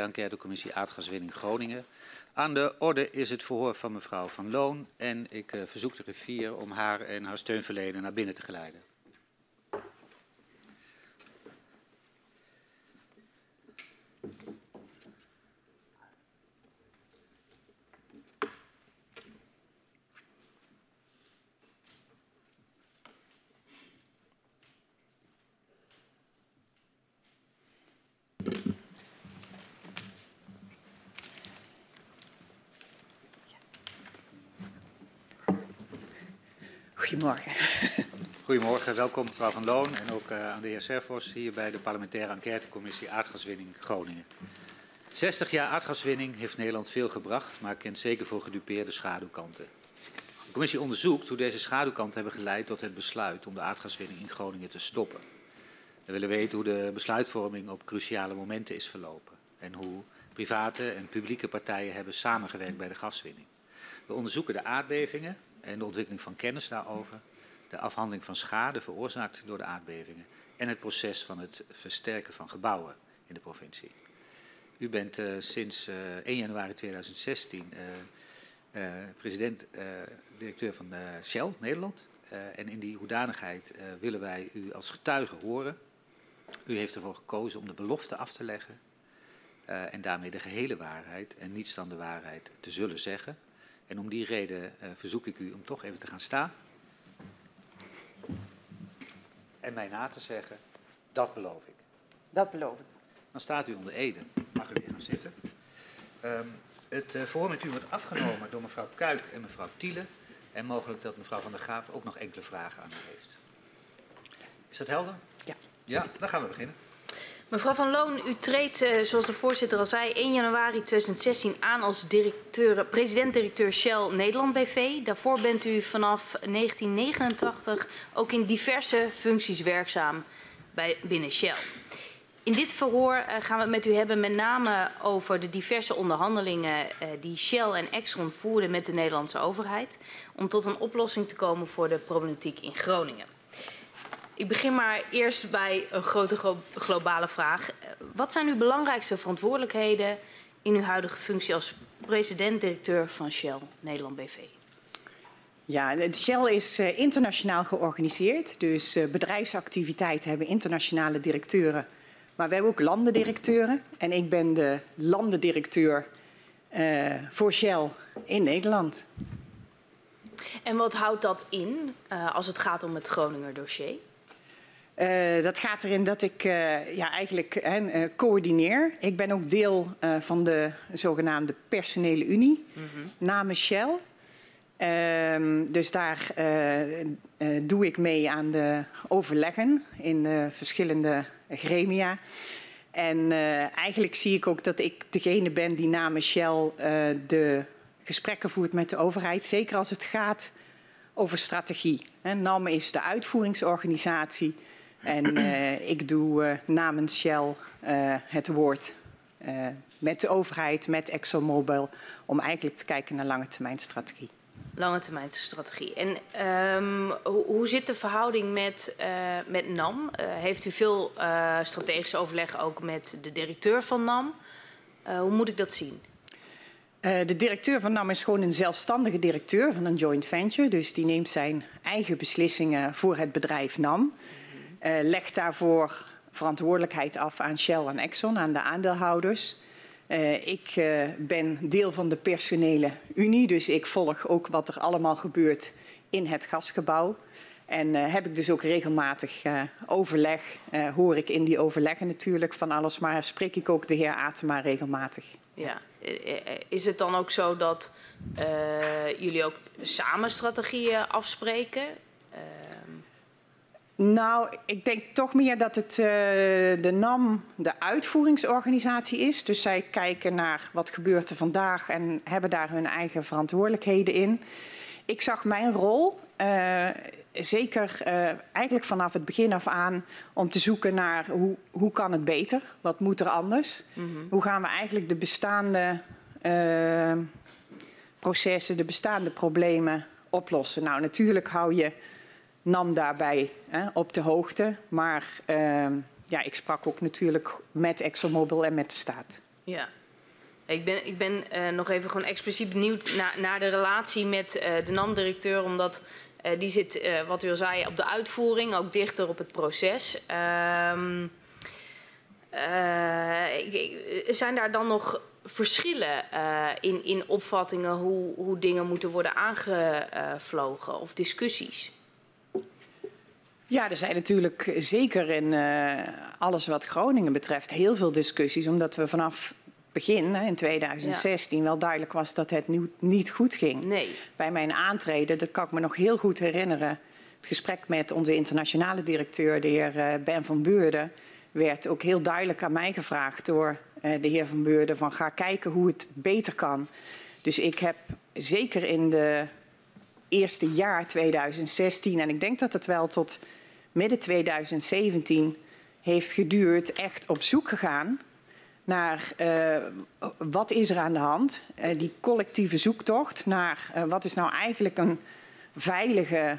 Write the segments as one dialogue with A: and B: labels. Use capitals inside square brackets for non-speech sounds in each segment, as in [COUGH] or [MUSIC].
A: enquêtecommissie aardgaswinning Groningen. Aan de orde is het verhoor van mevrouw Van Loon en ik uh, verzoek de griffier om haar en haar steunverlener naar binnen te geleiden.
B: Goedemorgen,
A: welkom mevrouw Van Loon en ook uh, aan de heer Servos hier bij de parlementaire enquêtecommissie aardgaswinning Groningen. 60 jaar aardgaswinning heeft Nederland veel gebracht, maar kent zeker voor gedupeerde schaduwkanten. De commissie onderzoekt hoe deze schaduwkanten hebben geleid tot het besluit om de aardgaswinning in Groningen te stoppen. We willen weten hoe de besluitvorming op cruciale momenten is verlopen en hoe private en publieke partijen hebben samengewerkt bij de gaswinning. We onderzoeken de aardbevingen en de ontwikkeling van kennis daarover, de afhandeling van schade veroorzaakt door de aardbevingen en het proces van het versterken van gebouwen in de provincie. U bent uh, sinds uh, 1 januari 2016 uh, president-directeur van Shell Nederland. en in die hoedanigheid willen wij u als getuige horen. U heeft ervoor gekozen om de belofte af te leggen en daarmee de gehele waarheid en niets dan de waarheid te zullen zeggen. En om die reden verzoek ik u om toch even te gaan staan. En mij na te zeggen, dat beloof ik.
B: Dat beloof ik.
A: Dan staat u onder Ede. Mag u weer gaan zitten. Um, het uh, verhoor met u wordt afgenomen door mevrouw Kuik en mevrouw Tiele. En mogelijk dat mevrouw Van der Graaf ook nog enkele vragen aan u heeft. Is dat helder?
B: Ja.
A: Ja, dan gaan we beginnen.
C: Mevrouw Van Loon, u treedt, uh, zoals de voorzitter al zei, 1 januari 2016 aan als president-directeur Shell Nederland BV. Daarvoor bent u vanaf 1989 ook in diverse functies werkzaam bij, binnen Shell. In dit verhoor uh, gaan we het met u hebben met name over de diverse onderhandelingen uh, die Shell en Exxon voerden met de Nederlandse overheid om tot een oplossing te komen voor de problematiek in Groningen. Ik begin maar eerst bij een grote globale vraag. Wat zijn uw belangrijkste verantwoordelijkheden in uw huidige functie als president-directeur van Shell Nederland BV?
B: Ja, Shell is uh, internationaal georganiseerd. Dus uh, bedrijfsactiviteiten hebben internationale directeuren. Maar we hebben ook landendirecteuren. En ik ben de landendirecteur uh, voor Shell in Nederland.
C: En wat houdt dat in als het gaat om het Groninger dossier?
B: Uh, dat gaat erin dat ik uh, ja, eigenlijk uh, coördineer. Ik ben ook deel van de zogenaamde personele unie mm -hmm. namens Shell. Ehm, dus daar doe ik mee aan de overleggen in verschillende gremia. En eigenlijk zie ik ook dat ik degene ben die namens Shell de gesprekken voert met de overheid. Zeker als het gaat over strategie. NAM is de uitvoeringsorganisatie. En uh, ik doe uh, namens Shell uh, het woord met de overheid, met ExxonMobil, om eigenlijk te kijken naar lange termijn strategie.
C: Lange termijn strategie. En um, hoe, hoe, zit de verhouding met, met NAM? heeft u veel strategische overleg ook met de directeur van NAM? hoe moet ik dat zien?
B: de directeur van NAM is gewoon een zelfstandige directeur van een joint venture. Dus die neemt zijn eigen beslissingen voor het bedrijf NAM. Uh, legt daarvoor verantwoordelijkheid af aan Shell en Exxon, aan de aandeelhouders. Uh, ik uh, ben deel van de personele unie, dus ik volg ook wat er allemaal gebeurt in het gasgebouw. En heb ik dus ook regelmatig overleg, hoor ik in die overleggen natuurlijk van alles, maar spreek ik ook de heer Atema regelmatig.
C: Ja, is het dan ook zo dat jullie ook samen strategieën afspreken?
B: Nou, ik denk toch meer dat het uh, de NAM de uitvoeringsorganisatie is. Dus zij kijken naar wat gebeurt er vandaag en hebben daar hun eigen verantwoordelijkheden in. Ik zag mijn rol, uh, zeker uh, eigenlijk vanaf het begin af aan, om te zoeken naar hoe, hoe kan het beter? Wat moet er anders? Mm -hmm. Hoe gaan we eigenlijk de bestaande processen, de bestaande problemen oplossen? Nou, natuurlijk hou je nam daarbij hè, op de hoogte. Maar uh, ja, ik sprak ook natuurlijk met ExxonMobil en met de staat.
C: Ja. Ik ben, ik ben uh, nog even gewoon expliciet benieuwd naar, naar de relatie met uh, de NAM-directeur, omdat uh, die zit, wat u al zei, op de uitvoering, ook dichter op het proces. Um, zijn daar dan nog verschillen in, in opvattingen hoe, hoe dingen moeten worden aangevlogen of discussies?
B: Ja, er zijn natuurlijk zeker in alles wat Groningen betreft heel veel discussies, omdat we vanaf begin, in 2016, wel duidelijk was dat het niet goed ging.
C: Nee.
B: Bij mijn aantreden, dat kan ik me nog heel goed herinneren, het gesprek met onze internationale directeur, de heer eh, Ben van Beurden, werd ook heel duidelijk aan mij gevraagd door eh, de heer van Beurden van ga kijken hoe het beter kan. Dus ik heb zeker in de eerste jaar 2016, en ik denk dat het wel tot midden 2017 heeft geduurd, echt op zoek gegaan naar uh, wat is er aan de hand. Uh, die collectieve zoektocht naar uh, wat is nou eigenlijk een veilige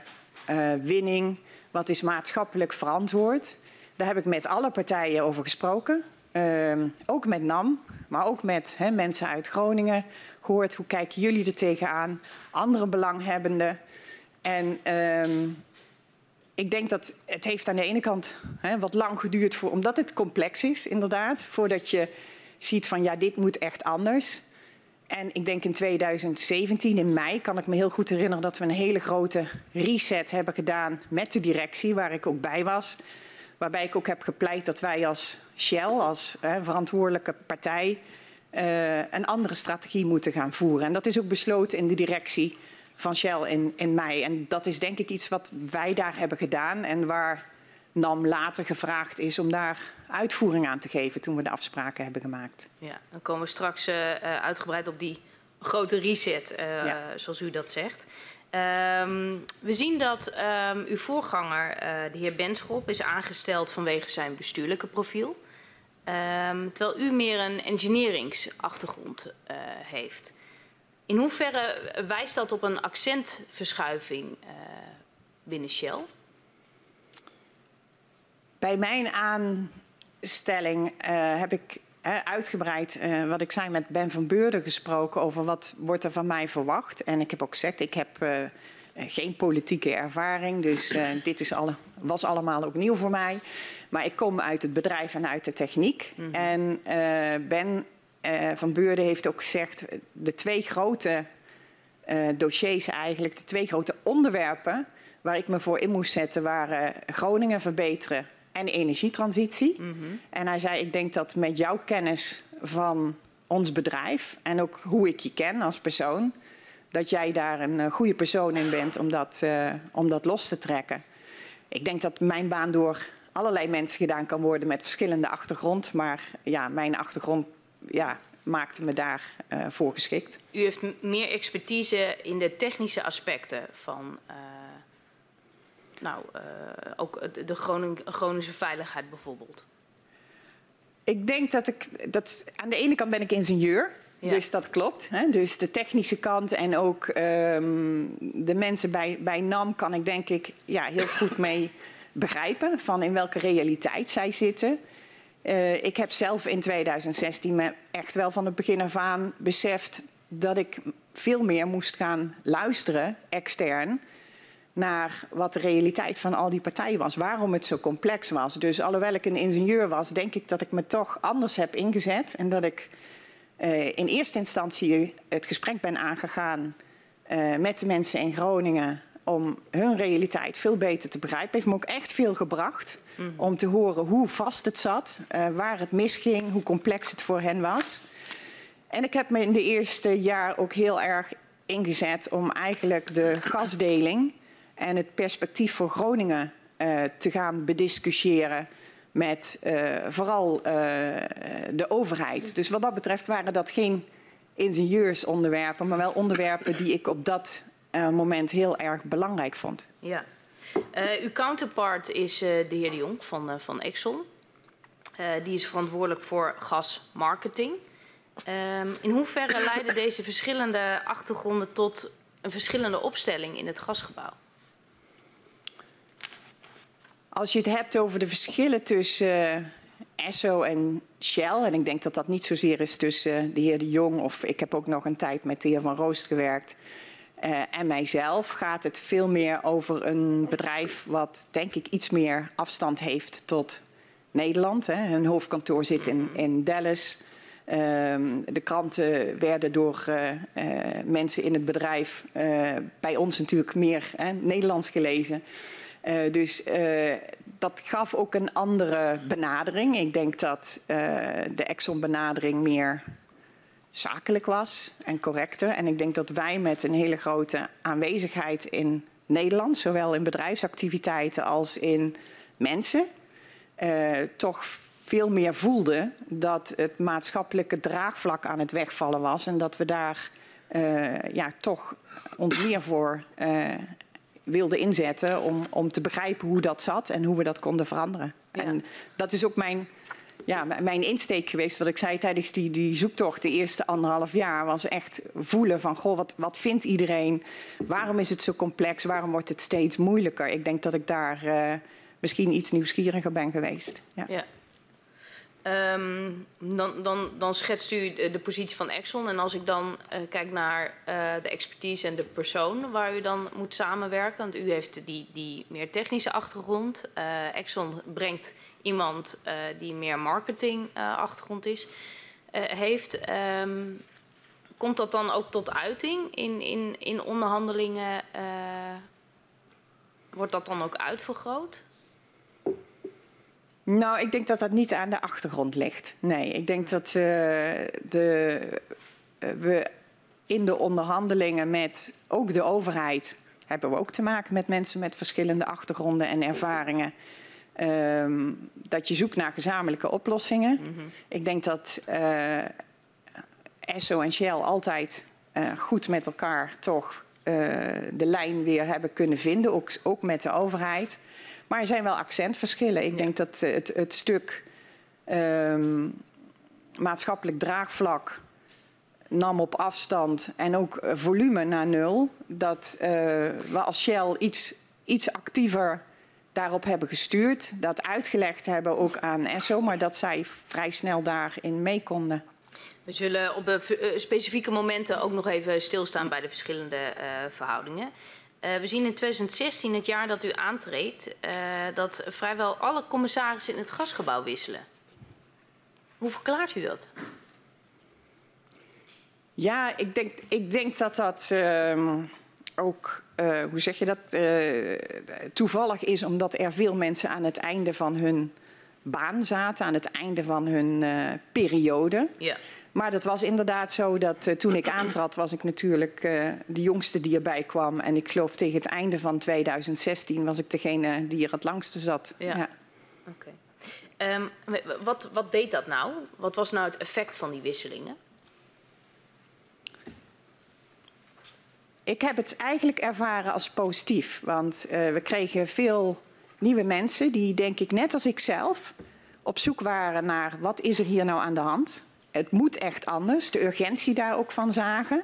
B: winning, wat is maatschappelijk verantwoord. Daar heb ik met alle partijen over gesproken. Ehm, ook met NAM, maar ook met mensen uit Groningen gehoord. Hoe kijken jullie er tegenaan? Andere belanghebbenden. En ehm, ik denk dat het heeft aan de ene kant hè, wat lang geduurd, voor, omdat het complex is, inderdaad. Voordat je ziet van ja, dit moet echt anders. En ik denk in 2017, in mei, kan ik me heel goed herinneren dat we een hele grote reset hebben gedaan met de directie, waar ik ook bij was. Waarbij ik ook heb gepleit dat wij als Shell, als hè, verantwoordelijke partij, uh, een andere strategie moeten gaan voeren. En dat is ook besloten in de directie van Shell in, in mei. En dat is denk ik iets wat wij daar hebben gedaan en waar NAM later gevraagd is om daar uitvoering aan te geven toen we de afspraken hebben gemaakt.
C: Ja, dan komen we straks uh, uitgebreid op die grote reset, uh, ja. zoals u dat zegt. Um, we zien dat um, uw voorganger, de heer Benschop, is aangesteld vanwege zijn bestuurlijke profiel. Um, terwijl u meer een engineeringsachtergrond heeft. In hoeverre wijst dat op een accentverschuiving uh, binnen Shell?
B: Bij mijn aanstelling uh, heb ik uh, uitgebreid, wat ik zei, met Ben van Beurden gesproken over wat wordt er van mij verwacht. En ik heb ook gezegd, ik heb geen politieke ervaring, dus dit is alle, was allemaal ook nieuw voor mij. Maar ik kom uit het bedrijf en uit de techniek. Mm -hmm. En Ben uh, Van Beurden heeft ook gezegd, de twee grote dossiers eigenlijk, de twee grote onderwerpen waar ik me voor in moest zetten waren Groningen verbeteren en energietransitie. Mm -hmm. En hij zei, ik denk dat met jouw kennis van ons bedrijf en ook hoe ik je ken als persoon, dat jij daar een uh, goede persoon in bent om dat, uh, om dat los te trekken. Ik denk dat mijn baan door allerlei mensen gedaan kan worden met verschillende achtergrond. Maar ja, mijn achtergrond ja, maakte me daar uh, voor geschikt.
C: U heeft meer expertise in de technische aspecten van uh, nou, uh, ook de Groning, Groningse veiligheid bijvoorbeeld.
B: Ik denk dat ik dat aan de ene kant ben ik ingenieur. Dus dat klopt. Hè? Dus de technische kant en ook um, de mensen bij, bij NAM kan ik denk ik ja, heel goed mee begrijpen van in welke realiteit zij zitten. Uh, ik heb zelf in 2016 me echt wel van het begin af aan beseft dat ik veel meer moest gaan luisteren, extern, naar wat de realiteit van al die partijen was. Waarom het zo complex was. Dus alhoewel ik een ingenieur was, denk ik dat ik me toch anders heb ingezet. En dat ik uh, in eerste instantie het gesprek ben aangegaan uh, met de mensen in Groningen om hun realiteit veel beter te begrijpen. Heeft me ook echt veel gebracht mm. om te horen hoe vast het zat, uh, waar het misging, hoe complex het voor hen was. En ik heb me in de eerste jaar ook heel erg ingezet om eigenlijk de gasdeling en het perspectief voor Groningen te gaan bediscussiëren met uh, vooral de overheid. Dus wat dat betreft waren dat geen ingenieursonderwerpen, maar wel onderwerpen die ik op dat uh, moment heel erg belangrijk vond.
C: Ja. Uw counterpart is de heer De Jong van, van Exxon. die is verantwoordelijk voor gasmarketing. Um, in hoeverre leiden deze verschillende achtergronden tot een verschillende opstelling in het gasgebouw?
B: Als je het hebt over de verschillen tussen Esso en Shell. En ik denk dat dat niet zozeer is tussen de heer De Jong of ik heb ook nog een tijd met de heer Van Roost gewerkt. Uh, en mijzelf gaat het veel meer over een bedrijf wat denk ik iets meer afstand heeft tot Nederland. Hè. Hun hoofdkantoor zit in, in Dallas. Um, de kranten werden door uh, uh, mensen in het bedrijf bij ons natuurlijk meer Nederlands gelezen. Dus dat gaf ook een andere benadering. Ik denk dat de Exxon-benadering meer zakelijk was en correcter. En ik denk dat wij met een hele grote aanwezigheid in Nederland, zowel in bedrijfsactiviteiten als in mensen, toch veel meer voelden dat het maatschappelijke draagvlak aan het wegvallen was. En dat we daar ja, toch ons meer voor wilden inzetten om, om te begrijpen hoe dat zat en hoe we dat konden veranderen. Ja. En dat is ook mijn ja, mijn insteek geweest. Wat ik zei tijdens die, die zoektocht, de eerste anderhalf jaar, was echt voelen van, goh, wat, wat vindt iedereen? Waarom is het zo complex? Waarom wordt het steeds moeilijker? Ik denk dat ik daar uh, misschien iets nieuwsgieriger ben geweest. Ja. ja.
C: Um, dan, dan, dan, schetst u de positie van Exxon. En als ik dan uh, kijk naar uh, de expertise en de persoon waar u dan moet samenwerken. Want u heeft die, die meer technische achtergrond. Uh, Exxon brengt iemand die meer marketing achtergrond is, heeft. Um, komt dat dan ook tot uiting in, in, in onderhandelingen? wordt dat dan ook uitvergroot?
B: Nou, ik denk dat dat niet aan de achtergrond ligt. Nee, ik denk dat uh, de, uh, we in de onderhandelingen met ook de overheid hebben we ook te maken met mensen met verschillende achtergronden en ervaringen. Um, dat je zoekt naar gezamenlijke oplossingen. -hmm. Ik denk dat uh, Esso en Shell altijd goed met elkaar toch de lijn weer hebben kunnen vinden, ook, ook met de overheid. Maar er zijn wel accentverschillen. Ik denk dat het, het stuk um, maatschappelijk draagvlak nam op afstand en ook volume naar nul. Dat uh, we als Shell iets, iets actiever daarop hebben gestuurd. Dat uitgelegd hebben ook aan ESSO, maar dat zij vrij snel daarin mee konden.
C: We zullen op specifieke momenten ook nog even stilstaan bij de verschillende uh, verhoudingen. Uh, we zien in 2016, het jaar dat u aantreedt, uh, dat vrijwel alle commissarissen in het gasgebouw wisselen. Hoe verklaart u dat?
B: Ja, ik denk, ik denk dat dat uh, ook, uh, hoe zeg je dat, toevallig is omdat er veel mensen aan het einde van hun baan zaten, aan het einde van hun periode. Ja. Maar dat was inderdaad zo dat uh, toen ik aantrad was ik natuurlijk uh, de jongste die erbij kwam. En ik geloof tegen het einde van 2016 was ik degene die er het langste zat. Ja. ja.
C: Oké. Okay. Um, wat, wat deed dat nou? Wat was nou het effect van die wisselingen?
B: Ik heb het eigenlijk ervaren als positief. Want uh, we kregen veel nieuwe mensen die, denk ik, net als ik zelf, op zoek waren naar wat is er hier nou aan de hand het moet echt anders, de urgentie daar ook van zagen.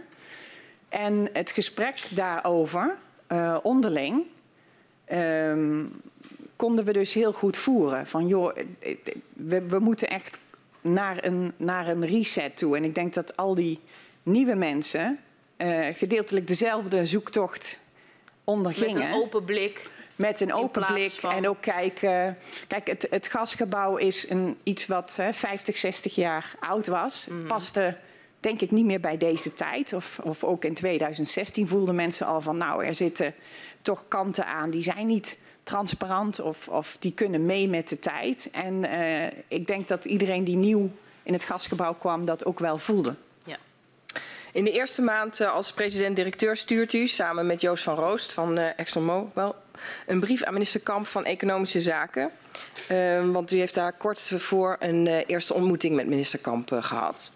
B: En het gesprek daarover, uh, onderling, um, konden we dus heel goed voeren. Van joh, we, we moeten echt naar een, naar een reset toe. En ik denk dat al die nieuwe mensen gedeeltelijk dezelfde zoektocht ondergingen.
C: Met een open blik
B: met een open blik van... en ook kijken. Kijk, het, het gasgebouw is een, iets wat hè, 50, 60 jaar oud was. Mm -hmm. Paste denk ik niet meer bij deze tijd. Of, of ook in 2016 voelden mensen al van... nou, er zitten toch kanten aan die zijn niet transparant... of, of die kunnen mee met de tijd. En uh, ik denk dat iedereen die nieuw in het gasgebouw kwam... dat ook wel voelde.
D: In de eerste maand uh, als president-directeur stuurt u samen met Joost van Roost van uh, ExxonMobil een brief aan minister Kamp van Economische Zaken. Uh, want u heeft daar kort voor een uh, eerste ontmoeting met minister Kamp gehad.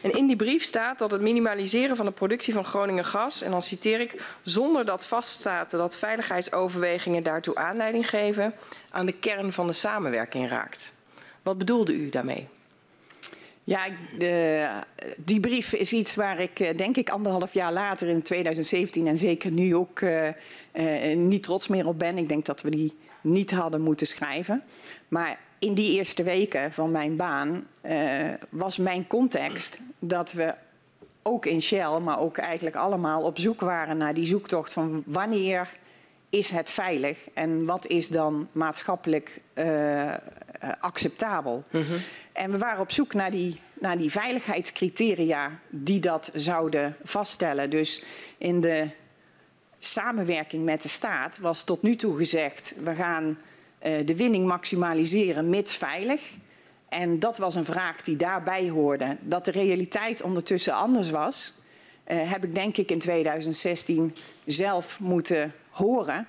D: En in die brief staat dat het minimaliseren van de productie van Groningen gas, en dan citeer ik, zonder dat vaststaat dat veiligheidsoverwegingen daartoe aanleiding geven, aan de kern van de samenwerking raakt. Wat bedoelde u daarmee?
B: Ja, de, die brief is iets waar ik eh, denk ik anderhalf jaar later in 2017 en zeker nu ook uh, niet trots meer op ben. Ik denk dat we die niet hadden moeten schrijven. Maar in die eerste weken van mijn baan was mijn context dat we ook in Shell, maar ook eigenlijk allemaal op zoek waren naar die zoektocht van wanneer is het veilig en wat is dan maatschappelijk acceptabel. Mm. En we waren op zoek naar die, naar die veiligheidscriteria die dat zouden vaststellen. Dus in de samenwerking met de staat was tot nu toe gezegd: we gaan uh, de winning maximaliseren, mits veilig. En dat was een vraag die daarbij hoorde. Dat de realiteit ondertussen anders was, uh, heb ik denk ik in 2016 zelf moeten horen.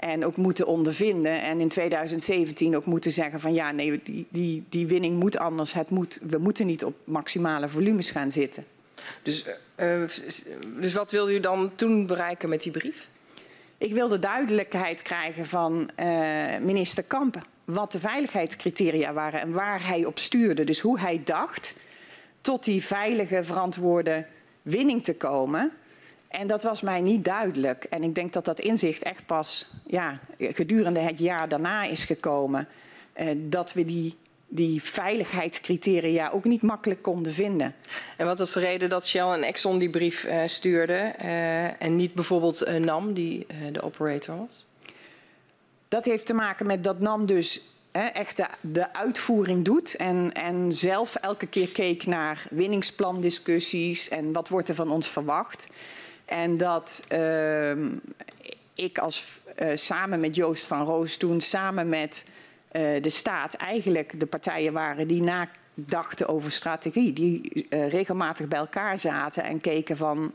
B: En ook moeten ondervinden. En in 2017 ook moeten zeggen van ja, nee, die, die, die winning moet anders. Het moet, we moeten niet op maximale volumes gaan zitten.
D: Dus, uh, dus wat wilde u dan toen bereiken met die brief?
B: Ik wilde duidelijkheid krijgen van uh, minister Kampen. Wat de veiligheidscriteria waren en waar hij op stuurde. Dus hoe hij dacht tot die veilige, verantwoorde winning te komen. En dat was mij niet duidelijk. En ik denk dat dat inzicht echt pas ja, gedurende het jaar daarna is gekomen. Uh, dat we die, die veiligheidscriteria ook niet makkelijk konden vinden.
D: En wat was de reden dat Shell en Exxon die brief uh, stuurden uh, en niet bijvoorbeeld NAM, die de operator was?
B: Dat heeft te maken met dat NAM dus echt de, de, uitvoering doet en, en zelf elke keer keek naar winningsplandiscussies en wat wordt er van ons verwacht. En dat uh, ik als uh, samen met Joost van Roos toen samen met uh, de staat eigenlijk de partijen waren die nadachten over strategie. Die uh, regelmatig bij elkaar zaten en keken van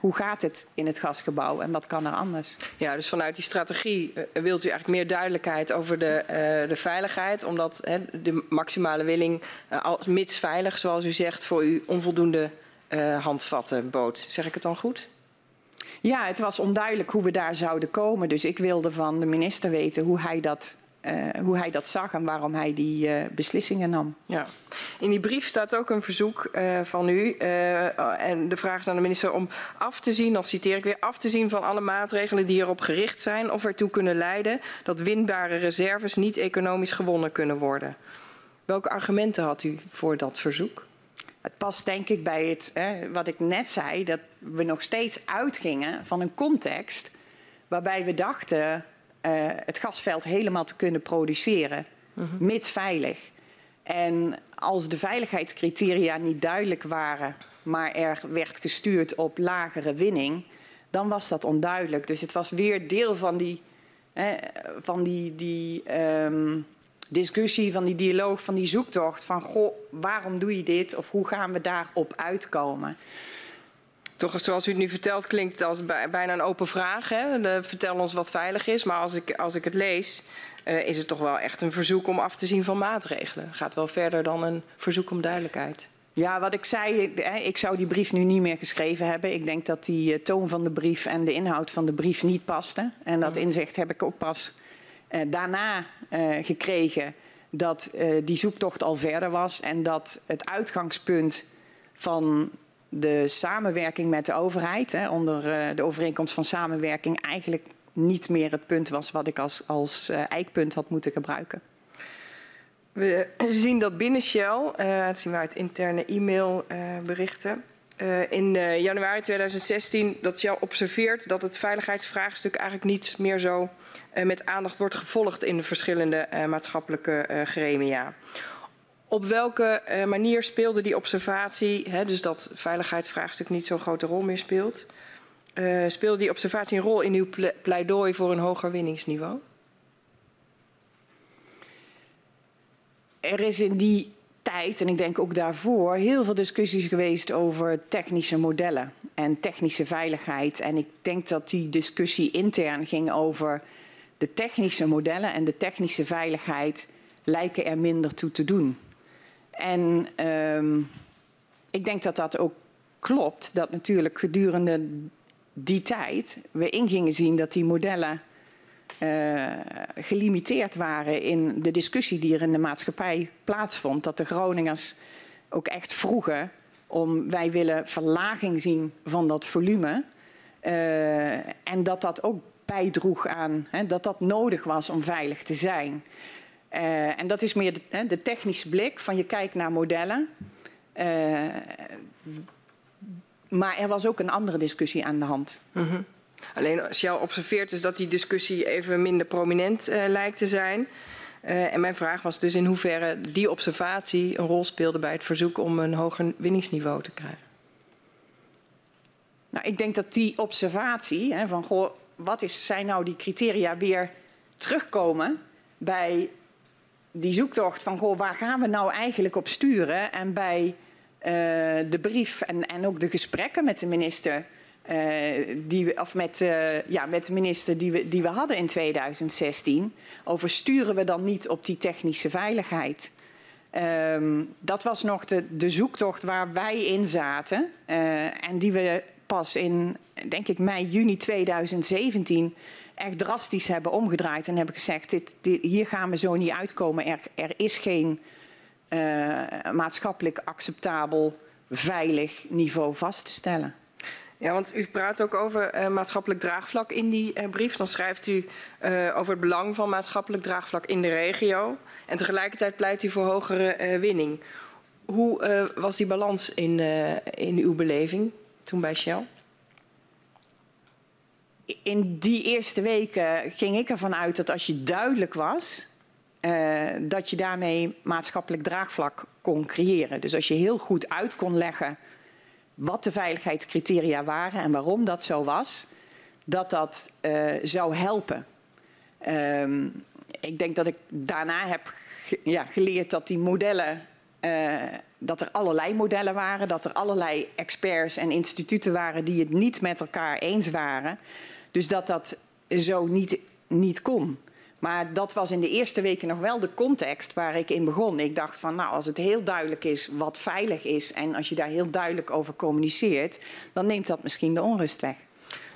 B: hoe gaat het in het gasgebouw en wat kan er anders.
D: Ja, dus vanuit die strategie wilt u eigenlijk meer duidelijkheid over de, de veiligheid. Omdat de maximale willing, als mits veilig zoals u zegt, voor u onvoldoende uh, handvatten bood. Zeg ik het dan goed?
B: Ja, het was onduidelijk hoe we daar zouden komen. Dus ik wilde van de minister weten hoe hij dat, uh, hoe hij dat zag en waarom hij die uh, beslissingen nam.
D: Ja. In die brief staat ook een verzoek uh, van u. en de vraag is aan de minister om af te zien, dan citeer ik weer, af te zien van alle maatregelen die erop gericht zijn of ertoe kunnen leiden dat winbare reserves niet economisch gewonnen kunnen worden. Welke argumenten had u voor dat verzoek?
B: Het past denk ik bij het, hè, wat ik net zei, dat we nog steeds uitgingen van een context waarbij we dachten uh, het gasveld helemaal te kunnen produceren, -huh. mits veilig. En als de veiligheidscriteria niet duidelijk waren, maar er werd gestuurd op lagere winning, dan was dat onduidelijk. Dus het was weer deel van die, hè, van die, die um, discussie, van die dialoog, van die zoektocht. Van goh, waarom doe je dit? Of hoe gaan we daarop uitkomen?
D: Toch, zoals u het nu vertelt, klinkt het als bijna een open vraag. Hè? De, vertel ons wat veilig is. Maar als ik, als ik het lees, uh, is het toch wel echt een verzoek om af te zien van maatregelen. Het gaat wel verder dan een verzoek om duidelijkheid.
B: Ja, wat ik zei, ik zou die brief nu niet meer geschreven hebben. Ik denk dat die toon van de brief en de inhoud van de brief niet pasten. En dat inzicht heb ik ook pas daarna uh, gekregen dat uh, die zoektocht al verder was en dat het uitgangspunt van de samenwerking met de overheid, hè, onder de overeenkomst van samenwerking, eigenlijk niet meer het punt was wat ik als, als eikpunt had moeten gebruiken.
D: We zien dat binnen Shell, dat zien we uit interne e-mailberichten, uh, in uh, januari 2016 dat Shell observeert dat het veiligheidsvraagstuk eigenlijk niet meer zo uh, met aandacht wordt gevolgd in de verschillende maatschappelijke gremia. Op welke manier speelde die observatie, hè, dus dat veiligheidsvraagstuk niet zo'n grote rol meer speelt, speelde die observatie een rol in uw pleidooi voor een hoger winningsniveau?
B: Er is in die tijd, en ik denk ook daarvoor, heel veel discussies geweest over technische modellen en technische veiligheid. En ik denk dat die discussie intern ging over de technische modellen en de technische veiligheid lijken er minder toe te doen. En um, ik denk dat dat ook klopt, dat natuurlijk gedurende die tijd we ingingen zien dat die modellen uh, gelimiteerd waren in de discussie die er in de maatschappij plaatsvond. Dat de Groningers ook echt vroegen om wij willen verlaging zien van dat volume. Uh, en dat dat ook bijdroeg aan hè, dat dat nodig was om veilig te zijn. Uh, en dat is meer de, de, technische blik van je kijkt naar modellen. Maar er was ook een andere discussie aan de hand.
D: -hmm. Alleen Shell observeert dus dat die discussie even minder prominent uh, lijkt te zijn. en mijn vraag was dus in hoeverre die observatie een rol speelde bij het verzoek om een hoger winningsniveau te krijgen.
B: Nou, ik denk dat die observatie hè, van goh, wat is, zijn nou die criteria weer terugkomen bij die zoektocht van goh, waar gaan we nou eigenlijk op sturen en bij uh, de brief en, en ook de gesprekken met de minister uh, die of met, uh, ja, met de minister die we, die we hadden in 2016 over sturen we dan niet op die technische veiligheid. Um, dat was nog de, de zoektocht waar wij in zaten en die we pas in, denk ik, mei, juni 2017 echt drastisch hebben omgedraaid en hebben gezegd: dit, hier gaan we zo niet uitkomen. Er, er is geen maatschappelijk acceptabel, veilig niveau vast te stellen.
D: Ja, want u praat ook over uh, maatschappelijk draagvlak in die uh, brief. Dan schrijft u over het belang van maatschappelijk draagvlak in de regio. En tegelijkertijd pleit u voor hogere winning. Hoe was die balans in, in uw beleving? toen bij Shell?
B: In die eerste weken ging ik ervan uit dat als je duidelijk was, dat je daarmee maatschappelijk draagvlak kon creëren. Dus als je heel goed uit kon leggen wat de veiligheidscriteria waren en waarom dat zo was, dat dat uh, zou helpen. Um, ik denk dat ik daarna heb ja, geleerd dat die modellen uh, dat er allerlei modellen waren, dat er allerlei experts en instituten waren die het niet met elkaar eens waren. Dus dat dat zo niet, niet kon. Maar dat was in de eerste weken nog wel de context waar ik in begon. Ik dacht van, nou, als het heel duidelijk is wat veilig is en als je daar heel duidelijk over communiceert, dan neemt dat misschien de onrust weg.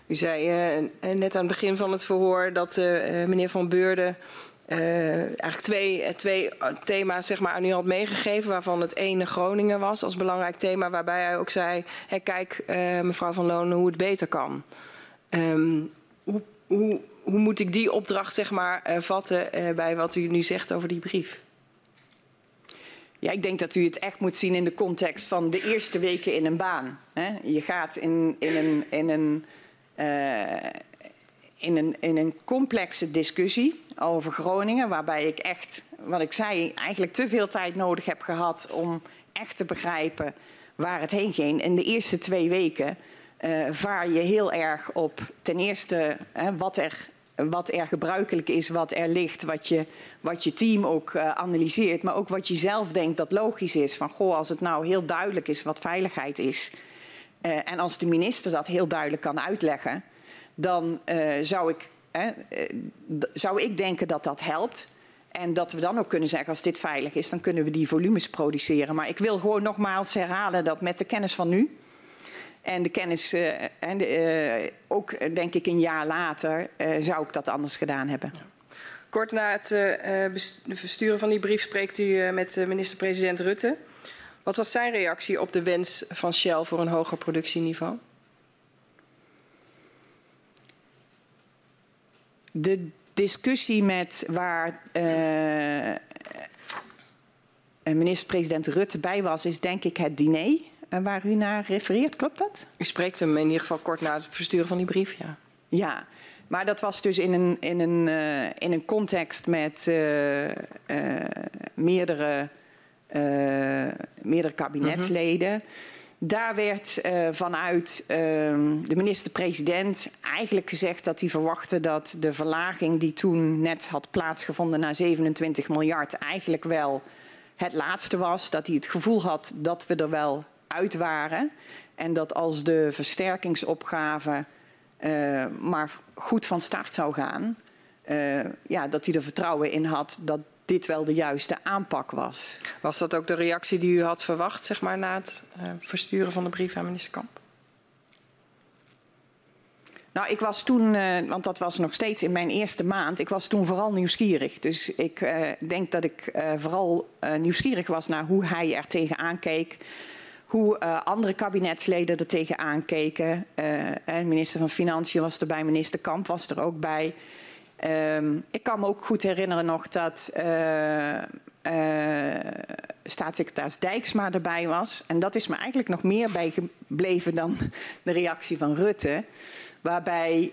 D: U zei uh, net aan het begin van het verhoor dat uh, meneer Van Beurden eigenlijk twee, eh, twee eh, thema's zeg maar, aan u had meegegeven, waarvan het ene Groningen was als belangrijk thema, waarbij hij ook zei: kijk, mevrouw Van Lonen, hoe het beter kan. Um, hoe, hoe, hoe, moet ik die opdracht zeg maar, uh, vatten uh, bij wat u nu zegt over die brief?
B: Ja, ik denk dat u het echt moet zien in de context van de eerste weken in een baan. Je gaat in, in een. In een in een, in een complexe discussie over Groningen, waarbij ik echt, wat ik zei, eigenlijk te veel tijd nodig heb gehad om echt te begrijpen waar het heen ging. In de eerste twee weken vaar je heel erg op ten eerste hè, wat, er, wat er gebruikelijk is, wat er ligt, wat je, wat je team ook uh, analyseert, maar ook wat je zelf denkt dat logisch is. Van goh, als het nou heel duidelijk is wat veiligheid is. Uh, en als de minister dat heel duidelijk kan uitleggen, dan uh, zou, ik, zou ik denken dat dat helpt. En dat we dan ook kunnen zeggen, als dit veilig is, dan kunnen we die volumes produceren. Maar ik wil gewoon nogmaals herhalen dat met de kennis van nu en de kennis, uh, en de, ook denk ik een jaar later, zou ik dat anders gedaan hebben. Ja.
D: Kort na het versturen van die brief spreekt u met minister-president Rutte. Wat was zijn reactie op de wens van Shell voor een hoger productieniveau?
B: de discussie met waar uh, minister-president Rutte bij was, is denk ik het diner waar u naar refereert. Klopt dat?
D: U spreekt hem in ieder geval kort na het versturen van die brief, ja.
B: Ja, maar dat was dus in een, in een, uh, in een context met meerdere, meerdere kabinetsleden. Mm -hmm. Daar werd vanuit uh, de minister-president eigenlijk gezegd dat hij verwachtte dat de verlaging die toen net had plaatsgevonden naar 27 miljard eigenlijk wel het laatste was. Dat hij het gevoel had dat we er wel uit waren. En dat als de versterkingsopgave uh, maar goed van start zou gaan, ja, dat hij er vertrouwen in had dat dit wel de juiste aanpak was.
D: Was dat ook de reactie die u had verwacht, zeg maar, na het uh, versturen van de brief aan minister Kamp?
B: Nou, ik was toen, uh, want dat was nog steeds in mijn eerste maand, ik was toen vooral nieuwsgierig. Dus ik denk dat ik vooral nieuwsgierig was naar hoe hij er tegenaan keek. Hoe andere kabinetsleden er tegenaan keken. minister van Financiën was erbij, minister Kamp was er ook bij. Ehm, ik kan me ook goed herinneren nog dat uh, staatssecretaris Dijksma erbij was. En dat is me eigenlijk nog meer bijgebleven dan de reactie van Rutte. Waarbij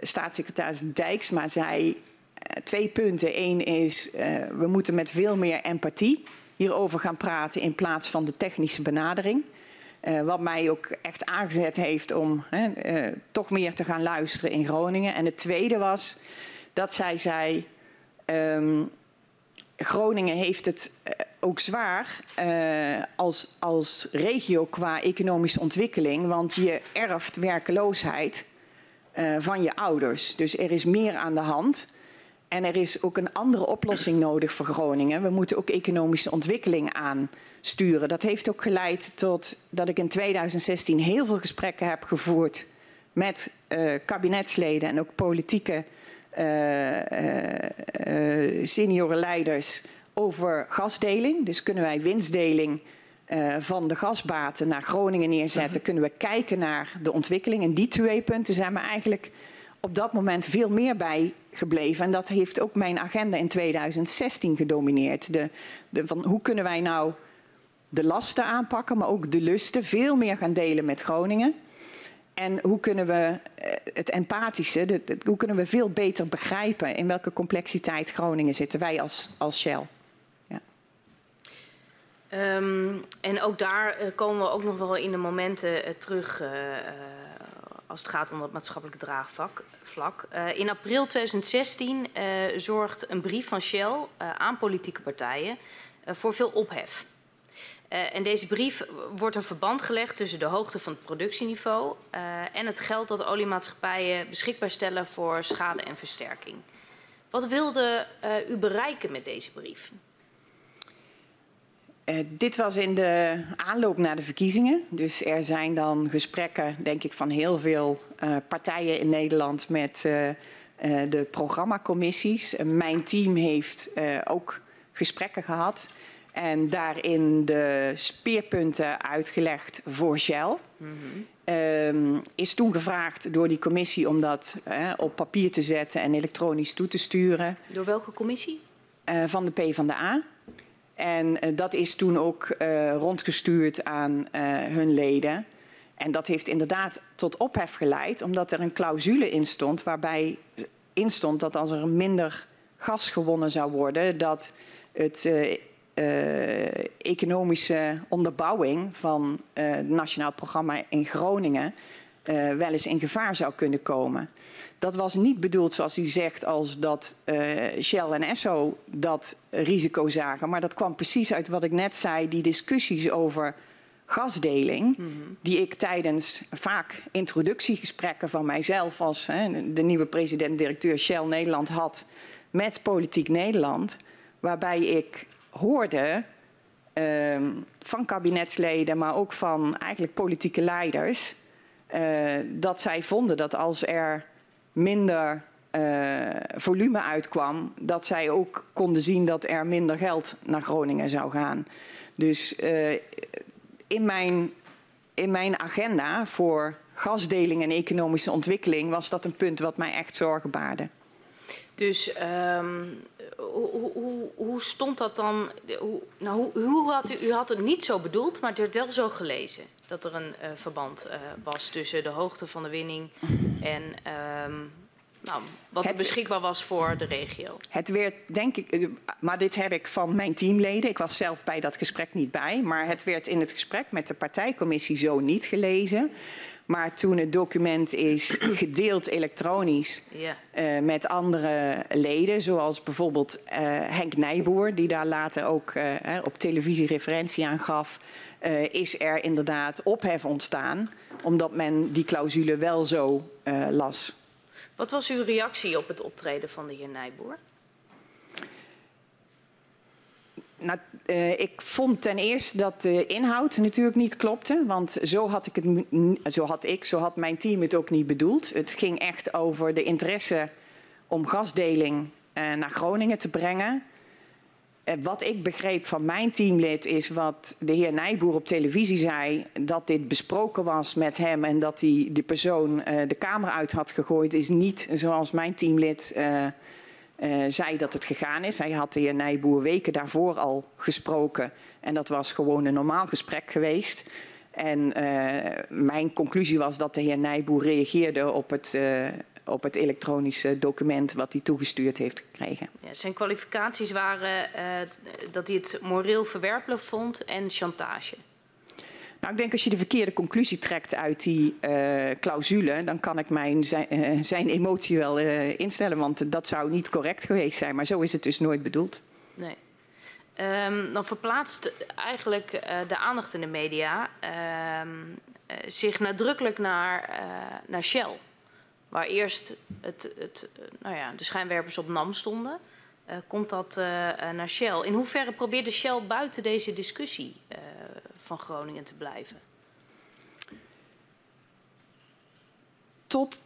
B: staatssecretaris Dijksma zei twee punten. Eén is, we moeten met veel meer empathie hierover gaan praten in plaats van de technische benadering. Uh, wat mij ook echt aangezet heeft om uh, toch meer te gaan luisteren in Groningen. En het tweede was dat zij zei: um, Groningen heeft het uh, ook zwaar als, als regio qua economische ontwikkeling, want je erft werkeloosheid van je ouders. Dus er is meer aan de hand. En er is ook een andere oplossing nodig voor Groningen. We moeten ook economische ontwikkeling aansturen. Dat heeft ook geleid tot dat ik in 2016 heel veel gesprekken heb gevoerd met uh, kabinetsleden en ook politieke uh, uh, senioren leiders over gasdeling. Dus kunnen wij winstdeling van de gasbaten naar Groningen neerzetten? Kunnen we kijken naar de ontwikkeling? En die twee punten zijn me eigenlijk op dat moment veel meer bij gebleven. En dat heeft ook mijn agenda in 2016 gedomineerd. De, van hoe kunnen wij nou de lasten aanpakken, maar ook de lusten veel meer gaan delen met Groningen. En hoe kunnen we eh, het empathische, hoe kunnen we veel beter begrijpen in welke complexiteit Groningen zitten, wij als, als Shell. Ja.
C: Um, en ook daar uh, komen we ook nog wel in de momenten uh, terug. Als het gaat om dat maatschappelijke draagvlak. Uh, in april 2016 uh, zorgt een brief van Shell uh, aan politieke partijen voor veel ophef. en deze brief wordt een verband gelegd tussen de hoogte van het productieniveau en het geld dat oliemaatschappijen beschikbaar stellen voor schade en versterking. Wat wilde u bereiken met deze brief?
B: Uh, dit was in de aanloop naar de verkiezingen. Dus er zijn dan gesprekken, denk ik, van heel veel uh, partijen in Nederland met uh, de programmacommissies. mijn team heeft ook gesprekken gehad en daarin de speerpunten uitgelegd voor Shell. Mm -hmm. is toen gevraagd door die commissie om dat op papier te zetten en elektronisch toe te sturen.
C: Door welke commissie?
B: van de PvdA. En uh, dat is toen ook uh, rondgestuurd aan uh, hun leden. En dat heeft inderdaad tot ophef geleid, omdat er een clausule in stond waarbij in stond dat als er minder gas gewonnen zou worden, dat het economische onderbouwing van het Nationaal Programma in Groningen wel eens in gevaar zou kunnen komen. Dat was niet bedoeld, zoals u zegt, als dat uh, Shell en Esso dat risico zagen. Maar dat kwam precies uit wat ik net zei, die discussies over gasdeling. -hmm. Die ik tijdens vaak introductiegesprekken van mijzelf als hè, de nieuwe president-directeur Shell Nederland had met Politiek Nederland. Waarbij ik hoorde uh, van kabinetsleden, maar ook van eigenlijk politieke leiders. Uh, dat zij vonden dat als er minder uh, volume uitkwam, dat zij ook konden zien dat er minder geld naar Groningen zou gaan. Dus uh, in, mijn, in mijn agenda voor gasdeling en economische ontwikkeling was dat een punt wat mij echt zorgen baarde.
C: Dus um, hoe, hoe, hoe, stond dat dan? Hoe, nou, hoe, hoe had u, u had het niet zo bedoeld, maar het werd wel zo gelezen dat er een uh, verband uh, was tussen de hoogte van de winning en um, nou, wat het, er beschikbaar was voor de regio.
B: Het werd, denk ik, eh, maar dit heb ik van mijn teamleden. Ik was zelf bij dat gesprek niet bij, maar het werd in het gesprek met de partijcommissie zo niet gelezen. Maar toen het document is [CLEARS THROAT] gedeeld elektronisch yeah. uh, met andere leden, zoals bijvoorbeeld uh, Henk Nijboer, die daar later ook uh, op televisie referentie aan gaf, is er inderdaad ophef ontstaan, omdat men die clausule wel zo las.
C: Wat was uw reactie op het optreden van de heer Nijboer?
B: Nou, uh, ik vond ten eerste dat de inhoud natuurlijk niet klopte. Want zo had, ik het, zo had ik, zo had mijn team het ook niet bedoeld. Het ging echt over de interesse om gasdeling uh, naar Groningen te brengen. eh, wat ik begreep van mijn teamlid is wat de heer Nijboer op televisie zei. Dat dit besproken was met hem en dat hij de persoon de kamer uit had gegooid. Is niet zoals mijn teamlid uh, zei dat het gegaan is. Hij had de heer Nijboer weken daarvoor al gesproken. En dat was gewoon een normaal gesprek geweest. En mijn conclusie was dat de heer Nijboer reageerde op het op het elektronische document wat hij toegestuurd heeft gekregen.
C: Zijn kwalificaties waren dat hij het moreel verwerpelijk vond en chantage.
B: Nou, ik denk als je de verkeerde conclusie trekt uit die uh, clausule, dan kan ik mijn, zijn, zijn emotie wel instellen, want dat zou niet correct geweest zijn. Maar zo is het dus nooit bedoeld.
C: Nee. Um, dan verplaatst eigenlijk de aandacht in de media ehm, zich nadrukkelijk naar, naar Shell waar eerst het, het, nou ja, de schijnwerpers op NAM stonden, komt dat naar Shell. In hoeverre probeerde Shell buiten deze discussie uh, van Groningen te blijven?
B: Tot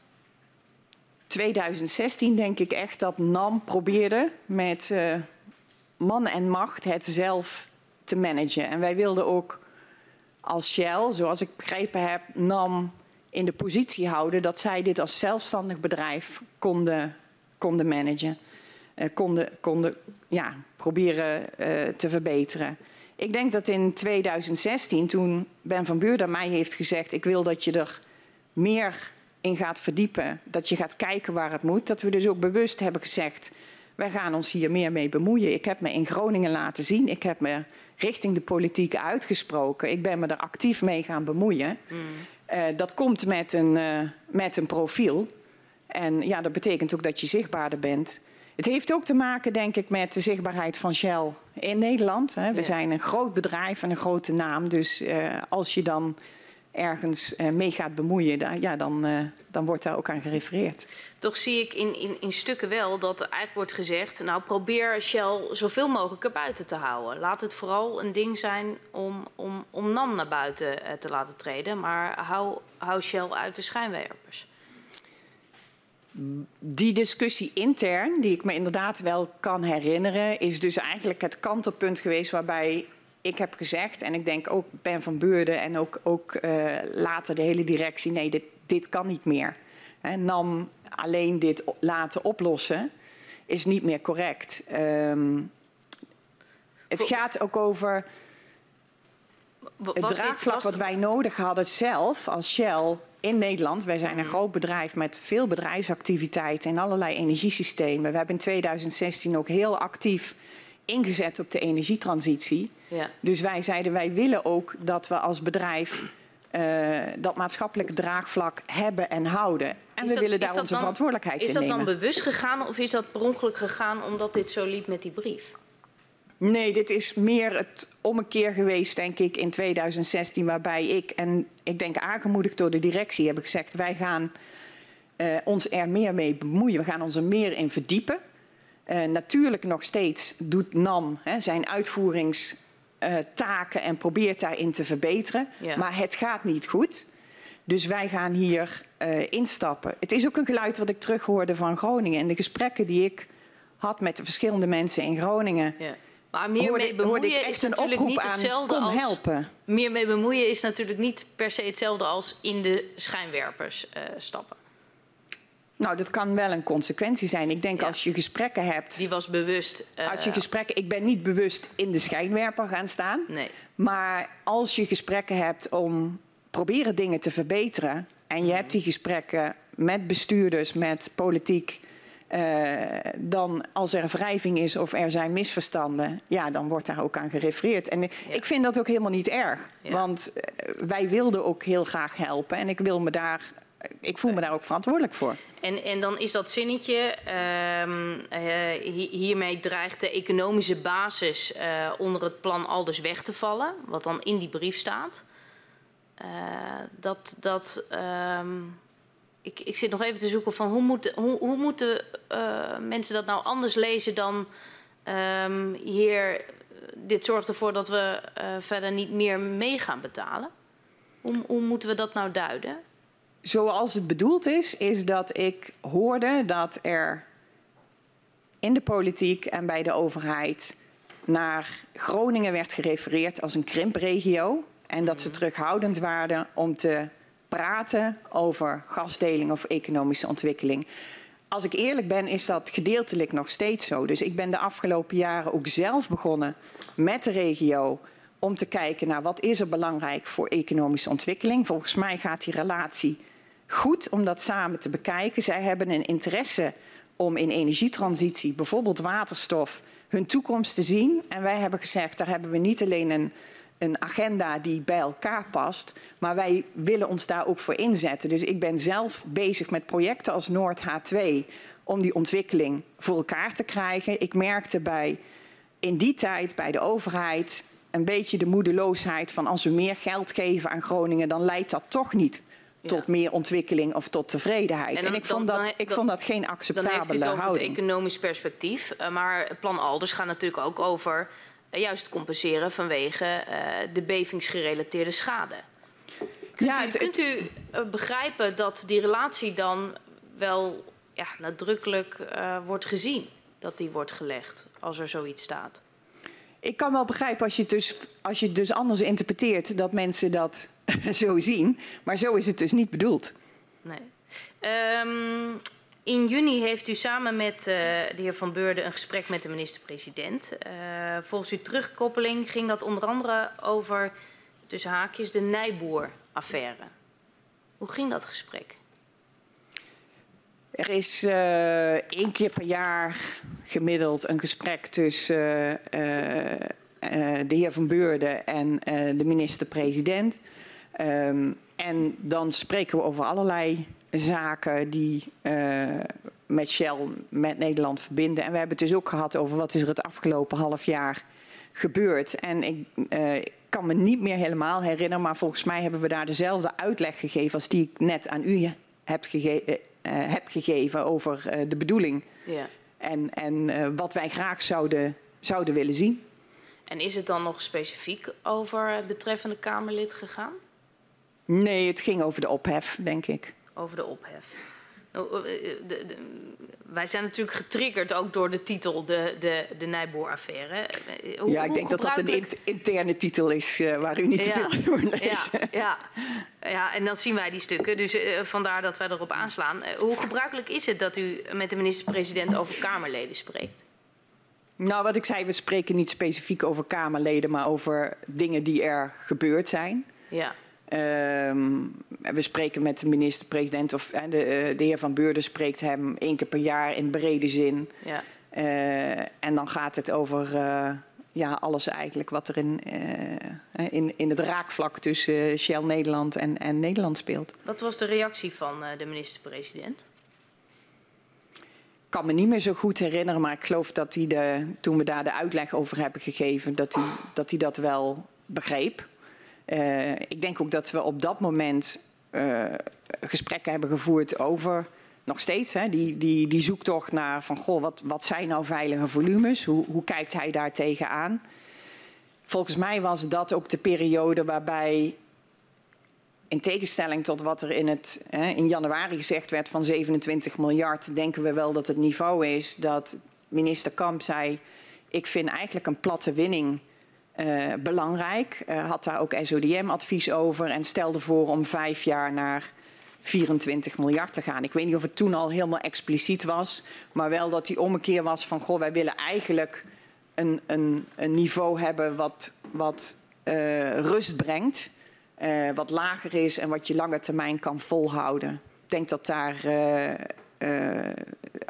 B: 2016 denk ik echt dat NAM probeerde met man en macht het zelf te managen. En wij wilden ook als Shell, zoals ik begrepen heb, NAM in de positie houden dat zij dit als zelfstandig bedrijf konden, konden managen. Uh, konden, konden ja, proberen uh, te verbeteren. Ik denk dat in 2016, toen Ben van Buurden mij heeft gezegd... ik wil dat je er meer in gaat verdiepen, dat je gaat kijken waar het moet... dat we dus ook bewust hebben gezegd, wij gaan ons hier meer mee bemoeien. Ik heb me in Groningen laten zien, ik heb me richting de politiek uitgesproken. Ik ben me er actief mee gaan bemoeien. Mm. Uh, dat komt met een, uh, met een profiel. En ja, dat betekent ook dat je zichtbaarder bent. Het heeft ook te maken, denk ik, met de zichtbaarheid van Shell in Nederland. Hè. We ja. zijn een groot bedrijf en een grote naam. Dus uh, als je dan ergens uh, mee gaat bemoeien, dan, ja, dan, uh, dan wordt daar ook aan gerefereerd.
C: Toch zie ik in, in, in stukken wel dat er eigenlijk wordt gezegd... nou, probeer Shell zoveel mogelijk er buiten te houden. Laat het vooral een ding zijn om, om, om NAM naar buiten te laten treden... maar hou, hou Shell uit de schijnwerpers.
B: Die discussie intern, die ik me inderdaad wel kan herinneren... is dus eigenlijk het kantelpunt geweest waarbij ik heb gezegd, en ik denk ook Ben van Beurden en ook, ook uh, later de hele directie, nee, dit, dit kan niet meer. He, NAM alleen dit laten oplossen is niet meer correct. Um, het gaat ook over het draagvlak wat wij nodig hadden zelf als Shell in Nederland. Wij zijn een groot bedrijf met veel bedrijfsactiviteiten in allerlei energiesystemen. We hebben in 2016 ook heel actief ingezet op de energietransitie. Ja. Dus wij zeiden, wij willen ook dat we als bedrijf uh, dat maatschappelijke draagvlak hebben en houden. En is we dat, willen daar onze
C: dan,
B: verantwoordelijkheid in nemen.
C: Is dat dan bewust gegaan of is dat per ongeluk gegaan omdat dit zo liep met die brief?
B: Nee, dit is meer het ommekeer geweest, denk ik, in 2016, waarbij ik, en ik denk aangemoedigd door de directie, hebben gezegd: wij gaan uh, ons er meer mee bemoeien, we gaan ons er meer in verdiepen. Uh, natuurlijk nog steeds doet NAM hè, zijn uitvoeringstaken uh, en probeert daarin te verbeteren. Ja. Maar het gaat niet goed. Dus wij gaan hier uh, instappen. Het is ook een geluid wat ik terughoorde van Groningen. En de gesprekken die ik had met de verschillende mensen in Groningen. Ja.
C: Maar meer mee bemoeien is natuurlijk niet hetzelfde
B: aan,
C: als.
B: helpen.
C: Meer mee bemoeien is natuurlijk niet per se hetzelfde als in de schijnwerpers uh, stappen.
B: Nou, dat kan wel een consequentie zijn. Ik denk ja. als je gesprekken hebt.
C: Die was bewust.
B: Uh, als je gesprekken. Ik ben niet bewust in de schijnwerper gaan staan.
C: Nee.
B: Maar als je gesprekken hebt om proberen dingen te verbeteren. En je hebt die gesprekken met bestuurders, met politiek. Uh, dan als er wrijving is of er zijn misverstanden, ja, dan wordt daar ook aan gerefereerd. En ja. ik vind dat ook helemaal niet erg. Ja. Want uh, wij wilden ook heel graag helpen. En ik wil me daar ik voel me daar ook verantwoordelijk voor.
C: En, en dan is dat zinnetje, um, uh, hiermee dreigt de economische basis uh, onder het plan Alders weg te vallen, wat dan in die brief staat. Uh, dat, dat, um, ik, ik zit nog even te zoeken van hoe, moet, hoe, hoe moeten mensen dat nou anders lezen dan um, hier, dit zorgt ervoor dat we verder niet meer mee gaan betalen. Hoe, hoe moeten we dat nou duiden?
B: zoals het bedoeld is, is dat ik hoorde dat er in de politiek en bij de overheid naar Groningen werd gerefereerd als een krimpregio. En dat ze terughoudend waren om te praten over gasdeling of economische ontwikkeling. Als ik eerlijk ben, is dat gedeeltelijk nog steeds zo. Dus ik ben de afgelopen jaren ook zelf begonnen met de regio om te kijken naar wat is er belangrijk voor economische ontwikkeling. Volgens mij gaat die relatie goed om dat samen te bekijken. Zij hebben een interesse om in energietransitie, bijvoorbeeld waterstof, hun toekomst te zien. En wij hebben gezegd, daar hebben we niet alleen een, een agenda die bij elkaar past, maar wij willen ons daar ook voor inzetten. Dus ik ben zelf bezig met projecten als Noord H2 om die ontwikkeling voor elkaar te krijgen. Ik merkte bij in die tijd bij de overheid een beetje de moedeloosheid van als we meer geld geven aan Groningen, dan leidt dat toch niet tot meer ontwikkeling of tot tevredenheid. En, ik, vond dat, ik vond dat geen acceptabele houding. Dan heeft
C: het
B: over
C: het economisch perspectief. Uh, maar plan Alders gaat natuurlijk ook over juist compenseren vanwege uh, de bevingsgerelateerde schade. Kunt ja, u, het, kunt u begrijpen dat die relatie dan wel ja, nadrukkelijk wordt gezien? Dat die wordt gelegd als er zoiets staat?
B: Ik kan wel begrijpen als je het dus, als je het dus anders interpreteert dat mensen dat [LAUGHS] zo zien. Maar zo is het dus niet bedoeld.
C: Nee. Um, in juni heeft u samen met uh, de heer Van Beurden een gesprek met de minister-president. Uh, volgens uw terugkoppeling ging dat onder andere over, tussen haakjes, de Nijboer-affaire. Hoe ging dat gesprek?
B: Er is uh, één keer per jaar gemiddeld een gesprek tussen de heer Van Beurden en de minister-president. Um, en dan spreken we over allerlei zaken die uh, met Shell, met Nederland verbinden. En we hebben het dus ook gehad over wat is er het afgelopen half jaar gebeurd. En ik uh, kan me niet meer helemaal herinneren, maar volgens mij hebben we daar dezelfde uitleg gegeven als die ik net aan u heb, gege uh, heb gegeven over de bedoeling. Ja. En, en wat wij graag zouden, zouden willen zien.
C: En is het dan nog specifiek over het betreffende Kamerlid gegaan?
B: Nee, het ging over de ophef, denk ik.
C: Over de ophef. Nou, eh, eh, de, de, wij zijn natuurlijk getriggerd ook door de titel, de, de, de Nijboer-affaire.
B: Eh, ja, ik denk dat dat een interne titel is uh, waar u niet te veel over leest.
C: Ja, ja, ja, en dan zien wij die stukken. Dus uh, vandaar dat wij erop aanslaan. Uh, hoe gebruikelijk is het dat u met de minister-president over Kamerleden spreekt?
B: Nou, wat ik zei, we spreken niet specifiek over Kamerleden, maar over dingen die er gebeurd zijn. Ja. Um, we spreken met de minister-president of uh, de, uh, de, heer Van Beurden spreekt hem één keer per jaar in brede zin. Ja. Uh, en dan gaat het over ja, alles eigenlijk wat er in, in, in het raakvlak tussen Shell Nederland en, en Nederland speelt.
C: Wat was de reactie van de minister-president?
B: Ik kan me niet meer zo goed herinneren, maar ik geloof dat hij de, toen we daar de uitleg over hebben gegeven, dat hij dat, hij dat wel begreep. Uh, ik denk ook dat we op dat moment uh, gesprekken hebben gevoerd over nog steeds hè, die, die, die zoektocht naar van goh, wat, wat zijn nou veilige volumes? Hoe, hoe kijkt hij daar tegenaan? Volgens mij was dat ook de periode waarbij, in tegenstelling tot wat er in, het, hè, in januari gezegd werd van 27 miljard, denken we wel dat het niveau is dat minister Kamp zei: Ik vind eigenlijk een platte winning belangrijk. Uh, had daar ook SODM-advies over en stelde voor om vijf jaar naar 24 miljard te gaan. Ik weet niet of het toen al helemaal expliciet was, maar wel dat die ommekeer was van goh, wij willen eigenlijk een, een, een niveau hebben wat, wat uh, rust brengt, wat lager is en wat je lange termijn kan volhouden. Ik denk dat daar,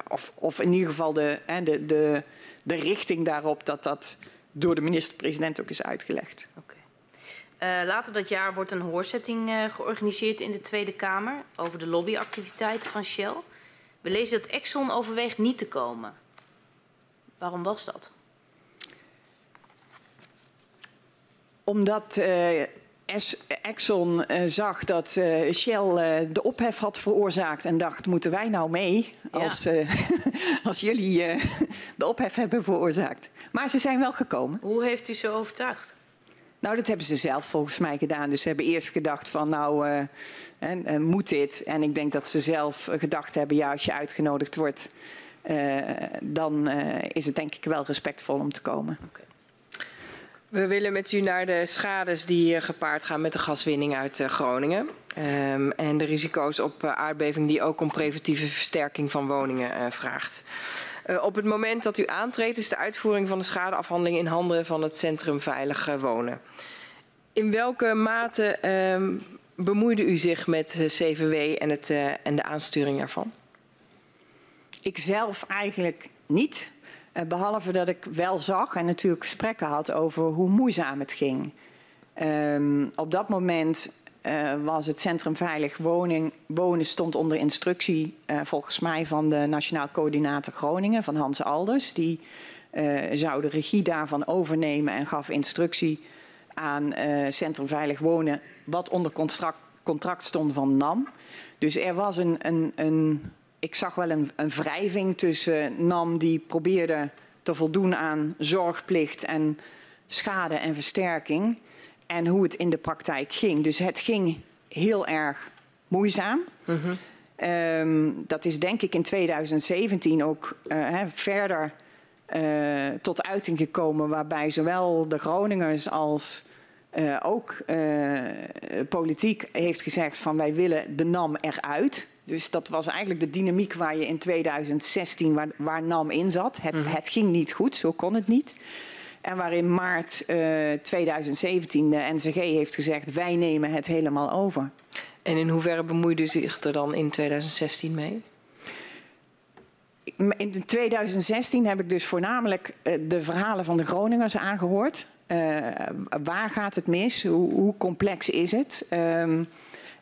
B: of, of in ieder geval de, de, de, de richting daarop, dat dat door de minister-president ook is uitgelegd.
C: Okay. Uh, later dat jaar wordt een hoorzetting uh, georganiseerd in de Tweede Kamer over de lobbyactiviteiten van Shell. We lezen dat Exxon overweegt niet te komen. Waarom was dat?
B: Omdat uh, Exxon zag dat Shell de ophef had veroorzaakt en dacht: moeten wij nou mee als, ja. als [LAUGHS] jullie de ophef hebben veroorzaakt? Maar ze zijn wel gekomen.
C: Hoe heeft u ze overtuigd?
B: Nou, dat hebben ze zelf volgens mij gedaan. Dus ze hebben eerst gedacht van nou, uh, uh, moet dit? En ik denk dat ze zelf gedacht hebben, ja, als je uitgenodigd wordt, uh, dan is het denk ik wel respectvol om te komen. Okay.
D: We willen met u naar de schades die eh, gepaard gaan met de gaswinning uit eh, Groningen. Um, en de risico's op aardbeving die ook om preventieve versterking van woningen vraagt. Uh, op het moment dat u aantreedt is de uitvoering van de schadeafhandeling in handen van het Centrum Veilig Wonen. In welke mate um, bemoeide u zich met CVW en, het, en de aansturing ervan?
B: Ik zelf eigenlijk niet. Behalve dat ik wel zag en natuurlijk gesprekken had over hoe moeizaam het ging. Um, op dat moment uh, was het Centrum Veilig Wonen stond onder instructie uh, volgens mij van de Nationaal Coördinator Groningen, van Hans Alders. Die zou de regie daarvan overnemen en gaf instructie aan Centrum Veilig Wonen wat onder contract, contract stond van NAM. Dus er was een, een, een ik zag wel een, een wrijving tussen NAM die probeerde te voldoen aan zorgplicht en schade en versterking. En hoe het in de praktijk ging. Dus het ging heel erg moeizaam. Mm -hmm. um, dat is denk ik in 2017 ook uh, hè, verder uh, tot uiting gekomen. Waarbij zowel de Groningers als uh, ook politiek heeft gezegd van wij willen de NAM eruit. Dus dat was eigenlijk de dynamiek waar je in 2016, waar, waar NAM in zat. Het, mm -hmm. het ging niet goed, zo kon het niet. En waarin maart uh, 2017 de NCG heeft gezegd, wij nemen het helemaal over.
D: En in hoeverre bemoeide u zich er dan in 2016 mee?
B: In 2016 heb ik dus voornamelijk uh, de verhalen van de Groningers aangehoord. Uh, waar gaat het mis? Hoe, hoe complex is het? Um,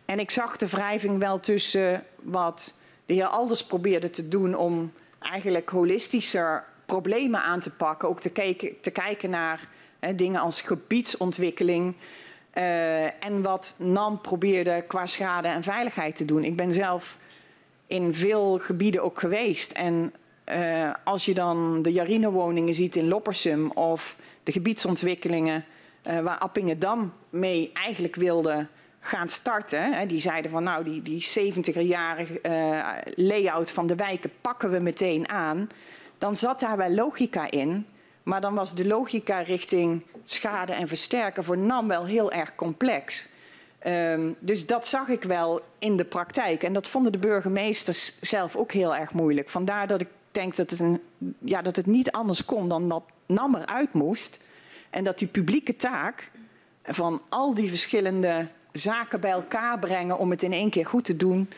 B: en ik zag de wrijving wel tussen wat de heer Alders probeerde te doen om eigenlijk holistischer problemen aan te pakken. Ook te kijken, te kijken naar hè, dingen als gebiedsontwikkeling. Uh, en wat NAM probeerde qua schade en veiligheid te doen. Ik ben zelf in veel gebieden ook geweest. En uh, als je dan de Jarine-woningen ziet in Loppersum of de gebiedsontwikkelingen uh, waar Appingedam mee eigenlijk wilde gaan starten. Hè, die zeiden van nou die, die 70-jarige uh, layout van de wijken pakken we meteen aan. Dan zat daar wel logica in. Maar dan was de logica richting schade en versterken voor NAM wel heel erg complex. Um, dus dat zag ik wel in de praktijk. En dat vonden de burgemeesters zelf ook heel erg moeilijk. Vandaar dat ik denk dat het, een, ja, dat het niet anders kon dan dat NAM eruit moest. En dat die publieke taak van al die verschillende zaken bij elkaar brengen om het in één keer goed te doen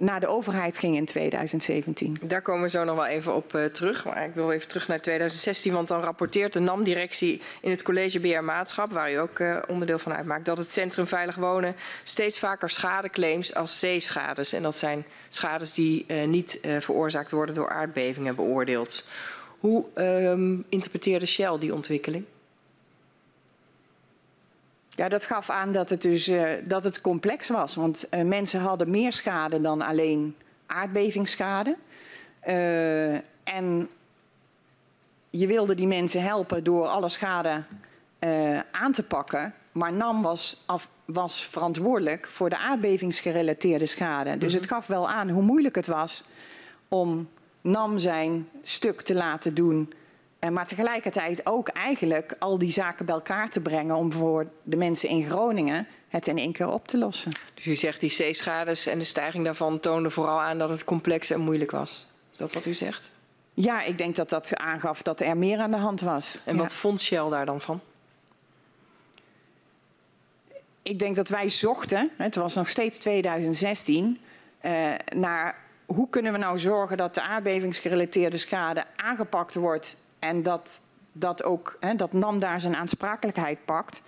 B: naar de overheid ging in 2017.
D: Daar komen we zo nog wel even op uh, terug. Maar ik wil even terug naar 2016, want dan rapporteert de NAM-directie in het college BR Maatschap, waar u ook uh, onderdeel van uitmaakt, dat het Centrum Veilig Wonen steeds vaker schadeclaims als C-schades, en dat zijn schades die uh, niet veroorzaakt worden door aardbevingen, beoordeeld. Hoe um, interpreteerde Shell die ontwikkeling?
B: Ja, dat gaf aan dat het dus uh, dat het complex was. Want uh, mensen hadden meer schade dan alleen aardbevingsschade. Uh, en je wilde die mensen helpen door alle schade aan te pakken. Maar NAM was, af, was verantwoordelijk voor de aardbevingsgerelateerde schade. Dus -hmm. het gaf wel aan hoe moeilijk het was om NAM zijn stuk te laten doen en maar tegelijkertijd ook eigenlijk al die zaken bij elkaar te brengen om voor de mensen in Groningen het in één keer op te lossen.
D: Dus u zegt die zeeschades en de stijging daarvan toonden vooral aan dat het complex en moeilijk was. Is dat wat u zegt?
B: Ja, ik denk dat dat aangaf dat er meer aan de hand was.
D: En
B: ja.
D: wat vond Shell daar dan van?
B: Ik denk dat wij zochten, het was nog steeds 2016, uh, naar hoe kunnen we nou zorgen dat de aardbevingsgerelateerde schade aangepakt wordt en dat, dat ook hè, dat NAM daar zijn aansprakelijkheid pakt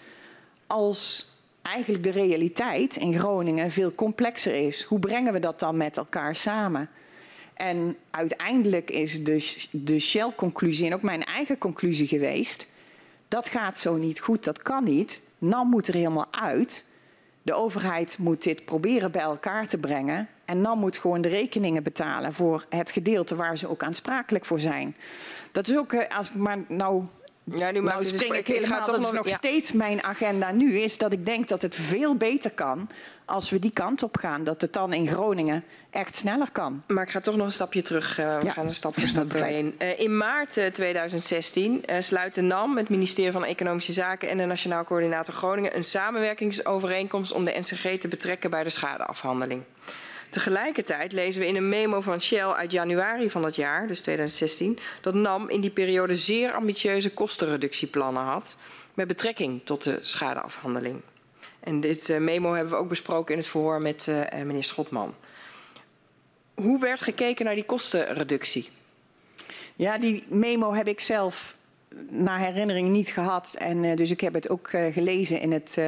B: als eigenlijk de realiteit in Groningen veel complexer is. Hoe brengen we dat dan met elkaar samen? En uiteindelijk is de, de Shell-conclusie en ook mijn eigen conclusie geweest... dat gaat zo niet goed, dat kan niet. NAM moet er helemaal uit. De overheid moet dit proberen bij elkaar te brengen. En NAM moet gewoon de rekeningen betalen voor het gedeelte waar ze ook aansprakelijk voor zijn. Dat is ook, eh, als ik maar nou
D: Ja, nu
B: nou spring ik helemaal, dat is
D: nog- ja.
B: steeds mijn agenda nu, is dat ik denk dat het veel beter kan als we die kant op gaan. Dat het dan in Groningen echt sneller kan.
D: Maar ik ga toch nog een stapje terug. eh, we
B: Ja.
D: gaan er stap [LAUGHS] voor stap doorheen. Eh, in maart eh, 2016 eh, sluit de NAM, het ministerie van Economische Zaken en de Nationaal Coördinator Groningen een samenwerkingsovereenkomst om de NCG te betrekken bij de schadeafhandeling. Tegelijkertijd lezen we in een memo van Shell uit januari van dat jaar, dus 2016, dat NAM in die periode zeer ambitieuze kostenreductieplannen had met betrekking tot de schadeafhandeling. En dit eh, memo hebben we ook besproken in het verhoor met eh, meneer Schotman. Hoe werd gekeken naar die kostenreductie?
B: Ja, die memo heb ik zelf naar herinnering niet gehad. En eh, dus ik heb het ook eh, gelezen in het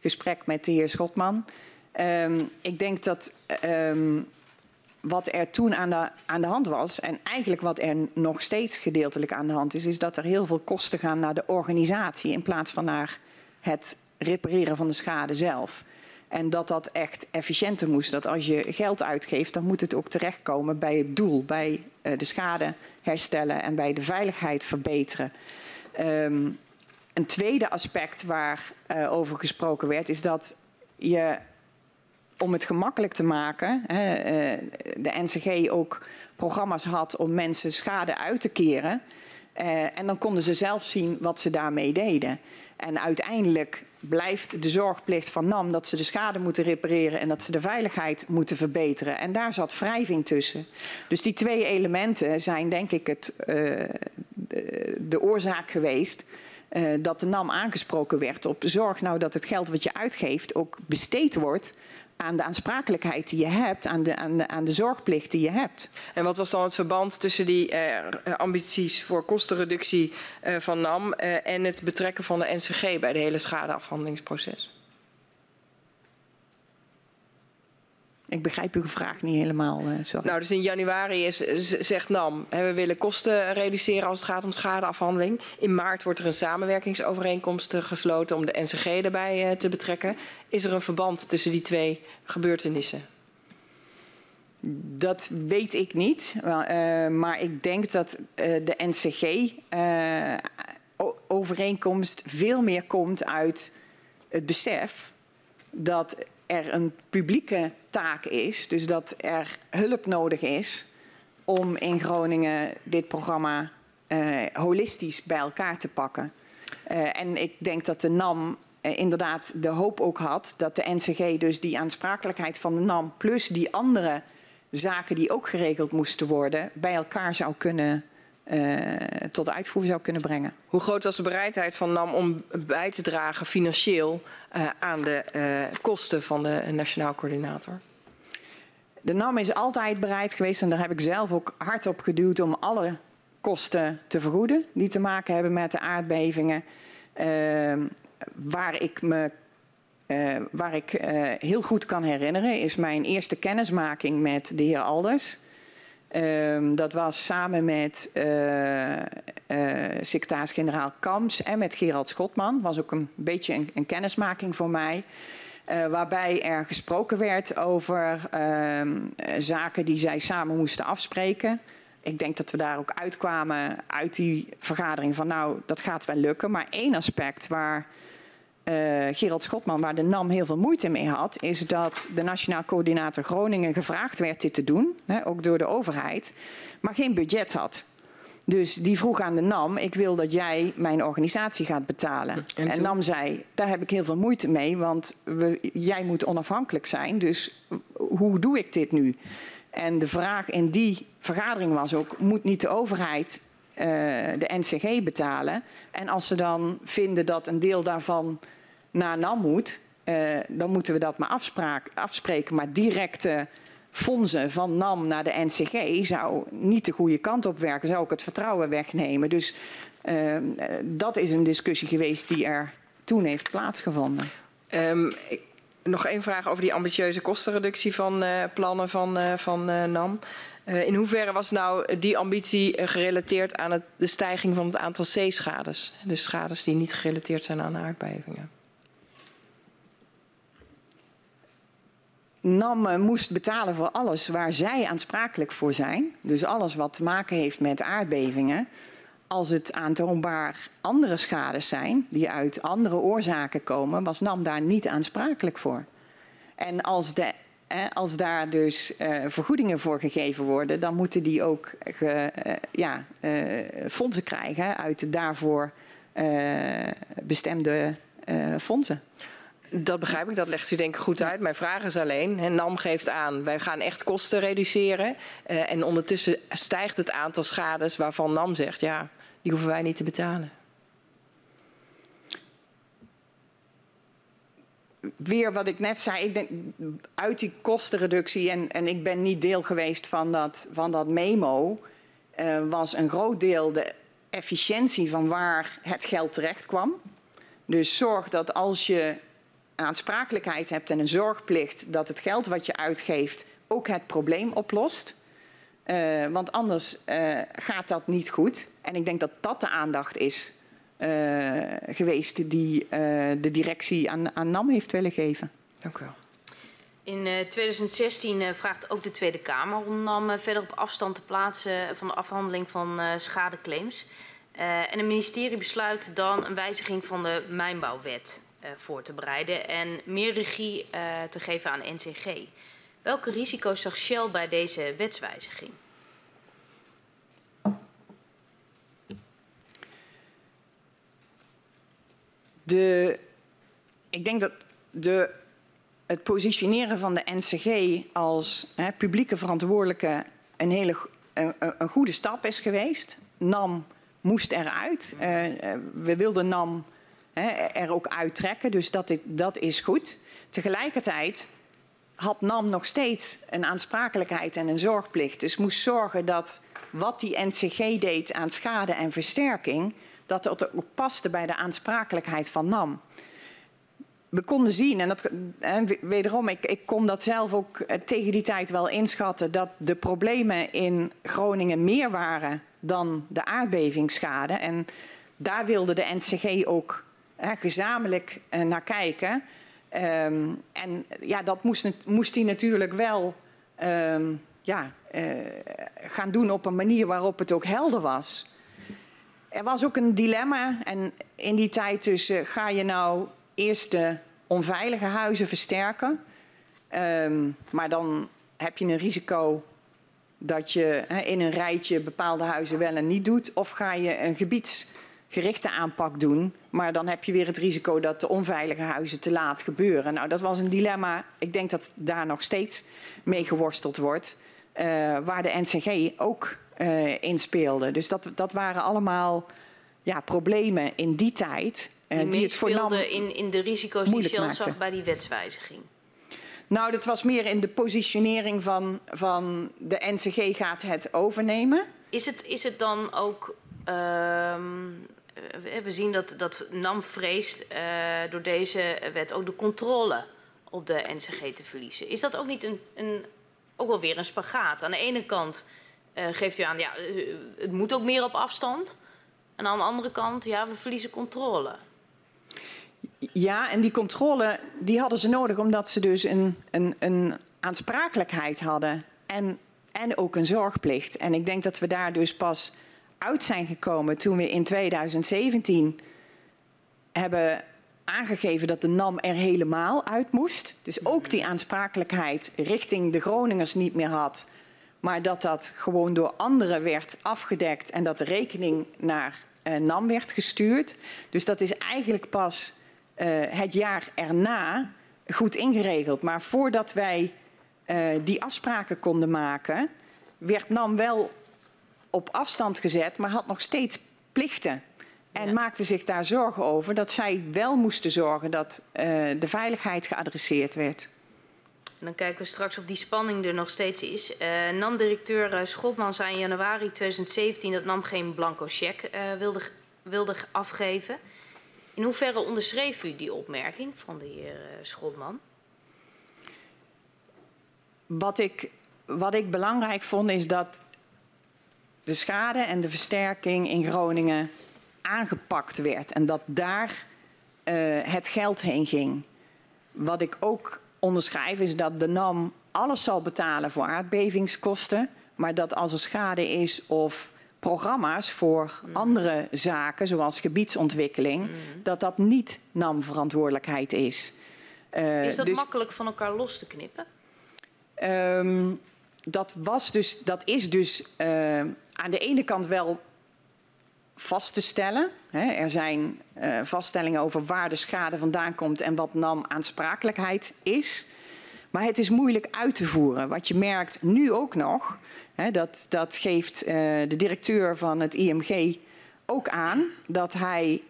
B: gesprek met de heer Schotman. Ehm, ik denk dat ehm, wat er toen aan de, aan de hand was, en eigenlijk wat er nog steeds gedeeltelijk aan de hand is, is dat er heel veel kosten gaan naar de organisatie in plaats van naar het repareren van de schade zelf. En dat dat echt efficiënter moest. Dat als je geld uitgeeft, dan moet het ook terechtkomen bij het doel, bij eh, de schade herstellen en bij de veiligheid verbeteren. Ehm, een tweede aspect waar eh, gesproken werd, is dat je om het gemakkelijk te maken, hè, eh, de NCG ook programma's had om mensen schade uit te keren. Eh, en dan konden ze zelf zien wat ze daarmee deden. En uiteindelijk blijft de zorgplicht van NAM dat ze de schade moeten repareren en dat ze de veiligheid moeten verbeteren. En daar zat wrijving tussen. Dus die twee elementen zijn denk ik het, eh, de, oorzaak geweest dat de NAM aangesproken werd op zorg nou dat het geld wat je uitgeeft ook besteed wordt aan de aansprakelijkheid die je hebt, aan de, aan de, aan de zorgplicht die je hebt.
D: En wat was dan het verband tussen die eh, ambities voor kostenreductie eh, van NAM eh, en het betrekken van de NCG bij de hele schadeafhandelingsproces?
B: Ik begrijp uw vraag niet helemaal, eh, sorry.
D: Nou, dus in januari is, zegt NAM, hè, we willen kosten reduceren als het gaat om schadeafhandeling. In maart wordt er een samenwerkingsovereenkomst eh, gesloten om de NCG erbij eh, te betrekken. Is er een verband tussen die twee gebeurtenissen?
B: Dat weet ik niet, maar ik denk dat de NCG-overeenkomst veel meer komt uit het besef dat er een publieke taak is, dus dat er hulp nodig is om in Groningen dit programma eh, holistisch bij elkaar te pakken. Eh, en ik denk dat de NAM eh, inderdaad de hoop ook had dat de NCG dus die aansprakelijkheid van de NAM plus die andere zaken die ook geregeld moesten worden bij elkaar zou kunnen tot uitvoer zou kunnen brengen.
D: Hoe groot was de bereidheid van NAM om bij te dragen financieel eh, aan de eh, kosten van de Nationaal Coördinator?
B: De NAM is altijd bereid geweest, en daar heb ik zelf ook hard op geduwd, om alle kosten te vergoeden die te maken hebben met de aardbevingen. Ehm, waar ik me eh, waar ik eh, heel goed kan herinneren, is mijn eerste kennismaking met de heer Alders. Ehm, dat was samen met eh, eh, secretaris-generaal Kamps en met Gerald Schotman. was ook een beetje een, kennismaking voor mij. Eh, waarbij er gesproken werd over ehm, eh, zaken die zij samen moesten afspreken. Ik denk dat we daar ook uitkwamen uit die vergadering van nou, dat gaat wel lukken. Maar één aspect waar eh, Gerald Schotman, waar de NAM heel veel moeite mee had, is dat de Nationaal Coördinator Groningen gevraagd werd dit te doen, hè, ook door de overheid, maar geen budget had. Dus die vroeg aan de NAM, ik wil dat jij mijn organisatie gaat betalen.
D: En?
B: NAM zei, daar heb ik heel veel moeite mee, want we, jij moet onafhankelijk zijn, dus hoe doe ik dit nu? En de vraag in die vergadering was ook, moet niet de overheid eh, de NCG betalen? En als ze dan vinden dat een deel daarvan naar NAM moet, eh, dan moeten we dat maar afspraak, afspreken. Maar directe fondsen van NAM naar de NCG zou niet de goede kant op werken, zou ook het vertrouwen wegnemen. Dus eh, dat is een discussie geweest die er toen heeft plaatsgevonden.
D: Ehm, nog één vraag over die ambitieuze kostenreductie van eh, plannen van, van NAM. In hoeverre was nou die ambitie gerelateerd aan de stijging van het aantal zeeschades? Dus schades die niet gerelateerd zijn aan aardbevingen.
B: NAM eh, moest betalen voor alles waar zij aansprakelijk voor zijn. Dus alles wat te maken heeft met aardbevingen. als het aantoonbaar andere schades zijn die uit andere oorzaken komen, was NAM daar niet aansprakelijk voor. En als, de, als daar dus uh, vergoedingen voor gegeven worden, dan moeten die ook ge, uh, ja, uh, fondsen krijgen uit daarvoor bestemde fondsen.
D: Dat begrijp ik, dat legt u denk ik goed uit. Mijn vraag is alleen, NAM geeft aan, wij gaan echt kosten reduceren. Uh, en ondertussen stijgt het aantal schades waarvan NAM zegt, ja, die hoeven wij niet te betalen.
B: Weer wat ik net zei, ik denk, uit die kostenreductie, en, en ik ben niet deel geweest van dat, van dat memo, uh, was een groot deel de efficiëntie van waar het geld terecht kwam. Dus zorg dat als je aansprakelijkheid hebt en een zorgplicht, dat het geld wat je uitgeeft ook het probleem oplost. Uh, want anders uh, gaat dat niet goed. En ik denk dat dat de aandacht is uh, geweest die de directie aan, aan, NAM heeft willen geven.
D: Dank u wel.
C: In 2016 vraagt ook de Tweede Kamer om NAM verder op afstand te plaatsen van de afhandeling van schadeclaims. en het ministerie besluit dan een wijziging van de mijnbouwwet voor te bereiden en meer regie uh, te geven aan NCG. Welke risico's zag Shell bij deze wetswijziging?
B: De, ik denk dat de, het positioneren van de NCG als hè, publieke verantwoordelijke een hele een, een, goede stap is geweest. NAM moest eruit. Uh, we wilden NAM er ook uittrekken. Dus dat, dat is goed. Tegelijkertijd had NAM nog steeds een aansprakelijkheid en een zorgplicht. Dus moest zorgen dat wat die NCG deed aan schade en versterking, dat dat ook paste bij de aansprakelijkheid van NAM. We konden zien, en, dat, en wederom, ik, ik kon dat zelf ook eh, tegen die tijd wel inschatten, dat de problemen in Groningen meer waren dan de aardbevingsschade. En daar wilde de NCG ook gezamenlijk uh, naar kijken. Um, en ja, dat moest, moest hij natuurlijk wel um, ja, uh, gaan doen op een manier waarop het ook helder was. Er was ook een dilemma en in die tijd tussen uh, ga je nou eerst de onveilige huizen versterken, um, maar dan heb je een risico dat je in een rijtje bepaalde huizen wel en niet doet, of ga je een gebieds gerichte aanpak doen. Maar dan heb je weer het risico dat de onveilige huizen te laat gebeuren. Nou, dat was een dilemma. Ik denk dat daar nog steeds mee geworsteld wordt. Uh, waar de NCG ook uh, in speelde. Dus dat, dat waren allemaal ja, problemen in die tijd.
C: Uh, die, die het voornam in, in de risico's die Shell maakte. zag bij die wetswijziging.
B: Nou, dat was meer in de positionering van, van de NCG gaat het overnemen.
C: Is het, is het dan ook uh, we zien dat, dat NAM vreest uh, door deze wet ook de controle op de NCG te verliezen. Is dat ook niet een, een, ook wel weer een spagaat? Aan de ene kant uh, geeft u aan, ja, het moet ook meer op afstand. En aan de andere kant, ja, we verliezen controle.
B: Ja, en die controle die hadden ze nodig omdat ze dus een, een, een aansprakelijkheid hadden en, en ook een zorgplicht. En ik denk dat we daar dus pas uit zijn gekomen toen we in 2017 hebben aangegeven dat de NAM er helemaal uit moest. Dus ook die aansprakelijkheid richting de Groningers niet meer had. Maar dat dat gewoon door anderen werd afgedekt en dat de rekening naar uh, NAM werd gestuurd. Dus dat is eigenlijk pas uh, het jaar erna goed ingeregeld. Maar voordat wij uh, die afspraken konden maken, werd NAM wel op afstand gezet, maar had nog steeds plichten. En ja. maakte zich daar zorgen over dat zij wel moesten zorgen dat uh, de veiligheid geadresseerd werd.
C: En dan kijken we straks of die spanning er nog steeds is. Uh, NAM-directeur uh, Schotman zei in januari 2017 dat NAM geen blanco cheque wilde, wilde afgeven. In hoeverre onderschreef u die opmerking van de heer Schotman?
B: Wat ik, wat ik belangrijk vond is dat de schade en de versterking in Groningen aangepakt werd en dat daar uh, het geld heen ging. Wat ik ook onderschrijf is dat de NAM alles zal betalen voor aardbevingskosten, maar dat als er schade is of programma's voor andere zaken, zoals gebiedsontwikkeling, dat dat niet NAM-verantwoordelijkheid is.
C: Uh, is dat dus, makkelijk van elkaar los te knippen?
B: Um, dat, was dus, dat is dus uh, aan de ene kant wel vast te stellen. Hè. Er zijn uh, vaststellingen over waar de schade vandaan komt en wat NAM aansprakelijkheid is. Maar het is moeilijk uit te voeren. Wat je merkt nu ook nog, hè, dat, dat geeft uh, de directeur van het IMG ook aan, dat hij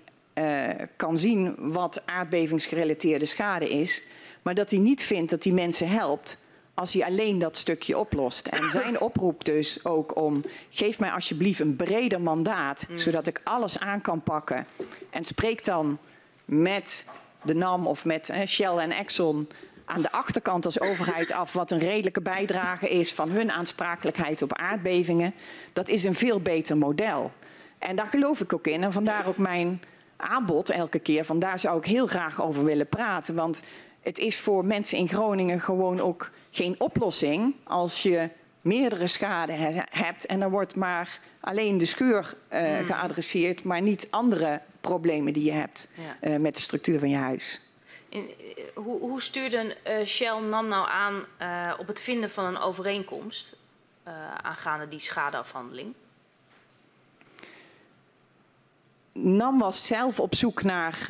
B: kan zien wat aardbevingsgerelateerde schade is, maar dat hij niet vindt dat die mensen helpt als hij alleen dat stukje oplost. En zijn [LAUGHS] oproep dus ook om, geef mij alsjeblieft een breder mandaat, mm. zodat ik alles aan kan pakken. En spreek dan met de NAM of met Shell en Exxon aan de achterkant als overheid af wat een redelijke bijdrage is van hun aansprakelijkheid op aardbevingen. Dat is een veel beter model. En daar geloof ik ook in. En vandaar ook mijn aanbod elke keer. Van daar zou ik heel graag over willen praten. Want het is voor mensen in Groningen gewoon ook geen oplossing als je meerdere schade hebt en er wordt maar alleen de scheur uh, geadresseerd, maar niet andere problemen die je hebt ja. uh, met de structuur van je huis.
C: In, uh, hoe, hoe, stuurde Shell NAM nou aan op het vinden van een overeenkomst aangaande die schadeafhandeling?
B: NAM was zelf op zoek naar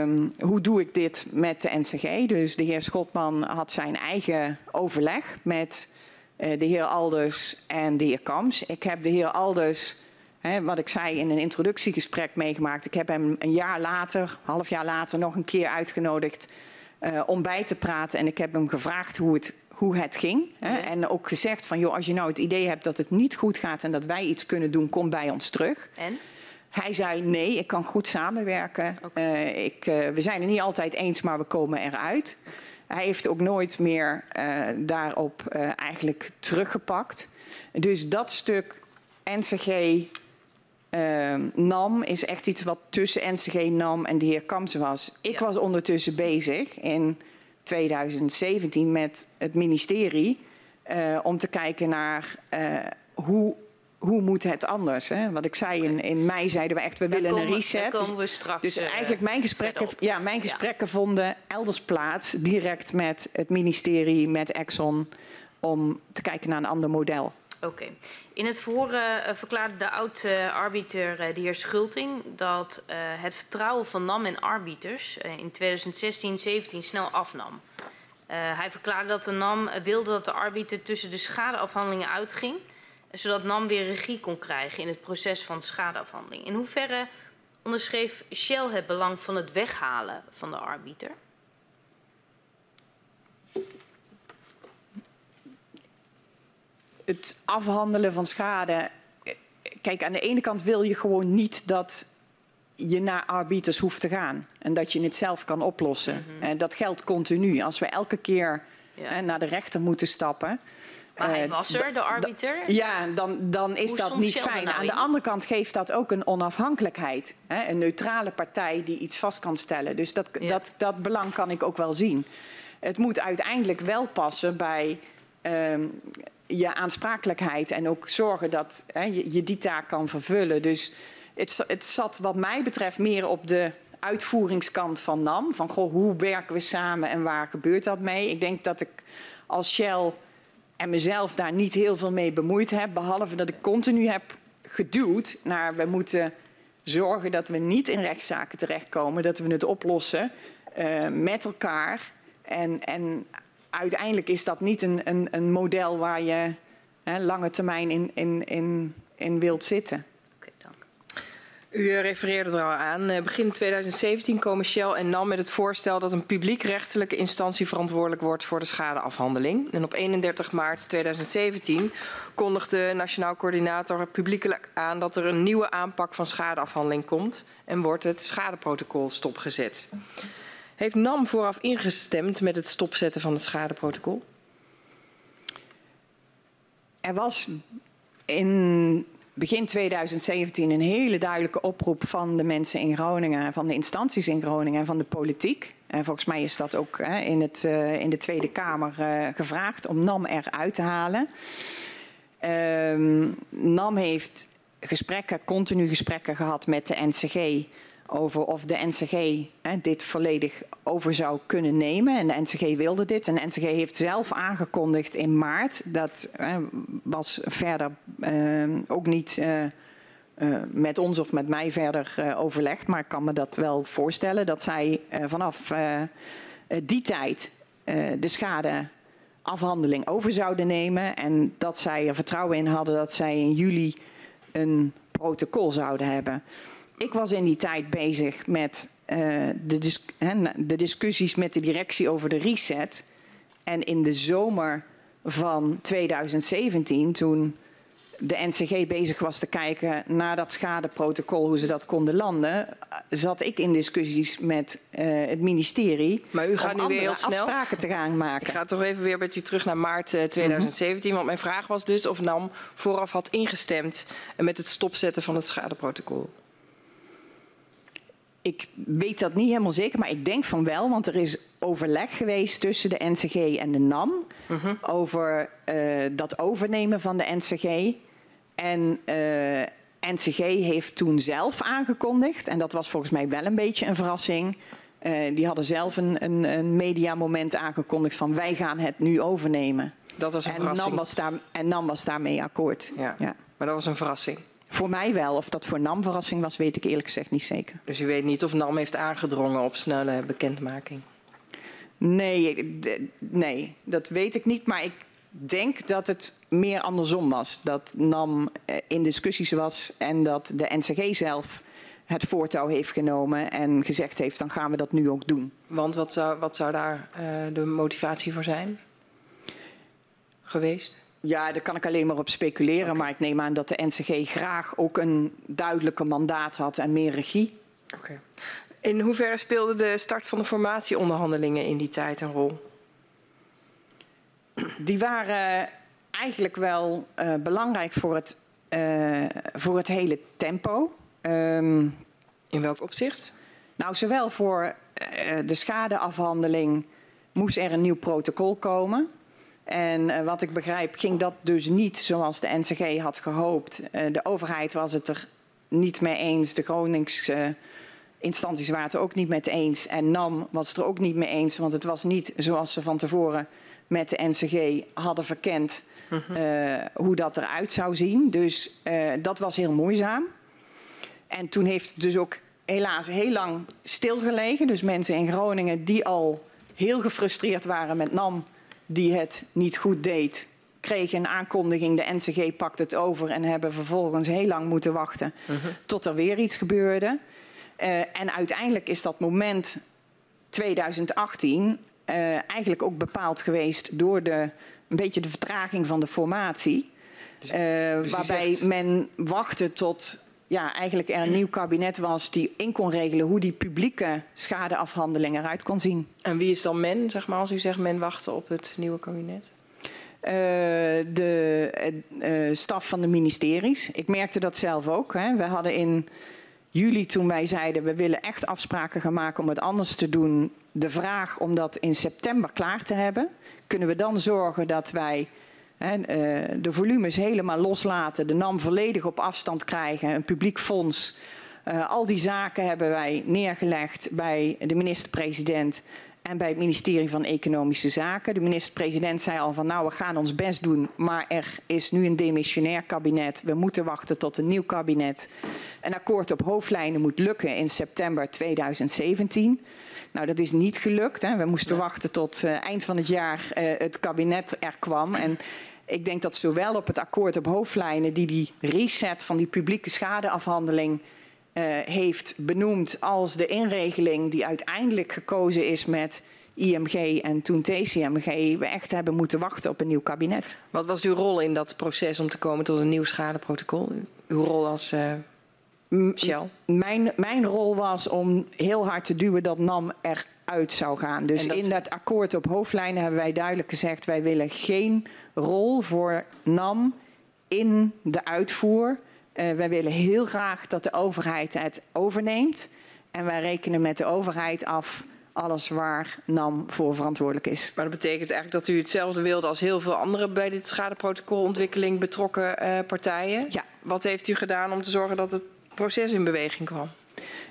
B: um, hoe doe ik dit met de NCG. Dus de heer Schotman had zijn eigen overleg met uh, de heer Alders en de heer Kams. Ik heb de heer Alders, hè, wat ik zei in een introductiegesprek meegemaakt. Ik heb hem een jaar later, half jaar later, nog een keer uitgenodigd uh, om bij te praten. En ik heb hem gevraagd hoe het, hoe het ging. Hè. En ook gezegd van, joh, als je nou het idee hebt dat het niet goed gaat en dat wij iets kunnen doen, kom bij ons terug.
C: En?
B: Hij zei nee, ik kan goed samenwerken. Okay. Uh, ik, uh, we zijn het niet altijd eens, maar we komen eruit. Hij heeft ook nooit meer uh, daarop eigenlijk teruggepakt. Dus dat stuk NCG NAM is echt iets wat tussen NCG NAM en de heer Kamsen was. Ik ja. was ondertussen bezig in 2017 met het ministerie om te kijken naar hoe hoe moet het anders? Hè? Wat ik zei, in, in mei zeiden we echt, we
C: daar
B: willen
C: komen,
B: een reset.
C: komen we straks,
B: dus eigenlijk mijn gesprekken, ja, mijn gesprekken ja. vonden elders plaats, direct met het ministerie, met Exxon, om te kijken naar een ander model.
C: Oké. Okay. In het verhoor uh, verklaarde de oud-arbiter, uh, de heer Schulting, dat uh, het vertrouwen van NAM en arbiters in 2016-17 snel afnam. hij verklaarde dat de NAM wilde dat de arbiter tussen de schadeafhandelingen uitging zodat NAM weer regie kon krijgen in het proces van schadeafhandeling. In hoeverre onderschreef Shell het belang van het weghalen van de arbiter?
B: Het afhandelen van schade. Kijk, aan de ene kant wil je gewoon niet dat je naar arbiters hoeft te gaan en dat je het zelf kan oplossen. Mm -hmm. En dat geldt continu. Als we elke keer ja. naar de rechter moeten stappen,
C: maar hij eh, was er, de arbiter?
B: Ja, dan, dan is Hoe dat niet fijn. Nou Aan de andere kant geeft dat ook een onafhankelijkheid. Hè? Een neutrale partij die iets vast kan stellen. Dus dat, ja. dat, dat belang kan ik ook wel zien. Het moet uiteindelijk wel passen bij um, je aansprakelijkheid. En ook zorgen dat hè, je, je, die taak kan vervullen. Dus het, het zat wat mij betreft meer op de uitvoeringskant van NAM. Van goh, hoe werken we samen en waar gebeurt dat mee? Ik denk dat ik als Shell en mezelf daar niet heel veel mee bemoeid heb. Behalve dat ik continu heb geduwd naar we moeten zorgen dat we niet in rechtszaken terechtkomen. Dat we het oplossen uh, met elkaar. En, en uiteindelijk is dat niet een, een, een model waar je hè, lange termijn in, in, in, in wilt zitten.
D: U refereerde er al aan. Eh, begin 2017 komen Shell en NAM met het voorstel dat een publiekrechtelijke instantie verantwoordelijk wordt voor de schadeafhandeling. En op 31 maart 2017 kondigde Nationaal Coördinator publiekelijk aan dat er een nieuwe aanpak van schadeafhandeling komt en wordt het schadeprotocol stopgezet. Heeft NAM vooraf ingestemd met het stopzetten van het schadeprotocol?
B: Er was in begin 2017 een hele duidelijke oproep van de mensen in Groningen, van de instanties in Groningen en van de politiek. En volgens mij is dat ook hè, in, het, uh, in de Tweede Kamer uh, gevraagd om NAM eruit te halen. Um, NAM heeft gesprekken, continu gesprekken gehad met de NCG over of de NCG dit volledig over zou kunnen nemen. En de NCG wilde dit. En de NCG heeft zelf aangekondigd in maart. Dat hè, was verder uh, ook niet uh, uh, met ons of met mij verder overlegd. Maar ik kan me dat wel voorstellen dat zij vanaf die tijd de schadeafhandeling over zouden nemen. En dat zij er vertrouwen in hadden dat zij in juli een protocol zouden hebben. Ik was in die tijd bezig met uh, de, dis de, discussies met de directie over de reset. En in de zomer van 2017, toen de NCG bezig was te kijken naar dat schadeprotocol, hoe ze dat konden landen, zat ik in discussies met uh, het ministerie.
D: Maar u gaat
B: om
D: nu weer heel
B: snel afspraken te gaan maken.
D: Ik ga toch even weer met u terug naar maart 2017. Mm -hmm. Want mijn vraag was dus of NAM vooraf had ingestemd met het stopzetten van het schadeprotocol
B: ik weet dat niet helemaal zeker, maar ik denk van wel, want er is overleg geweest tussen de NCG en de NAM uh -huh. over uh, dat overnemen van de NCG. En uh, NCG heeft toen zelf aangekondigd, en dat was volgens mij wel een beetje een verrassing. Uh, die hadden zelf een, een, een mediamoment aangekondigd van wij gaan het nu overnemen.
D: Dat was een
B: en
D: verrassing.
B: NAM was daar, en NAM was daarmee akkoord.
D: Ja, ja. Maar dat was een verrassing.
B: Voor mij wel. Of dat voor NAM verrassing was, weet ik eerlijk gezegd niet zeker.
D: Dus u weet niet of NAM heeft aangedrongen op snelle bekendmaking?
B: Nee, nee, dat weet ik niet. Maar ik denk dat het meer andersom was. Dat NAM in discussies was en dat de NCG zelf het voortouw heeft genomen en gezegd heeft, dan gaan we dat nu ook doen.
D: Want wat zou, wat zou daar uh, de motivatie voor zijn geweest?
B: Ja, daar kan ik alleen maar op speculeren. Okay. Maar ik neem aan dat de NCG graag ook een duidelijker mandaat had en meer regie.
D: Okay. In hoeverre speelde de start van de formatieonderhandelingen in die tijd een rol?
B: Die waren eigenlijk wel uh, belangrijk voor het, uh, voor het hele tempo. Um,
D: in welk opzicht?
B: Nou, zowel voor uh, de schadeafhandeling moest er een nieuw protocol komen. En uh, wat ik begrijp ging dat dus niet zoals de NCG had gehoopt. Uh, de overheid was het er niet mee eens. De Groningse uh, instanties waren het er ook niet mee eens. En NAM was het er ook niet mee eens. Want het was niet zoals ze van tevoren met de NCG hadden verkend uh -huh. hoe dat eruit zou zien. Dus dat was heel moeizaam. En toen heeft het dus ook helaas heel lang stilgelegen. Dus mensen in Groningen die al heel gefrustreerd waren met NAM die het niet goed deed, kregen een aankondiging, de NCG pakt het over en hebben vervolgens heel lang moeten wachten uh -huh. tot er weer iets gebeurde. Uh, en uiteindelijk is dat moment 2018 uh, eigenlijk ook bepaald geweest door de, een beetje de vertraging van de formatie. Dus, uh, dus waarbij zegt... men wachtte tot ja, eigenlijk er een nieuw kabinet was die in kon regelen hoe die publieke schadeafhandeling eruit kon zien.
D: En wie is dan men, zeg maar, als u zegt men wachtte op het nieuwe kabinet?
B: Uh, de uh, staf van de ministeries. Ik merkte dat zelf ook. Hè. We hadden in juli, toen wij zeiden we willen echt afspraken gaan maken om het anders te doen, de vraag om dat in september klaar te hebben. Kunnen we dan zorgen dat wij de volumes helemaal loslaten, de NAM volledig op afstand krijgen, een publiek fonds. Uh, al die zaken hebben wij neergelegd bij de minister-president en bij het ministerie van Economische Zaken. De minister-president zei al van nou we gaan ons best doen, maar er is nu een demissionair kabinet. We moeten wachten tot een nieuw kabinet. Een akkoord op hoofdlijnen moet lukken in september 2017. Nou, dat is niet gelukt. Hè. We moesten wachten tot uh, eind van het jaar uh, het kabinet er kwam. En ik denk dat zowel op het akkoord op hoofdlijnen, die die reset van die publieke schadeafhandeling uh, heeft benoemd, als de inregeling die uiteindelijk gekozen is met IMG en toen TCMG, we echt hebben moeten wachten op een nieuw kabinet.
D: Wat was uw rol in dat proces om te komen tot een nieuw schadeprotocol? Uw rol als Shell?
B: Mijn, mijn rol was om heel hard te duwen dat NAM eruit zou gaan. Dus dat... in dat akkoord op hoofdlijnen hebben wij duidelijk gezegd, wij willen geen rol voor NAM in de uitvoer. Uh, wij willen heel graag dat de overheid het overneemt. En wij rekenen met de overheid af alles waar NAM voor verantwoordelijk is.
D: Maar dat betekent eigenlijk dat u hetzelfde wilde als heel veel andere bij dit schadeprotocolontwikkeling betrokken uh, partijen.
B: Ja.
D: Wat heeft u gedaan om te zorgen dat het proces in beweging kwam?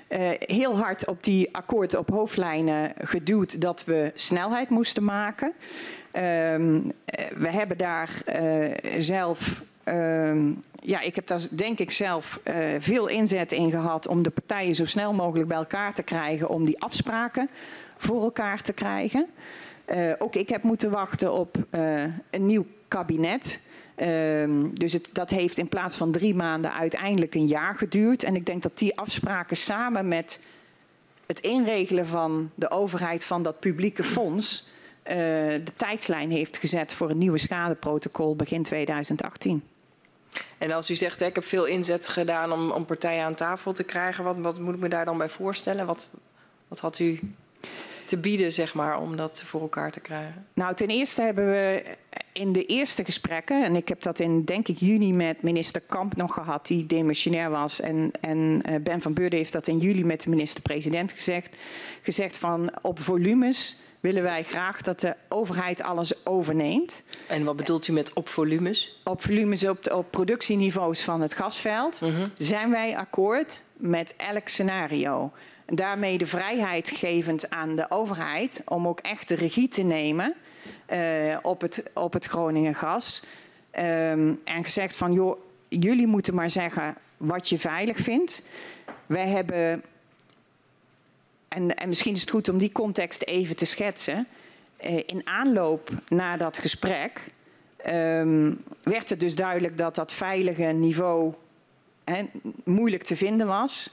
B: Uh, heel hard op die akkoord op hoofdlijnen geduwd dat we snelheid moesten maken. Uh, we hebben daar uh, zelf uh, ja, ik heb daar denk ik zelf veel inzet in gehad om de partijen zo snel mogelijk bij elkaar te krijgen om die afspraken voor elkaar te krijgen. Ook ik heb moeten wachten op een nieuw kabinet. Ehm, dus het, dat heeft in plaats van drie maanden uiteindelijk een jaar geduurd. En ik denk dat die afspraken samen met het inregelen van de overheid van dat publieke fonds de tijdslijn heeft gezet voor een nieuwe schadeprotocol begin 2018.
D: En als u zegt, ik heb veel inzet gedaan om, om partijen aan tafel te krijgen, wat, wat moet ik me daar dan bij voorstellen? Wat, wat had u te bieden, zeg maar, om dat voor elkaar te krijgen?
B: Nou, ten eerste hebben we in de eerste gesprekken, en ik heb dat in, denk ik, juni met minister Kamp nog gehad, die demissionair was. En, en Ben van Beurden heeft dat in juli met de minister-president gezegd. Gezegd van op volumes willen wij graag dat de overheid alles overneemt.
D: En wat bedoelt u met op volumes?
B: Op volumes op, op productieniveaus van het gasveld -hmm. zijn wij akkoord met elk scenario. Daarmee de vrijheid gevend aan de overheid om ook echt de regie te nemen uh, op, het, op het Groningen gas. Um, en gezegd van, joh, jullie moeten maar zeggen wat je veilig vindt. Wij hebben en, en, misschien is het goed om die context even te schetsen. Uh, in aanloop naar dat gesprek um, werd het dus duidelijk dat dat veilige niveau moeilijk te vinden was.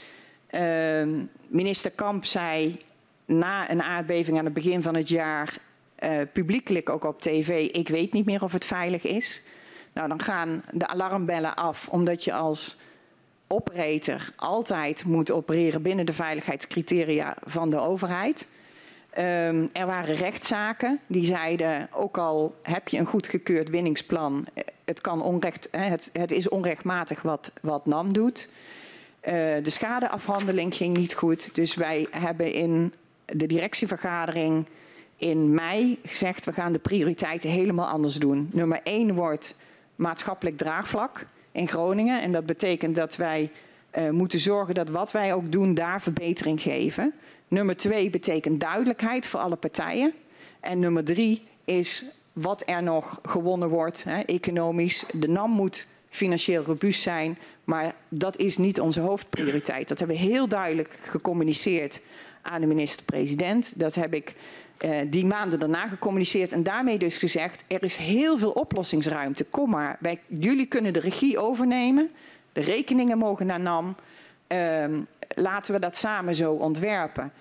B: Uh, minister Kamp zei na een aardbeving aan het begin van het jaar uh, publiekelijk ook op tv: Ik weet niet meer of het veilig is. Nou, dan gaan de alarmbellen af, omdat je als operator altijd moet opereren binnen de veiligheidscriteria van de overheid. Um, er waren rechtszaken die zeiden, ook al heb je een goedgekeurd winningsplan, het, kan onrecht, het, het is onrechtmatig wat, wat NAM doet. Uh, de schadeafhandeling ging niet goed, dus wij hebben in de directievergadering in mei gezegd, we gaan de prioriteiten helemaal anders doen. Nummer één wordt maatschappelijk draagvlak in Groningen. En dat betekent dat wij uh, moeten zorgen dat wat wij ook doen daar verbetering geven. Nummer twee betekent duidelijkheid voor alle partijen. En nummer drie is wat er nog gewonnen wordt, hè, economisch. De NAM moet financieel robuust zijn, maar dat is niet onze hoofdprioriteit. Dat hebben we heel duidelijk gecommuniceerd aan de minister-president. Dat heb ik uh, die maanden daarna gecommuniceerd en daarmee dus gezegd: er is heel veel oplossingsruimte. Kom maar, wij, jullie kunnen de regie overnemen, de rekeningen mogen naar NAM. Uh, laten we dat samen zo ontwerpen.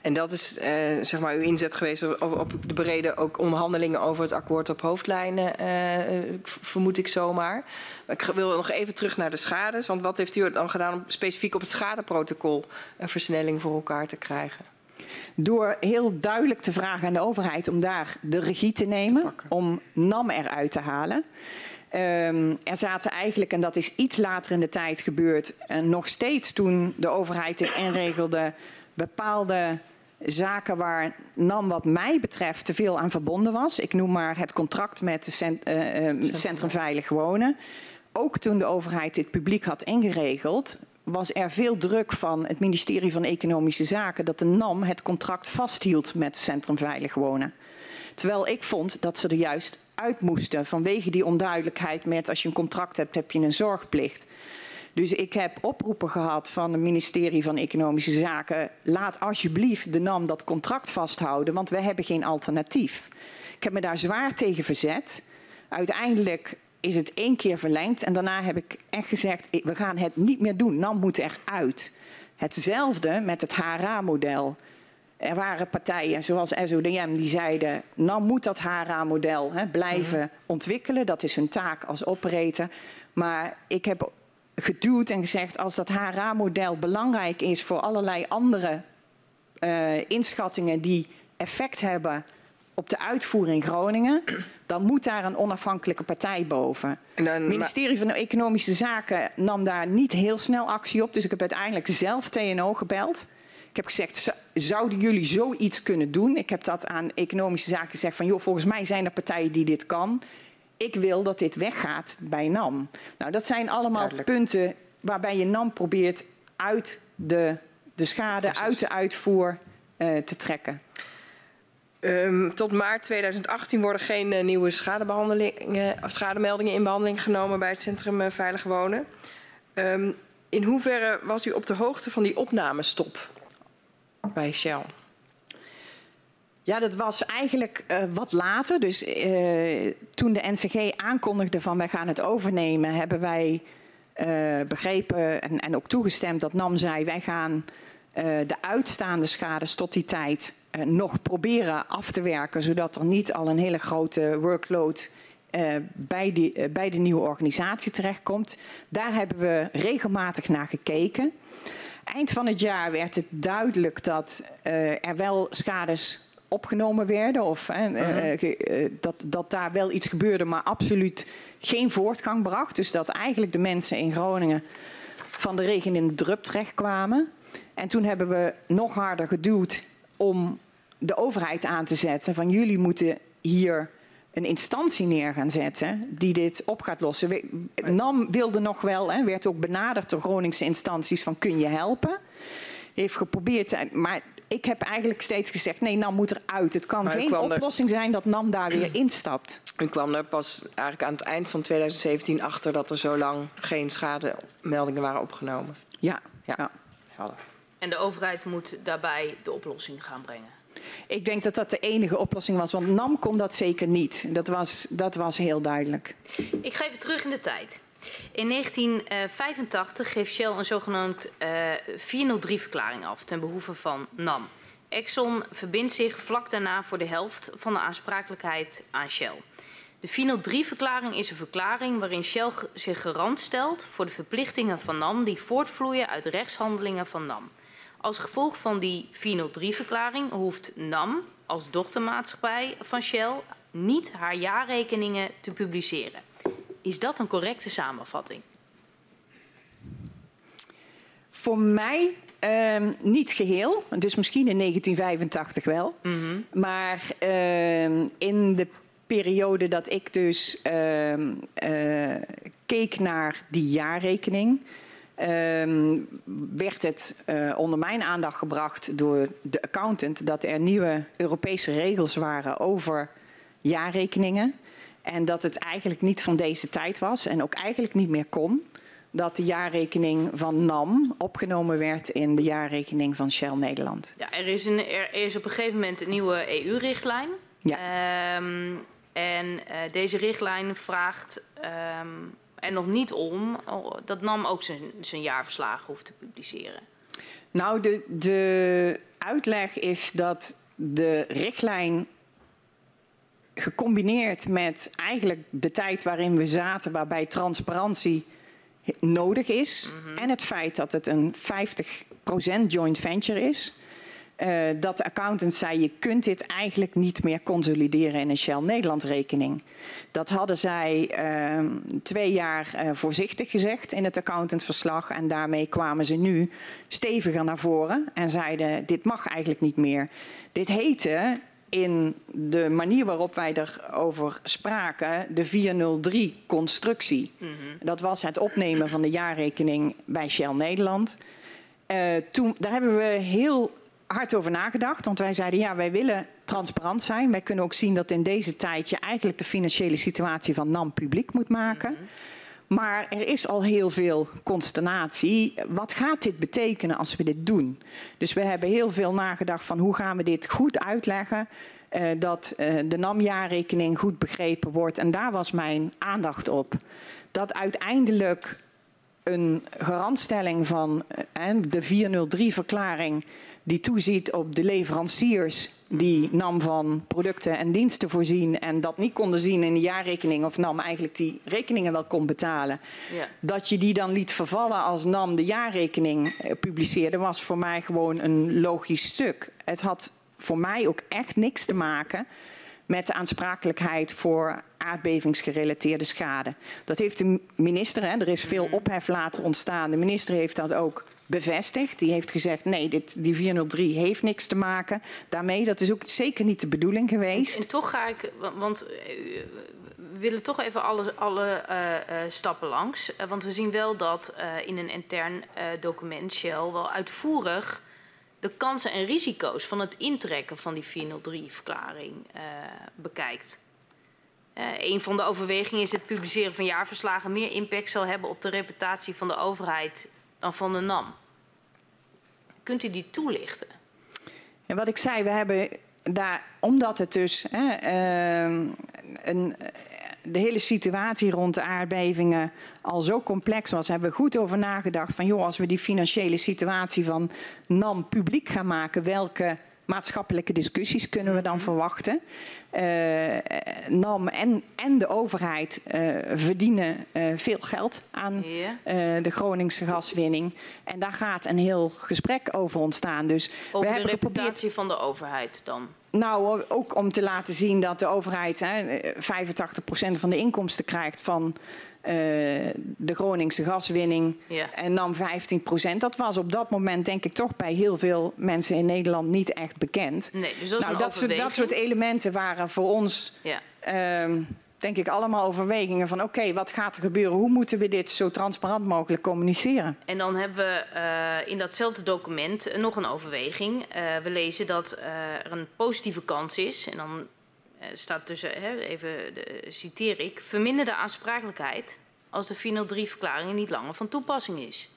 D: En dat is uh, zeg maar uw inzet geweest op, op, de brede ook onderhandelingen over het akkoord op hoofdlijnen, uh, vermoed ik zomaar. Ik wil nog even terug naar de schades, want wat heeft u dan gedaan om specifiek op het schadeprotocol een versnelling voor elkaar te krijgen?
B: Door heel duidelijk te vragen aan de overheid om daar de regie te nemen, te om NAM eruit te halen. Um, er zaten eigenlijk, en dat is iets later in de tijd gebeurd, en nog steeds toen de overheid dit inregelde, bepaalde zaken waar NAM wat mij betreft te veel aan verbonden was. Ik noem maar het contract met het cent, uh, uh, Centrum Veilig Wonen. Ook toen de overheid dit publiek had ingeregeld, was er veel druk van het ministerie van Economische Zaken dat de NAM het contract vasthield met Centrum Veilig Wonen. Terwijl ik vond dat ze er juist uit moesten vanwege die onduidelijkheid met als je een contract hebt, heb je een zorgplicht. Dus ik heb oproepen gehad van het ministerie van Economische Zaken. Laat alsjeblieft de NAM dat contract vasthouden, want we hebben geen alternatief. Ik heb me daar zwaar tegen verzet. Uiteindelijk is het één keer verlengd en daarna heb ik echt gezegd, we gaan het niet meer doen. NAM moet eruit. Hetzelfde met het HRA-model. Er waren partijen zoals SODM die zeiden, NAM moet dat HRA-model blijven mm -hmm. ontwikkelen. Dat is hun taak als operator. Maar ik heb geduwd en gezegd, als dat HRA-model belangrijk is voor allerlei andere uh, inschattingen die effect hebben op de uitvoering in Groningen, dan moet daar een onafhankelijke partij boven. Het ministerie van Economische Zaken nam daar niet heel snel actie op. Dus ik heb uiteindelijk zelf TNO gebeld. Ik heb gezegd, "Z- zouden jullie zoiets kunnen doen? Ik heb dat aan economische zaken gezegd van, joh, volgens mij zijn er partijen die dit kan. Ik wil dat dit weggaat bij NAM. Nou, dat zijn allemaal
D: Duidelijk.
B: punten waarbij je NAM probeert uit de, de schade, uit de uitvoer eh, te trekken.
D: Ehm, tot maart 2018 worden geen eh, nieuwe schadebehandelingen, of schademeldingen in behandeling genomen bij het Centrum eh, Veilig Wonen. Ehm, in hoeverre was u op de hoogte van die opnamestop bij Shell?
B: Ja, dat was eigenlijk eh, wat later. Dus eh, toen de NCG aankondigde van wij gaan het overnemen, hebben wij eh, begrepen en, en ook toegestemd dat NAM zei wij gaan de uitstaande schades tot die tijd nog proberen af te werken, zodat er niet al een hele grote workload bij, die, bij de nieuwe organisatie terechtkomt. Daar hebben we regelmatig naar gekeken. Eind van het jaar werd het duidelijk dat er wel schades opgenomen werden. Of eh, eh, eh, dat, dat daar wel iets gebeurde, maar absoluut geen voortgang bracht. Dus dat eigenlijk de mensen in Groningen van de regen in de drup terechtkwamen. En toen hebben we nog harder geduwd om de overheid aan te zetten. Van jullie moeten hier een instantie neer gaan zetten die dit op gaat lossen. We- NAM wilde nog wel, hè, werd ook benaderd door Groningse instanties van kun je helpen? Heeft geprobeerd, te- maar ik heb eigenlijk steeds gezegd nee, NAM moet eruit. Het kan
D: Maar
B: geen
D: er-
B: oplossing zijn dat NAM daar weer [CLEARS THROAT] instapt.
D: U kwam er pas eigenlijk aan het eind van 2017 achter dat er zo lang geen schademeldingen waren opgenomen.
B: Ja,
D: Ja.
B: ja.
D: Helder.
C: En de overheid moet daarbij de oplossing gaan brengen.
B: Ik denk dat dat de enige oplossing was, want NAM kon dat zeker niet. Dat was, dat was heel duidelijk.
C: Ik ga even terug in de tijd. In 1985 geeft Shell een zogenaamd eh 403-verklaring af ten behoeve van NAM. Exxon verbindt zich vlak daarna voor de helft van de aansprakelijkheid aan Shell. De 403-verklaring is een verklaring waarin Shell zich garant stelt voor de verplichtingen van NAM die voortvloeien uit rechtshandelingen van NAM. Als gevolg van die 403-verklaring hoeft NAM als dochtermaatschappij van Shell niet haar jaarrekeningen te publiceren. Is dat een correcte samenvatting?
B: Voor mij ehm, niet geheel, dus misschien in 1985 wel. Maar ehm, in de periode dat ik dus ehm, eh, keek naar die jaarrekening, werd het eh, onder mijn aandacht gebracht door de accountant dat er nieuwe Europese regels waren over jaarrekeningen. En dat het eigenlijk niet van deze tijd was en ook eigenlijk niet meer kon. Dat de jaarrekening van NAM opgenomen werd in de jaarrekening van Shell Nederland.
C: Ja, er, is een, er is op een gegeven moment een nieuwe EU-richtlijn.
B: Ja.
C: Ehm, en eh, deze richtlijn vraagt ehm, er nog niet om oh, dat NAM ook zijn, zijn jaarverslagen hoeft te publiceren.
B: Nou, de, de uitleg is dat de richtlijn gecombineerd met eigenlijk de tijd waarin we zaten, waarbij transparantie nodig is, en het feit dat het een 50% joint venture is, eh, dat de accountant zei: je kunt dit eigenlijk niet meer consolideren in een Shell Nederland rekening. Dat hadden zij ehm, twee jaar eh, voorzichtig gezegd in het accountantsverslag. En daarmee kwamen ze nu steviger naar voren en zeiden: dit mag eigenlijk niet meer. Dit heette in de manier waarop wij erover spraken de 403-constructie. Dat was het opnemen van de jaarrekening bij Shell Nederland. Eh, toen, daar hebben we heel hard over nagedacht. Want wij zeiden, ja, wij willen transparant zijn. Wij kunnen ook zien dat in deze tijd je eigenlijk de financiële situatie van NAM publiek moet maken. Maar er is al heel veel consternatie. Wat gaat dit betekenen als we dit doen? Dus we hebben heel veel nagedacht van hoe gaan we dit goed uitleggen. eh, dat eh, de NAM-jaarrekening goed begrepen wordt. En daar was mijn aandacht op. Dat uiteindelijk een garantstelling van eh, de 403-verklaring die toeziet op de leveranciers die NAM van producten en diensten voorzien en dat niet konden zien in de jaarrekening of NAM eigenlijk die rekeningen wel kon betalen.
C: Ja.
B: Dat je die dan liet vervallen als NAM de jaarrekening eh, publiceerde was voor mij gewoon een logisch stuk. Het had voor mij ook echt niks te maken met de aansprakelijkheid voor aardbevingsgerelateerde schade. Dat heeft de minister, hè, er is veel ophef laten ontstaan. De minister heeft dat ook bevestigd. Die heeft gezegd, nee, dit, die 403 heeft niks te maken daarmee. Dat is ook zeker niet de bedoeling geweest.
C: En toch ga ik, wa- want eh, we willen toch even alle, eh, eh, stappen langs. Want we zien wel dat in een intern document Shell wel uitvoerig de kansen en risico's van het intrekken van die 403-verklaring eh, bekijkt. Eh, een van de overwegingen is het publiceren van jaarverslagen meer impact zal hebben op de reputatie van de overheid dan van de NAM. Kunt u die toelichten?
B: En wat ik zei, we hebben daar, omdat het dus hè, ehm, een, de hele situatie rond de aardbevingen al zo complex was, hebben we goed over nagedacht van joh, als we die financiële situatie van NAM publiek gaan maken, welke maatschappelijke discussies kunnen we dan verwachten? Eh, NAM en, en de overheid eh, verdienen eh, veel geld aan eh, de Groningse gaswinning. En daar gaat een heel gesprek over ontstaan. Dus we
C: de
B: hebben geprobeerd.
C: reputatie van de overheid dan?
B: Nou, ook om te laten zien dat de overheid hè, 85% van de inkomsten krijgt van eh, de Groningse gaswinning.
C: Ja.
B: En nam 15%. Dat was op dat moment denk ik toch bij heel veel mensen in Nederland niet echt bekend.
C: Nee, dus dat
B: nou, dat, soort, dat soort elementen waren voor ons
C: Ja.
B: ehm, denk ik allemaal overwegingen van oké, wat gaat er gebeuren? Hoe moeten we dit zo transparant mogelijk communiceren?
C: En dan hebben we eh, in datzelfde document nog een overweging. Eh, we lezen dat er een positieve kans is. En dan staat tussen, hè, even de, citeer ik, verminderde aansprakelijkheid als de 403-verklaring niet langer van toepassing is.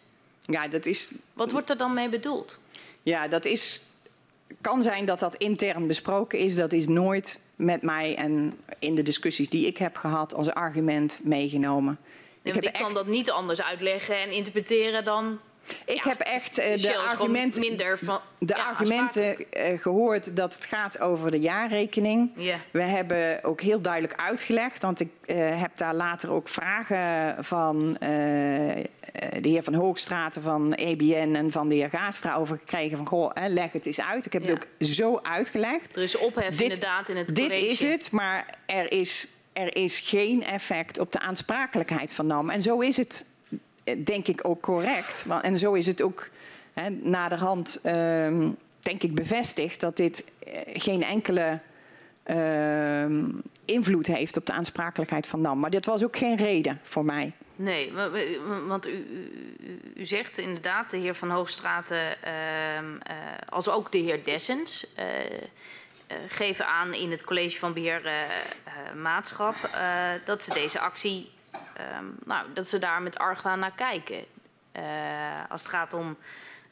B: Ja, dat is
C: Wat wordt er dan mee bedoeld?
B: Ja, dat is. Kan zijn dat dat intern besproken is. Dat is nooit met mij en in de discussies die ik heb gehad als argument meegenomen.
C: Nee,
B: ik heb
C: ik kan dat niet anders uitleggen en interpreteren dan
B: ik
C: ja,
B: heb echt eh, de argumenten,
C: minder van
B: de
C: ja,
B: argumenten eh, gehoord dat het gaat over de jaarrekening.
C: Ja.
B: We hebben ook heel duidelijk uitgelegd, want ik eh, heb daar later ook vragen van de heer Van Hoogstraten van EBN en van de heer Gaastra over gekregen. Van goh, hè, leg het eens uit. Ik heb
C: Ja.
B: het ook zo uitgelegd.
C: Er is ophef
B: Dit-
C: inderdaad in het
B: Dit
C: college.
B: is het, maar er is, er is geen effect op de aansprakelijkheid van NAM. En zo is het, denk ik, ook correct. En zo is het ook hè, naderhand, ehm, denk ik, bevestigd dat dit eh, geen enkele ehm, invloed heeft op de aansprakelijkheid van NAM. Maar dit was ook geen reden voor mij.
C: Nee, wa- wa- want u, u, u- zegt inderdaad, de heer Van Hoogstraten, ehm, eh, als ook de heer Dessens, eh, eh, geven aan in het college van beheer eh, eh, maatschap eh, dat ze deze actie, ehm, nou, dat ze daar met argwaan naar kijken. Eh, als het gaat om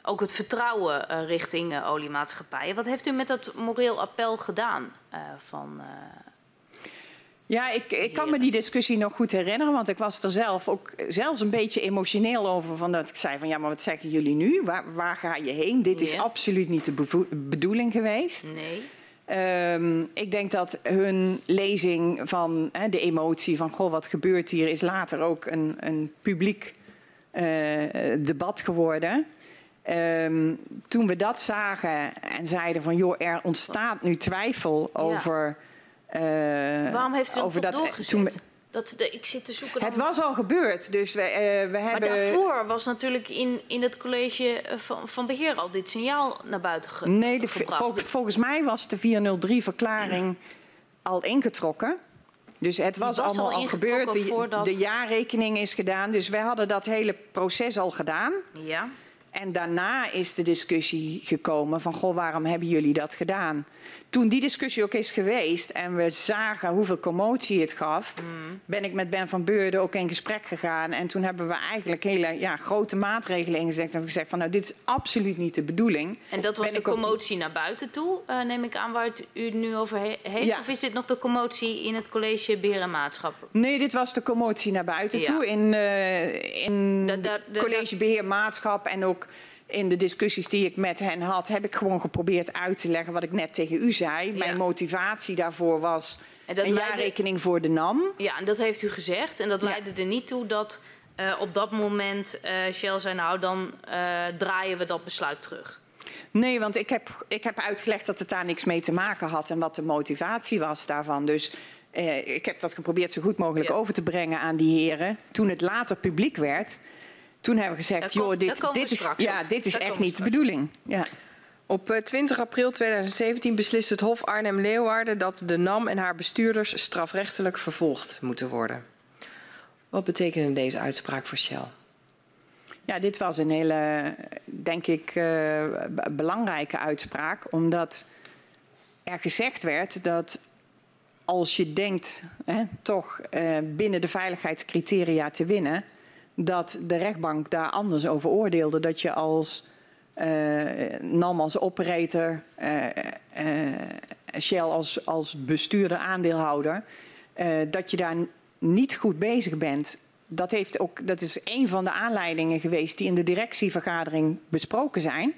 C: ook het vertrouwen eh, richting eh, oliemaatschappijen. Wat heeft u met dat moreel appel gedaan van...
B: Ja, ik, ik kan me die discussie nog goed herinneren, want ik was er zelf ook zelfs een beetje emotioneel over. Van dat ik zei van ja, maar wat zeggen jullie nu? Waar, waar ga je heen? Dit is
C: Ja.
B: absoluut niet de bedoeling geweest.
C: nee?
B: Ehm, ik denk dat hun lezing van de emotie van goh, wat gebeurt hier, is later ook een, een publiek eh, debat geworden. Ehm, toen we dat zagen en zeiden van joh, er ontstaat nu twijfel over. eh,
C: Waarom heeft u dat
B: over
C: toch
B: dat,
C: doorgezet?
B: toen we-
C: dat, de, ik zit te zoeken.
B: het was al gebeurd, dus we, eh, we
C: maar
B: hebben.
C: daarvoor was natuurlijk in, in het college eh, van, van beheer al dit signaal naar buiten ge
B: Nee, de,
C: gebracht.
B: vol- volgens mij was de 403-verklaring al ingetrokken. Dus het was,
C: was
B: allemaal
C: al
B: gebeurd. De,
C: voordat-
B: de jaarrekening is gedaan. Dus wij hadden dat hele proces al gedaan.
C: Ja,
B: En daarna is de discussie gekomen van, goh, waarom hebben jullie dat gedaan? Toen die discussie ook is geweest en we zagen hoeveel commotie het gaf,
C: Mm.
B: ben ik met Ben van Beurden ook in gesprek gegaan. En toen hebben we eigenlijk hele ja, grote maatregelen ingezet. En hebben gezegd van, nou, dit is absoluut niet de bedoeling.
C: en dat was
B: Ben
C: de
B: ook-
C: commotie naar buiten toe, eh, neem ik aan waar het u nu over he- heeft.
B: Ja.
C: Of is dit nog de commotie in het college beheer en maatschap?
B: Nee, dit was de commotie naar buiten
C: Ja.
B: toe. In, eh in
C: Da- da- da-
B: college beheer maatschap en ook in de discussies die ik met hen had, heb ik gewoon geprobeerd uit te leggen wat ik net tegen u zei. Mijn
C: Ja.
B: motivatie daarvoor was
C: En dat
B: een
C: leidde-
B: jaarrekening voor de NAM.
C: Ja, en dat heeft u gezegd. En dat
B: Ja.
C: leidde er niet toe dat eh, op dat moment eh, Shell zei... nou, dan eh, draaien we dat besluit terug.
B: Nee, want ik heb, ik heb uitgelegd dat het daar niks mee te maken had en wat de motivatie was daarvan. Dus ik heb dat geprobeerd zo goed mogelijk
C: Ja.
B: over te brengen aan die heren. Toen het later publiek werd, Toen hebben we gezegd, joh, dit, dit is, ja, dit is echt niet de bedoeling. Ja.
D: Op eh, 20 april 2017 beslist het Hof Arnhem-Leeuwarden dat de NAM en haar bestuurders strafrechtelijk vervolgd moeten worden. Wat betekende deze uitspraak voor Shell?
B: Ja, dit was een hele, denk ik, eh, b- belangrijke uitspraak. Omdat er gezegd werd dat als je denkt hè, toch eh, binnen de veiligheidscriteria te winnen, dat de rechtbank daar anders over oordeelde. Dat je als eh, NAM als operator, eh, eh, Shell als, als bestuurder, aandeelhouder, dat je daar niet goed bezig bent. Dat, heeft ook, dat is een van de aanleidingen geweest die in de directievergadering besproken zijn.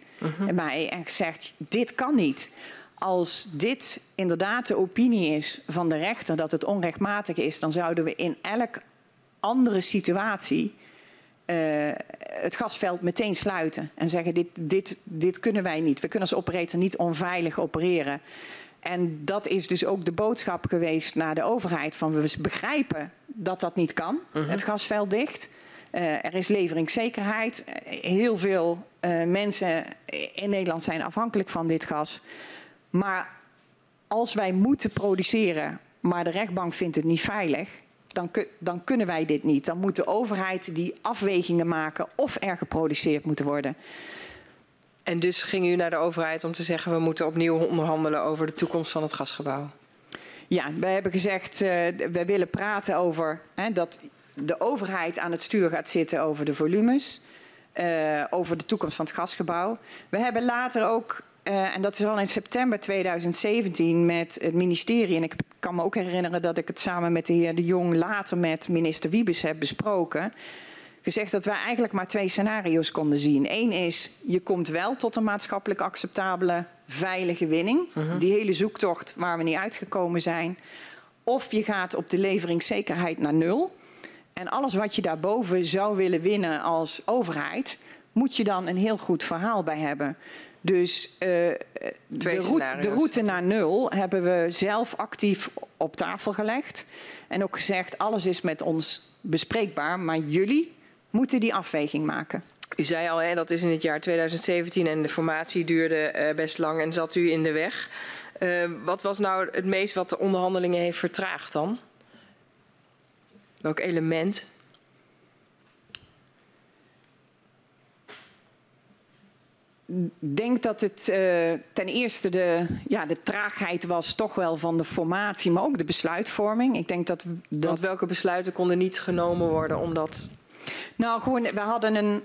B: En mij en gezegd, dit kan niet. Als dit inderdaad de opinie is van de rechter dat het onrechtmatig is, dan zouden we in elk andere situatie eh, het gasveld meteen sluiten en zeggen: dit, dit, dit kunnen wij niet. We kunnen als operator niet onveilig opereren. En dat is dus ook de boodschap geweest naar de overheid: van we begrijpen dat dat niet kan, het gasveld dicht. Eh, er is leveringszekerheid. Eh, Heel veel mensen in Nederland zijn afhankelijk van dit gas. Maar als wij moeten produceren, maar de rechtbank vindt het niet veilig, dan, dan kunnen wij dit niet. Dan moet de overheid die afwegingen maken of er geproduceerd moet worden.
D: En dus ging u naar de overheid om te zeggen we moeten opnieuw onderhandelen over de toekomst van het gasgebouw.
B: Ja, we hebben gezegd, eh we willen praten over hè, dat de overheid aan het stuur gaat zitten over de volumes, eh, over de toekomst van het gasgebouw. We hebben later ook, eh, en dat is al in september 2017, met het ministerie, en ik kan me ook herinneren dat ik het samen met de heer De Jong later met minister Wiebes heb besproken, gezegd dat wij eigenlijk maar twee scenario's konden zien. Eén is, je komt wel tot een maatschappelijk acceptabele, veilige winning. Die hele zoektocht waar we niet uitgekomen zijn. Of je gaat op de leveringszekerheid naar nul. En alles wat je daarboven zou willen winnen als overheid, moet je dan een heel goed verhaal bij hebben. Dus eh, de, route, de route naar nul hebben we zelf actief op tafel gelegd. En ook gezegd, alles is met ons bespreekbaar, maar jullie moeten die afweging maken.
D: U zei al, hè, dat is in het jaar 2017 en de formatie duurde eh, best lang en zat u in de weg. Eh, wat was nou het meest wat de onderhandelingen heeft vertraagd dan? Welk element?
B: Denk dat het eh, ten eerste de, ja, de traagheid was toch wel van de formatie, maar ook de besluitvorming. Ik denk dat, dat
D: Want welke besluiten konden niet genomen worden omdat...
B: Nou, gewoon, we hadden een.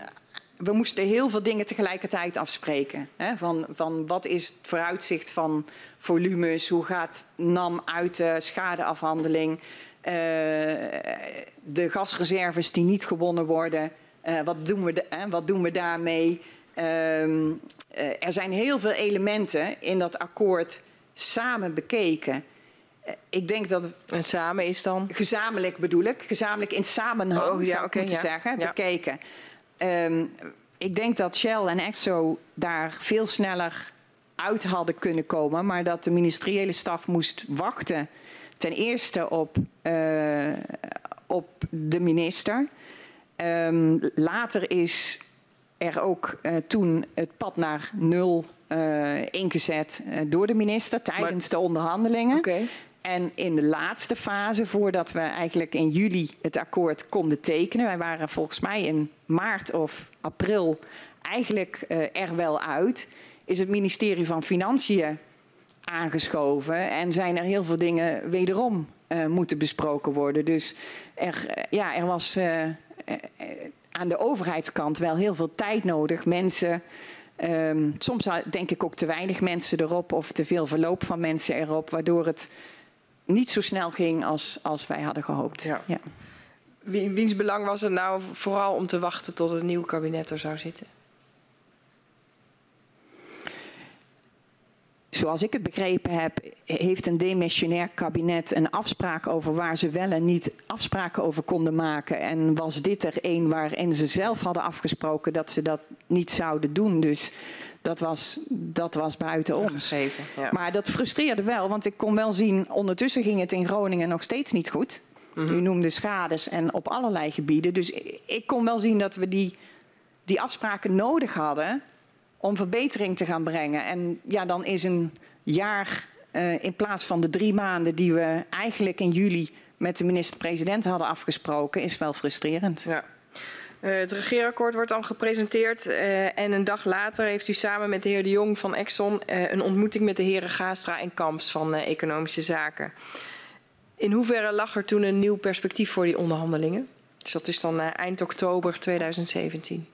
B: We moesten heel veel dingen tegelijkertijd afspreken. Hè? Van, van wat is het vooruitzicht van volumes? Hoe gaat NAM uit de schadeafhandeling? Eh, de gasreserves die niet gewonnen worden. eh, wat, doen we de- hè, wat doen we daarmee? Ehm, eh, er zijn heel veel elementen in dat akkoord samen bekeken. Eh, ik denk dat
D: En samen is dan...
B: gezamenlijk bedoel ik, gezamenlijk in samenhang
D: Oh, ja,
B: zou ik moeten
D: ja.
B: zeggen,
D: Ja.
B: bekeken. Ehm, ik denk dat Shell en Exo daar veel sneller uit hadden kunnen komen, maar dat de ministeriële staf moest wachten. Ten eerste op, eh, op de minister. Ehm, later is er ook eh, toen het pad naar nul eh, ingezet eh, door de minister tijdens de onderhandelingen. En in de laatste fase, voordat we eigenlijk in juli het akkoord konden tekenen, wij waren volgens mij in maart of april eigenlijk er wel uit, is het ministerie van Financiën aangeschoven en zijn er heel veel dingen wederom moeten besproken worden. Dus er, ja, er was aan de overheidskant wel heel veel tijd nodig. Mensen, ehm, soms denk ik ook te weinig mensen erop of te veel verloop van mensen erop, waardoor het niet zo snel ging als, als wij hadden gehoopt.
D: Ja. Wie- Wiens belang was het nou vooral om te wachten tot het nieuwe kabinet er zou zitten?
B: Zoals ik het begrepen heb, heeft een demissionair kabinet een afspraak over waar ze wel en niet afspraken over konden maken. En was dit er een waarin ze zelf hadden afgesproken dat ze dat niet zouden doen. Dus dat was, dat was buiten ons.
D: Ja.
B: Maar dat frustreerde wel, want ik kon wel zien, ondertussen ging het in Groningen nog steeds niet goed. U noemde schades en op allerlei gebieden. Dus ik, ik kon wel zien dat we die, die afspraken nodig hadden om verbetering te gaan brengen. En ja, dan is een jaar uh, in plaats van de drie maanden die we eigenlijk in juli met de minister-president hadden afgesproken, is wel frustrerend.
D: Ja. Uh, het regeerakkoord wordt dan gepresenteerd uh, en een dag later heeft u samen met de heer De Jong van Exxon een ontmoeting met de heren Gaastra en Kamps van Economische Zaken. In hoeverre lag er toen een nieuw perspectief voor die onderhandelingen? Dus dat is dan eind oktober 2017.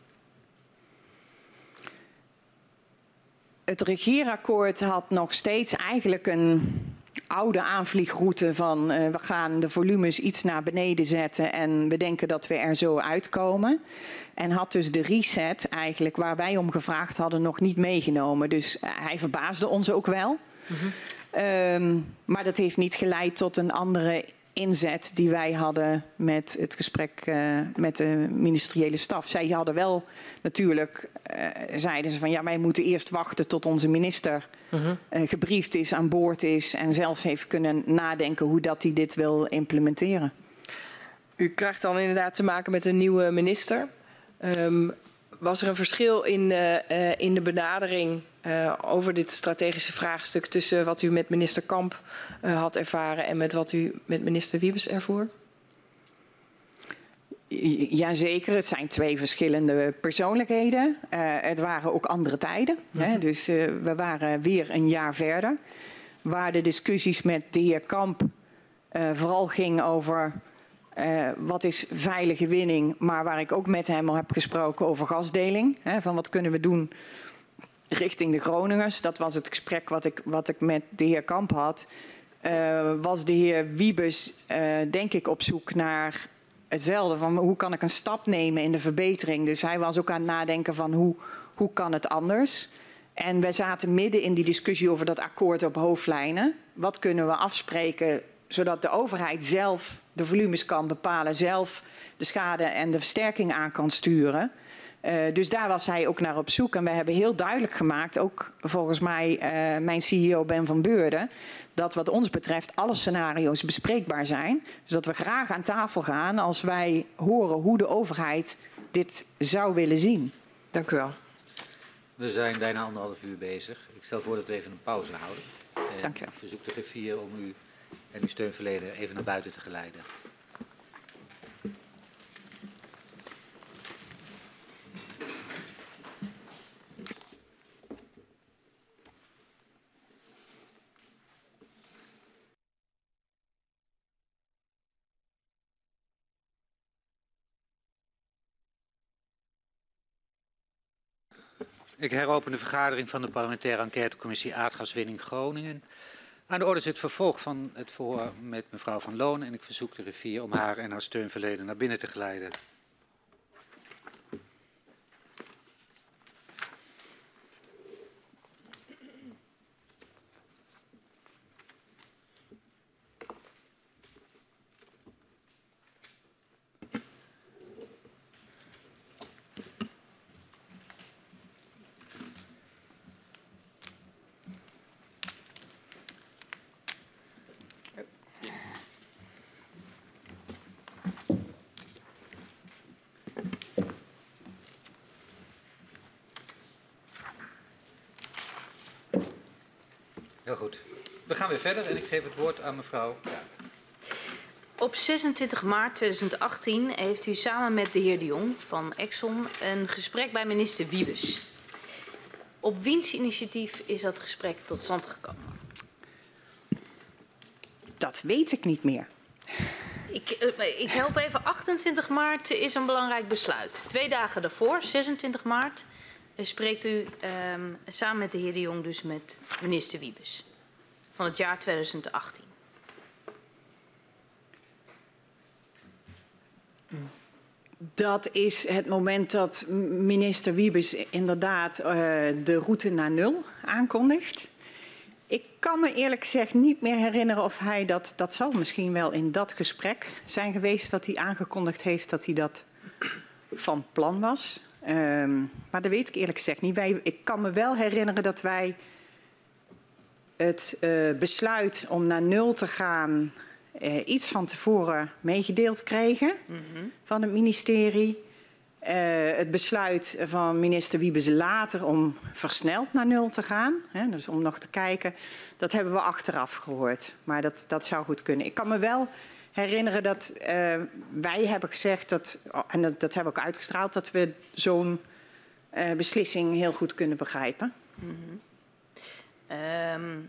B: Het regeerakkoord had nog steeds eigenlijk een oude aanvliegroute van uh, we gaan de volumes iets naar beneden zetten en we denken dat we er zo uitkomen. En had dus de reset eigenlijk waar wij om gevraagd hadden nog niet meegenomen. Dus uh, hij verbaasde ons ook wel. Mm -hmm. um, maar dat heeft niet geleid tot een andere inzet die wij hadden met het gesprek uh, met de ministeriële staf. Zij hadden wel natuurlijk, uh, zeiden ze van ja, wij moeten eerst wachten tot onze minister uh -huh. uh, gebriefd is, aan boord is en zelf heeft kunnen nadenken hoe dat hij dit wil implementeren.
D: U krijgt dan inderdaad te maken met een nieuwe minister. Um, was er een verschil in, in de benadering uh, over dit strategische vraagstuk tussen wat u met minister Kamp uh, had ervaren en met wat u met minister Wiebes ervoer?
B: Jazeker, het zijn twee verschillende persoonlijkheden. Uh, het waren ook andere tijden. Hè? Dus we waren weer een jaar verder. Waar de discussies met de heer Kamp vooral gingen over uh, wat is veilige winning, maar waar ik ook met hem al heb gesproken over gasdeling. Hè, van wat kunnen we doen richting de Groningers. Dat was het gesprek wat ik, wat ik met de heer Kamp had. Uh, was de heer Wiebes, uh, denk ik, op zoek naar hetzelfde. Van hoe kan ik een stap nemen in de verbetering? Dus hij was ook aan het nadenken van hoe, hoe kan het anders? En wij zaten midden in die discussie over dat akkoord op hoofdlijnen. Wat kunnen we afspreken zodat de overheid zelf de volumes kan bepalen, zelf de schade en de versterking aan kan sturen? Uh, dus daar was hij ook naar op zoek. En we hebben heel duidelijk gemaakt, ook volgens mij uh, mijn CEO Ben van Beurden, dat wat ons betreft alle scenario's bespreekbaar zijn. Dus dat we graag aan tafel gaan als wij horen hoe de overheid dit zou willen zien.
D: Dank u wel.
A: We zijn bijna anderhalf uur bezig. Ik stel voor dat we even een pauze houden.
B: En Dank u wel.
A: Ik verzoek de griffier om u en uw steunverlener even naar buiten te geleiden. Ik heropen de vergadering van de parlementaire enquêtecommissie aardgaswinning Groningen. Aan de orde is het vervolg van het verhoor met mevrouw Van Loon en ik verzoek de rivier om haar en haar steunverleden naar binnen te geleiden. Heel goed. We gaan weer verder en ik geef het woord aan mevrouw Kaak.
C: Op 26 maart 2018 heeft u samen met de heer De Jong van Exxon een gesprek bij minister Wiebes. Op wiens initiatief is dat gesprek tot stand gekomen?
B: Dat weet ik niet meer.
C: Ik, uh, ik help even. 28 maart is een belangrijk besluit. Twee dagen daarvoor, 26 maart, spreekt u um, samen met de heer De Jong dus met minister Wiebes van het jaar 2018.
B: Dat is het moment dat minister Wiebes inderdaad uh, de route naar nul aankondigt. Ik kan me eerlijk gezegd niet meer herinneren of hij dat, dat zal misschien wel in dat gesprek zijn geweest dat hij aangekondigd heeft dat hij dat van plan was. Um, maar dat weet ik eerlijk gezegd niet. Wij, ik kan me wel herinneren dat wij het uh, besluit om naar nul te gaan eh, iets van tevoren meegedeeld kregen van het ministerie. Eh, het besluit van minister Wiebes later om versneld naar nul te gaan, hè, dus om nog te kijken, dat hebben we achteraf gehoord. Maar dat, dat zou goed kunnen. Ik kan me wel herinneren dat eh, wij hebben gezegd, dat, en dat, dat hebben we ook uitgestraald, dat we zo'n eh, beslissing heel goed kunnen begrijpen.
C: Ehm,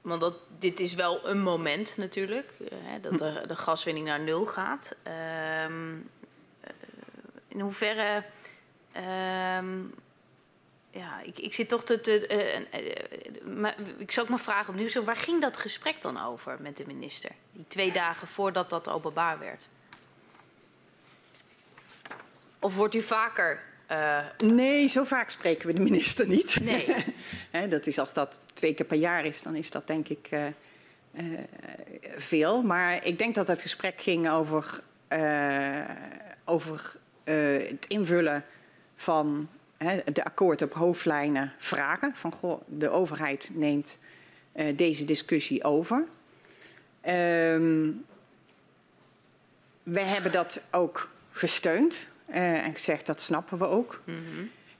C: want dat, dit is wel een moment natuurlijk, eh, dat de, gaswinning naar nul gaat. Ehm, eh, in hoeverre... ehm, ja, ik, ik zit toch te... eh, maar ik zou ook vragen opnieuw, zo, waar ging dat gesprek dan over met de minister? Die twee dagen voordat dat openbaar werd. Of wordt u vaker... eh,
B: Nee, zo vaak spreken we de minister niet.
C: nee, [LAUGHS]
B: Hè, dat is als dat twee keer per jaar is, dan is dat denk ik eh, eh, veel. Maar ik denk dat het gesprek ging over, over het invullen van hè, de akkoord op hoofdlijnen vragen. Van goh, de overheid neemt deze discussie over. Ehm, we hebben dat ook gesteund eh, en gezegd dat snappen we ook.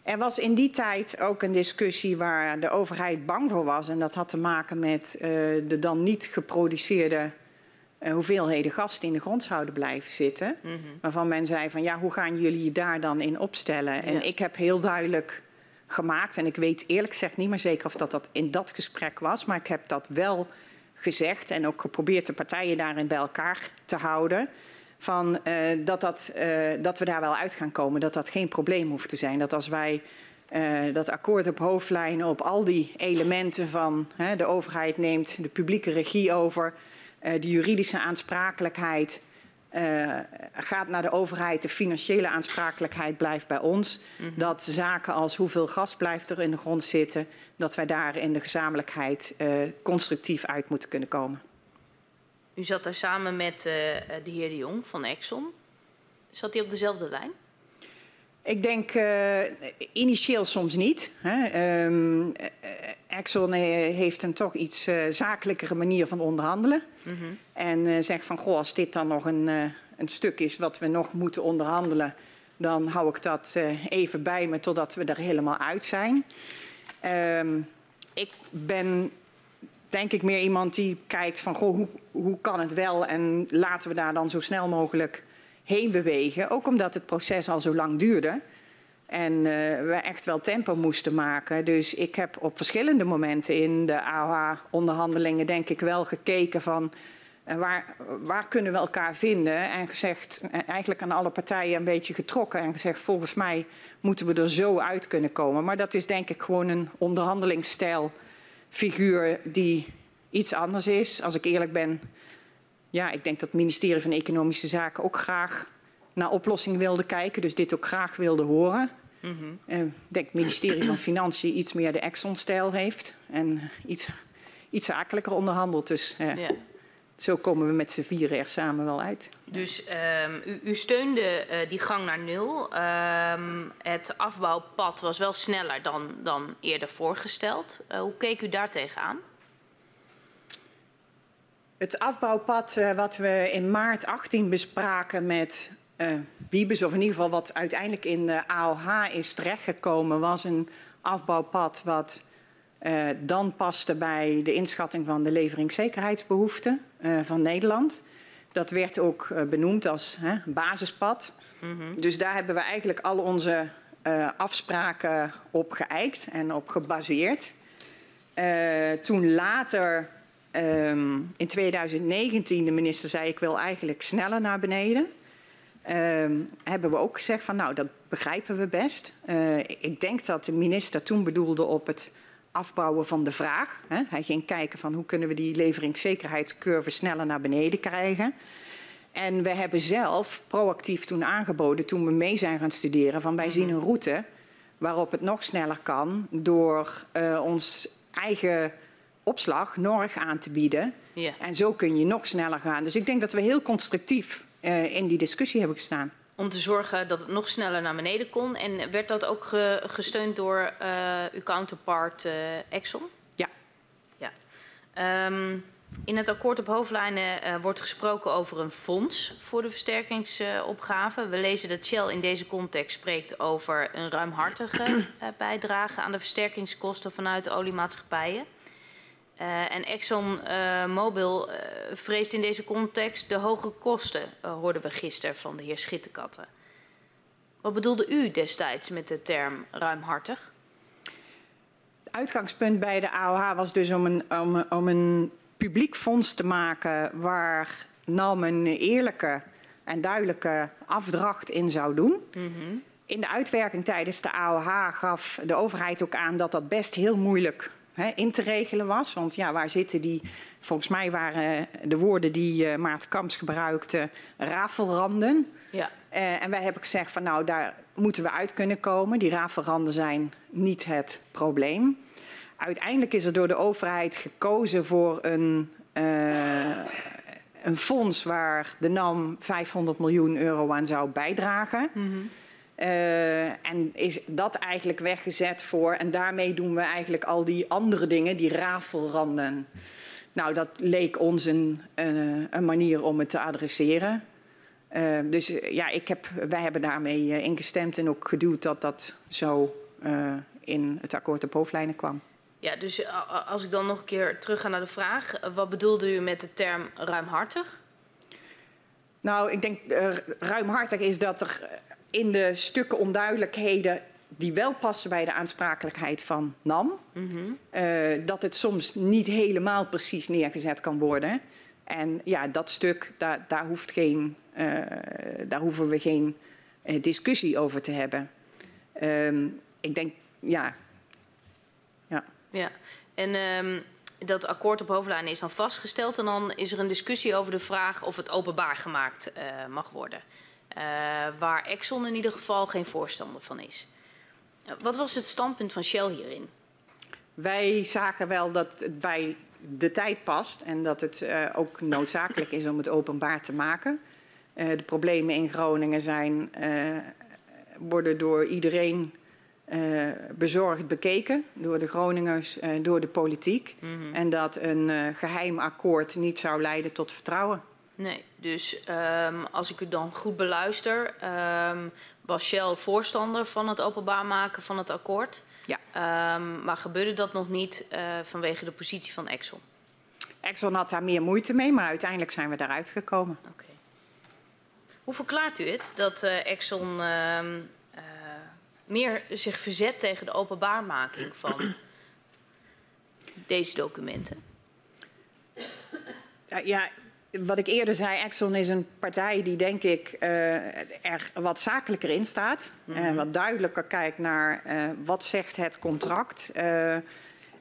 B: Er was in die tijd ook een discussie waar de overheid bang voor was. En dat had te maken met eh, de dan niet geproduceerde eh, hoeveelheden gas die in de grond zouden blijven zitten. Waarvan men zei van ja, hoe gaan jullie je daar dan in opstellen? En ik heb heel duidelijk gemaakt, en ik weet eerlijk gezegd niet meer zeker of dat, dat in dat gesprek was, maar ik heb dat wel gezegd en ook geprobeerd de partijen daarin bij elkaar te houden. Van, eh, dat, dat, eh, dat we daar wel uit gaan komen, dat dat geen probleem hoeft te zijn. Dat als wij eh, dat akkoord op hoofdlijnen op al die elementen van hè, de overheid neemt de publieke regie over, de juridische aansprakelijkheid gaat naar de overheid, de financiële aansprakelijkheid blijft bij ons. Dat zaken als hoeveel gas blijft er in de grond zitten, dat wij daar in de gezamenlijkheid constructief uit moeten kunnen komen.
C: U zat daar samen met eh, eh, de heer De Jong van Exxon. Zat hij op dezelfde lijn?
B: Ik denk eh, initieel soms niet. Hè. Ehm, eh, Exxon heeft een toch iets zakelijkere manier van onderhandelen. En eh, zegt van, goh, als dit dan nog een, een stuk is wat we nog moeten onderhandelen... dan hou ik dat even bij me totdat we er helemaal uit zijn. Ehm, ik ben denk ik meer iemand die kijkt van, goh, hoe, hoe kan het wel? En laten we daar dan zo snel mogelijk heen bewegen. Ook omdat het proces al zo lang duurde. En eh, we echt wel tempo moesten maken. Dus ik heb op verschillende momenten in de AOA-onderhandelingen denk ik wel gekeken van... eh, waar, waar kunnen we elkaar vinden? En gezegd, eh, eigenlijk aan alle partijen een beetje getrokken. En gezegd, volgens mij moeten we er zo uit kunnen komen. Maar dat is denk ik gewoon een onderhandelingsstijl figuur die iets anders is. Als ik eerlijk ben, ja, ik denk dat het ministerie van Economische Zaken ook graag naar oplossingen wilde kijken. Dus dit ook graag wilde horen. Eh, Ik denk het ministerie van Financiën iets meer de Exxon-stijl heeft. En iets, iets zakelijker onderhandelt. Dus eh,
C: Ja.
B: Zo komen we met z'n vieren er samen wel uit.
C: Dus ehm, u, u steunde eh, die gang naar nul. Ehm, het afbouwpad was wel sneller dan, dan eerder voorgesteld. Eh, hoe keek u daar tegenaan?
B: Het afbouwpad eh, wat we in maart 18 bespraken met Wiebes, of in ieder geval wat uiteindelijk in de AOH is terechtgekomen, was een afbouwpad wat dan paste bij de inschatting van de leveringszekerheidsbehoeften eh, van Nederland. Dat werd ook eh, benoemd als hè, basispad. Dus daar hebben we eigenlijk al onze eh, afspraken op geëikt en op gebaseerd. Eh, toen later ehm, in 2019 de minister zei ik wil eigenlijk sneller naar beneden. ehm, hebben we ook gezegd van nou dat begrijpen we best. Eh, ik denk dat de minister toen bedoelde op het afbouwen van de vraag. Hè. Hij ging kijken van hoe kunnen we die leveringszekerheidscurve sneller naar beneden krijgen. En we hebben zelf proactief toen aangeboden, toen we mee zijn gaan studeren, van wij zien een route waarop het nog sneller kan door eh, ons eigen opslag Norg aan te bieden.
C: Ja.
B: En zo kun je nog sneller gaan. Dus ik denk dat we heel constructief eh, in die discussie hebben gestaan.
C: Om te zorgen dat het nog sneller naar beneden kon. En werd dat ook ge- gesteund door eh, uw counterpart eh, Exxon?
B: Ja.
C: Ja. Ehm, In het akkoord op hoofdlijnen uh, wordt gesproken over een fonds voor de versterkingsopgave. we lezen dat Shell in deze context spreekt over een ruimhartige [CLEARS THROAT] bijdrage aan de versterkingskosten vanuit de oliemaatschappijen. Uh, en ExxonMobil vreest in deze context de hoge kosten, hoorden we gisteren van de heer Schitterkatten. Wat bedoelde u destijds met de term ruimhartig?
B: Het uitgangspunt bij de AOH was dus om een, om, om een publiek fonds te maken waar NAM een eerlijke en duidelijke afdracht in zou doen. Mm -hmm. In de uitwerking tijdens de AOH gaf de overheid ook aan dat dat best heel moeilijk hè, in te regelen was. Want ja, waar zitten die, volgens mij waren de woorden die uh, Maarten Kamps gebruikte, rafelranden. Ja. Uh, en wij hebben gezegd van nou, daar moeten we uit kunnen komen. Die rafelranden zijn niet het probleem. Uiteindelijk is er door de overheid gekozen voor een, uh, een fonds waar de NAM 500 miljoen euro aan zou bijdragen. Mm -hmm. Uh, en is dat eigenlijk weggezet voor, en daarmee doen we eigenlijk al die andere dingen, die rafelranden. Nou, dat leek ons een, een manier om het te adresseren. Uh, dus ja, ik heb, wij hebben daarmee uh, ingestemd en ook geduwd dat dat zo in het akkoord op hoofdlijnen kwam.
C: Ja, dus als ik dan nog een keer terug ga naar de vraag, wat bedoelde u met de term ruimhartig?
B: Nou, ik denk ruimhartig is dat er in de stukken onduidelijkheden die wel passen bij de aansprakelijkheid van NAM, mm -hmm. dat het soms niet helemaal precies neergezet kan worden. En ja, dat stuk, daar, daar, hoeft geen, uh, daar hoeven we geen uh, discussie over te hebben. Um, ik denk, ja.
C: Ja, ja. en um, dat akkoord op hoofdlijnen is dan vastgesteld. En dan is er een discussie over de vraag of het openbaar gemaakt mag worden. Waar Exxon in ieder geval geen voorstander van is. Wat was het standpunt van Shell hierin?
B: Wij zagen wel dat het bij de tijd past en dat het uh, ook noodzakelijk is om het openbaar te maken. Uh, de problemen in Groningen zijn, worden door iedereen bezorgd bekeken, door de Groningers, door de politiek. Mm -hmm. En dat een geheim akkoord niet zou leiden tot vertrouwen.
C: Nee, dus um, als ik u dan goed beluister, um, was Shell voorstander van het openbaar maken van het akkoord. Ja. Um, maar gebeurde dat nog niet uh, vanwege de positie van Exxon?
B: Exxon had daar meer moeite mee, maar uiteindelijk zijn we daaruit gekomen.
C: Okay. Hoe verklaart u het dat uh, Exxon uh, meer zich verzet tegen de openbaarmaking van deze documenten?
B: Ja, ja, wat ik eerder zei, Exxon is een partij die denk ik uh, er wat zakelijker in staat. Mm -hmm. uh, wat duidelijker kijkt naar uh, wat zegt het contract.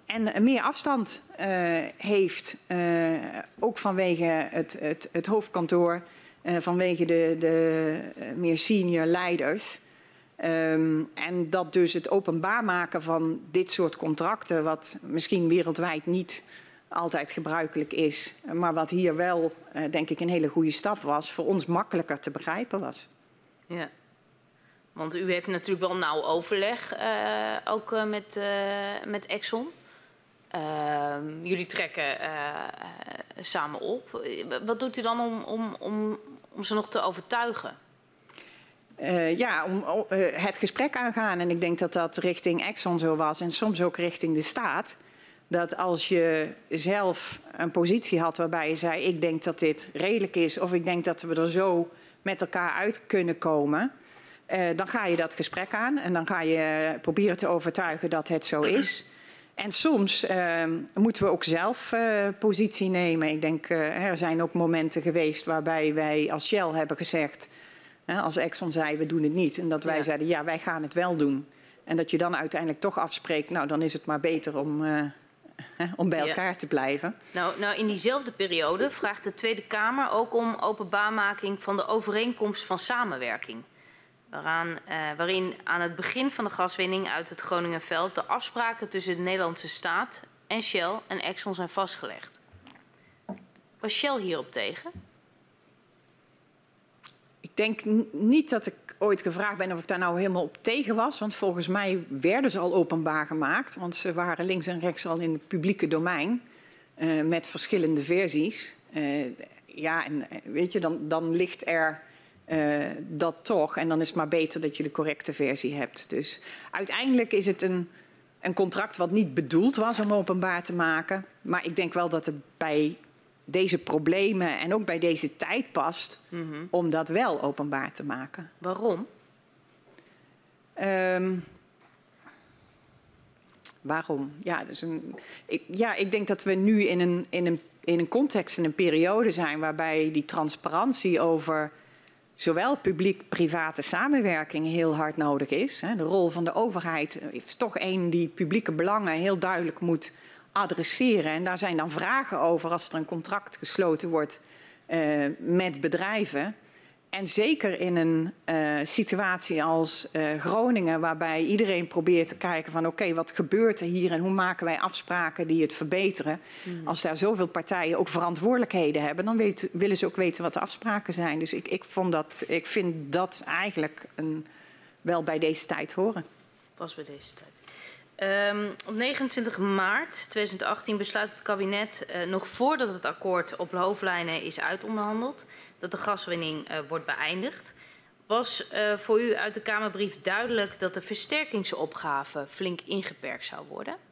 B: en meer afstand heeft, ook vanwege het, het, het hoofdkantoor, vanwege de, de meer senior leiders. Um, en dat dus het openbaar maken van dit soort contracten, wat misschien wereldwijd niet altijd gebruikelijk is, maar wat hier wel, uh, denk ik, een hele goede stap was, voor ons makkelijker te begrijpen was.
C: Ja, want u heeft natuurlijk wel nauw overleg, uh, ook uh, met, met Exxon. Ehm, jullie trekken samen op. Wat doet u dan om, om, om, om ze nog te overtuigen?
B: ja, om het gesprek aangaan. En ik denk dat dat richting Exxon zo was en soms ook richting de staat dat als je zelf een positie had waarbij je zei: Ik denk dat dit redelijk is, of ik denk dat we er zo met elkaar uit kunnen komen. Uh, dan ga je dat gesprek aan en dan ga je proberen te overtuigen dat het zo is. En soms uh, moeten we ook zelf uh, positie nemen. Ik denk, er zijn ook momenten geweest waarbij wij als Shell hebben gezegd, als Exxon zei we doen het niet, en dat wij ja. zeiden ja, wij gaan het wel doen. En dat je dan uiteindelijk toch afspreekt, nou dan is het maar beter om om bij elkaar ja. te blijven.
C: Nou, nou, in diezelfde periode vraagt de Tweede Kamer ook om openbaarmaking van de overeenkomst van samenwerking. Waaraan, uh, waarin aan het begin van de gaswinning uit het Groningenveld de afspraken tussen de Nederlandse staat en Shell en Exxon zijn vastgelegd. Was Shell hierop tegen?
B: Denk niet dat ik ooit gevraagd ben of ik daar nou helemaal op tegen was. Want volgens mij werden ze al openbaar gemaakt. Want ze waren links en rechts al in het publieke domein. uh, met verschillende versies. Uh, ja, en weet je, dan, dan ligt er dat toch. En dan is het maar beter dat je de correcte versie hebt. Dus uiteindelijk is het een, een contract wat niet bedoeld was om openbaar te maken. Maar ik denk wel dat het bij deze problemen en ook bij deze tijd past mm -hmm. om dat wel openbaar te maken.
C: Waarom?
B: Um, waarom? Ja, dus een, ik, ja, ik denk dat we nu in een, in, een, in een context, in een periode zijn waarbij die transparantie over zowel publiek-private samenwerking heel hard nodig is. De rol van de overheid is toch één die publieke belangen heel duidelijk moet adresseren. En daar zijn dan vragen over als er een contract gesloten wordt uh, met bedrijven. En zeker in een uh, situatie als uh, Groningen, waarbij iedereen probeert te kijken van oké, okay, wat gebeurt er hier en hoe maken wij afspraken die het verbeteren. Mm. Als daar zoveel partijen ook verantwoordelijkheden hebben, dan weet, willen ze ook weten wat de afspraken zijn. Dus ik, ik, vond dat, ik vind dat eigenlijk een, wel bij deze tijd horen.
C: Pas bij deze tijd. Um, op 29 maart 2018 besluit het kabinet, uh, nog voordat het akkoord op hoofdlijnen is uitonderhandeld, dat de gaswinning uh, wordt beëindigd. Was uh, voor u uit de Kamerbrief duidelijk dat de versterkingsopgave flink ingeperkt zou worden?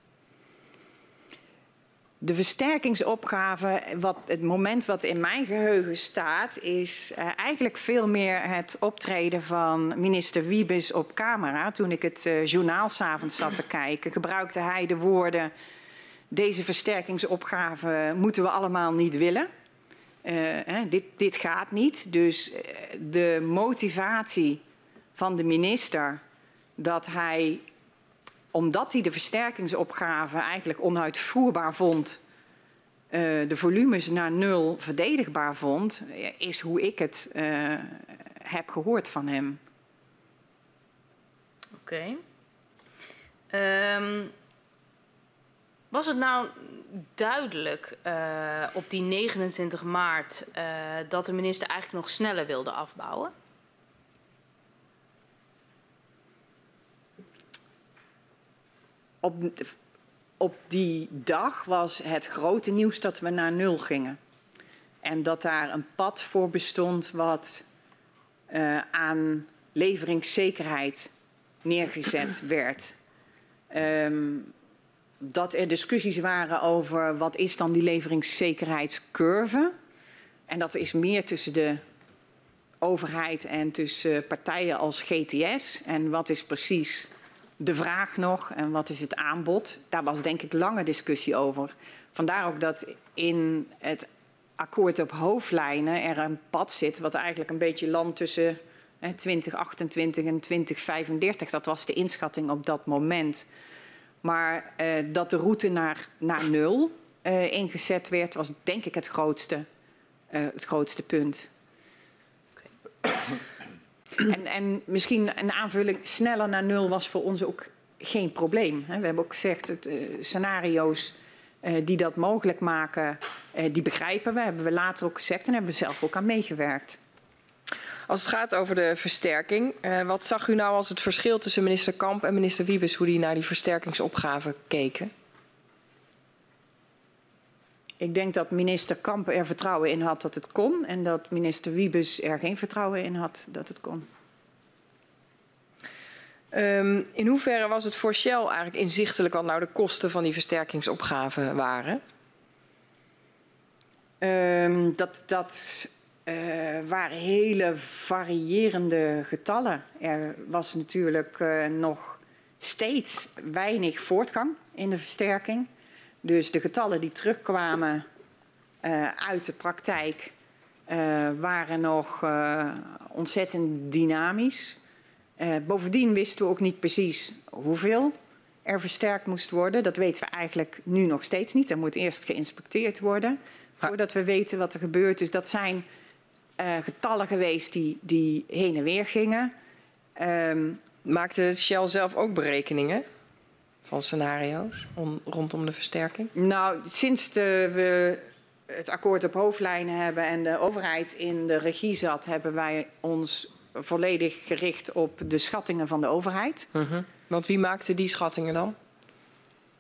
B: De versterkingsopgave, wat, het moment wat in mijn geheugen staat, is uh, eigenlijk veel meer het optreden van minister Wiebes op camera. Toen ik het uh, journaal s'avonds zat te kijken, gebruikte hij de woorden: Deze versterkingsopgave moeten we allemaal niet willen. Uh, hè, dit, dit gaat niet. Dus de motivatie van de minister dat hij omdat hij de versterkingsopgave eigenlijk onuitvoerbaar vond, uh, de volumes naar nul verdedigbaar vond, is hoe ik het uh, heb gehoord van hem.
C: Oké. Um, was het nou duidelijk op die 29 maart dat de minister eigenlijk nog sneller wilde afbouwen?
B: Op, op die dag was het grote nieuws dat we naar nul gingen. En dat daar een pad voor bestond wat uh, aan leveringszekerheid neergezet werd. Um, dat er discussies waren over wat is dan die leveringszekerheidscurve. En dat is meer tussen de overheid en tussen partijen als GTS. En wat is precies de vraag nog en wat is het aanbod. Daar was denk ik lange discussie over. Vandaar ook dat in het akkoord op hoofdlijnen er een pad zit wat eigenlijk een beetje land tussen 2028 en 2035. Dat was de inschatting op dat moment. Maar uh, dat de route naar, naar nul uh, ingezet werd, was denk ik het grootste, uh, het grootste punt. En, en misschien een aanvulling sneller naar nul was voor ons ook geen probleem. We hebben ook gezegd, het, uh, scenario's uh, die dat mogelijk maken, uh, die begrijpen we. Hebben we later ook gezegd en hebben we zelf ook aan meegewerkt.
D: Als het gaat over de versterking, wat zag u nou als het verschil tussen minister Kamp en minister Wiebes, hoe die naar die versterkingsopgave keken?
B: Ik denk dat minister Kamp er vertrouwen in had dat het kon en dat minister Wiebes er geen vertrouwen in had dat het kon.
D: Um, in hoeverre was het voor Shell eigenlijk inzichtelijk wat nou de kosten van die versterkingsopgave waren?
B: Um, dat dat uh, waren hele variërende getallen. Er was natuurlijk uh, nog steeds weinig voortgang in de versterking. Dus de getallen die terugkwamen uh, uit de praktijk uh, waren nog uh, ontzettend dynamisch. bovendien wisten we ook niet precies hoeveel er versterkt moest worden. Dat weten we eigenlijk nu nog steeds niet. Er moet eerst geïnspecteerd worden voordat we weten wat er gebeurt. Dus dat zijn getallen geweest die, die heen en weer gingen.
D: Um, Maakte Shell zelf ook berekeningen? Van scenario's om, rondom de versterking?
B: Nou, sinds de, we het akkoord op hoofdlijnen hebben en de overheid in de regie zat, hebben wij ons volledig gericht op de schattingen van de overheid.
D: Uh -huh. Want wie maakte die schattingen dan?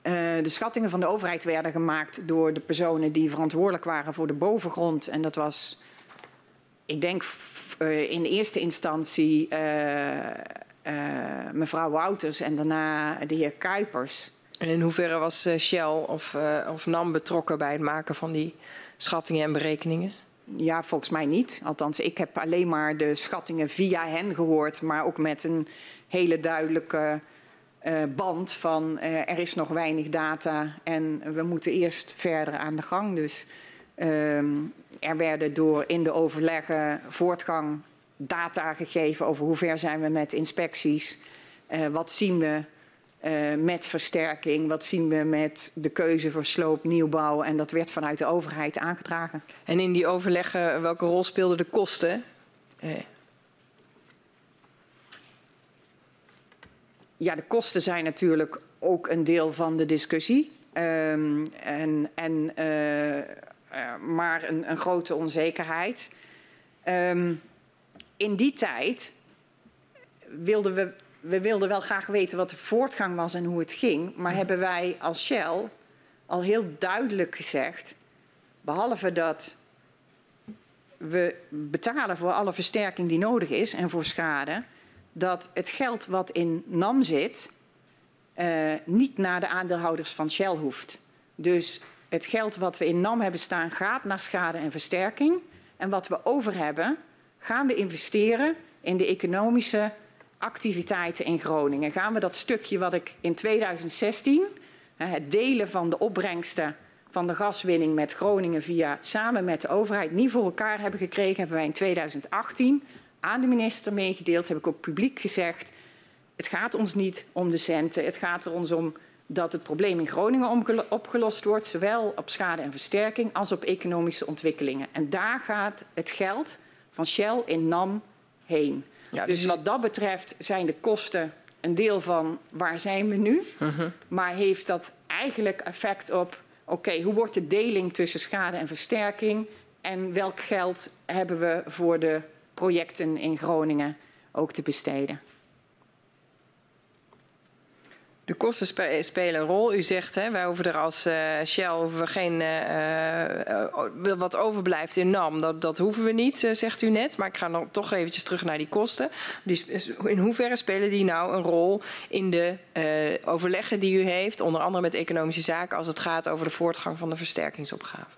B: Uh, de schattingen van de overheid werden gemaakt door de personen die verantwoordelijk waren voor de bovengrond. En dat was, ik denk uh, in eerste instantie uh, mevrouw Wouters en daarna de heer Kuipers.
D: En in hoeverre was Shell of, of NAM betrokken bij het maken van die schattingen en berekeningen?
B: Ja, volgens mij niet. Althans, ik heb alleen maar de schattingen via hen gehoord, maar ook met een hele duidelijke uh, band van uh, er is nog weinig data en we moeten eerst verder aan de gang. Dus uh, er werden door in de overleggen voortgang data gegeven over hoe ver zijn we met inspecties, uh, wat zien we met versterking, wat zien we met de keuze voor sloop, nieuwbouw en dat werd vanuit de overheid aangedragen.
D: En in die overleggen, welke rol speelden de kosten?
B: ja, de kosten zijn natuurlijk ook een deel van de discussie. Um, en, en, maar een, een, grote onzekerheid. Um, in die tijd wilden we, we wilden wel graag weten wat de voortgang was en hoe het ging. Maar hebben wij als Shell al heel duidelijk gezegd, behalve dat we betalen voor alle versterking die nodig is en voor schade dat het geld wat in NAM zit uh, niet naar de aandeelhouders van Shell hoeft. Dus het geld wat we in NAM hebben staan gaat naar schade en versterking. En wat we over hebben gaan we investeren in de economische activiteiten in Groningen. Gaan we dat stukje wat ik in 2016, het delen van de opbrengsten van de gaswinning met Groningen via samen met de overheid niet voor elkaar hebben gekregen, hebben wij in 2018 aan de minister meegedeeld, heb ik ook publiek gezegd. Het gaat ons niet om de centen. Het gaat er ons om dat het probleem in Groningen opgelost wordt, zowel op schade en versterking als op economische ontwikkelingen. En daar gaat het geld van Shell in NAM heen. Ja, dus, dus wat dat betreft zijn de kosten een deel van waar zijn we nu, uh -huh. maar heeft dat eigenlijk effect op, oké, okay, hoe wordt de deling tussen schade en versterking en welk geld hebben we voor de projecten in Groningen ook te besteden.
D: De kosten spelen een rol. U zegt, hè, wij hoeven er als uh, Shell hoeven geen, uh, uh, wat overblijft in NAM, dat, dat hoeven we niet, zegt u net. Maar ik ga dan toch eventjes terug naar die kosten. In hoeverre spelen die nou een rol in de overleggen die u heeft, onder andere met economische zaken, als het gaat over de voortgang van de versterkingsopgave?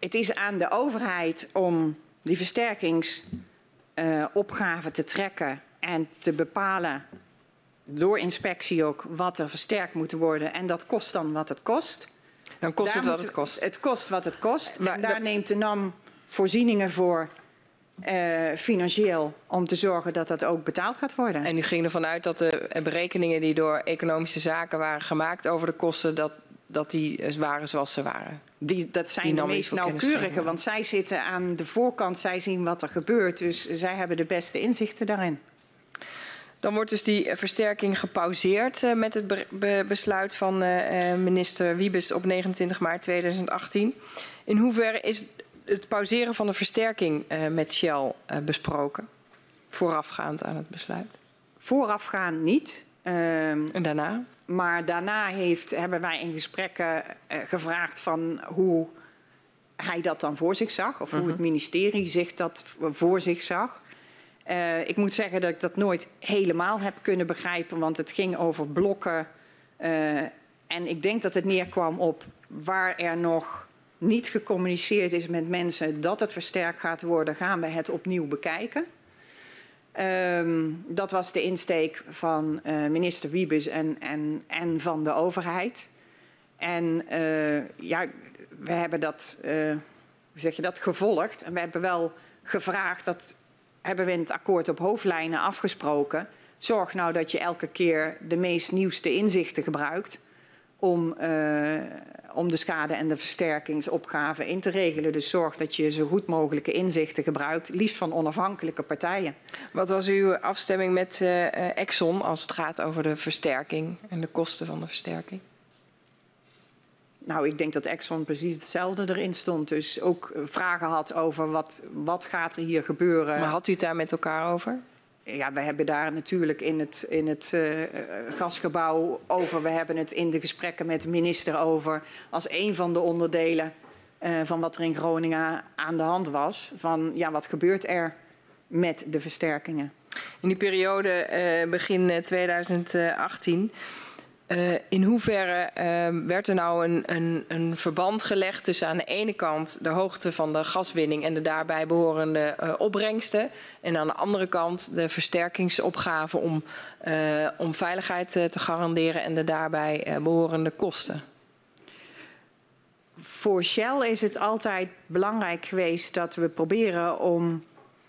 B: Het is aan de overheid om die versterkingsopgave te trekken en te bepalen door inspectie ook wat er versterkt moet worden. En dat kost dan wat het kost.
D: Dan kost daar het wat het kost.
B: Het kost wat het kost. Maar en daar dat... neemt de NAM voorzieningen voor uh, financieel om te zorgen dat dat ook betaald gaat worden.
D: En u ging ervan uit dat de berekeningen die door economische zaken waren gemaakt over de kosten, dat dat die waren zoals ze waren.
B: Die, dat zijn de meest nauwkeurige, want zij zitten aan de voorkant, zij zien wat er gebeurt. Dus zij hebben de beste inzichten daarin.
D: Dan wordt dus die versterking gepauzeerd uh, met het be be besluit van uh, minister Wiebes op 29 maart 2018. In hoeverre is het pauzeren van de versterking uh, met Shell besproken, voorafgaand aan het besluit?
B: Voorafgaand niet.
D: Ehm, en daarna?
B: Maar daarna heeft, hebben wij in gesprekken gevraagd van hoe hij dat dan voor zich zag. Of -huh. hoe het mhm. ministerie zich dat voor zich zag. Uh, ik moet zeggen dat ik dat nooit helemaal heb kunnen begrijpen. Want het ging over blokken. Uh, en ik denk dat het neerkwam op waar er nog niet gecommuniceerd is met mensen dat het versterkt gaat worden, gaan we het opnieuw bekijken. Um, dat was de insteek van uh, minister Wiebes en, en, en van de overheid. En ja, we hebben dat, hoe zeg je dat, gevolgd. En we hebben wel gevraagd, dat hebben we in het akkoord op hoofdlijnen afgesproken. Zorg nou dat je elke keer de meest nieuwste inzichten gebruikt om, uh, om de schade en de versterkingsopgave in te regelen. Dus zorg dat je zo goed mogelijke inzichten gebruikt, liefst van onafhankelijke partijen.
D: Wat was uw afstemming met uh, Exxon als het gaat over de versterking en de kosten van de versterking?
B: Nou, ik denk dat Exxon precies hetzelfde erin stond. Dus ook vragen had over wat, wat gaat er hier gebeuren.
D: Maar had u het daar met elkaar over?
B: ja, we hebben daar natuurlijk in het, in het uh, gasgebouw over. We hebben het in de gesprekken met de minister over. Als een van de onderdelen uh, van wat er in Groningen aan de hand was. Van ja, wat gebeurt er met de versterkingen?
D: In die periode begin 2018 uh, in hoeverre uh, werd er nou een, een, een, verband gelegd tussen aan de ene kant de hoogte van de gaswinning en de daarbij behorende uh, opbrengsten en aan de andere kant de versterkingsopgave om, om veiligheid te garanderen en de daarbij behorende kosten?
B: Voor Shell is het altijd belangrijk geweest dat we proberen om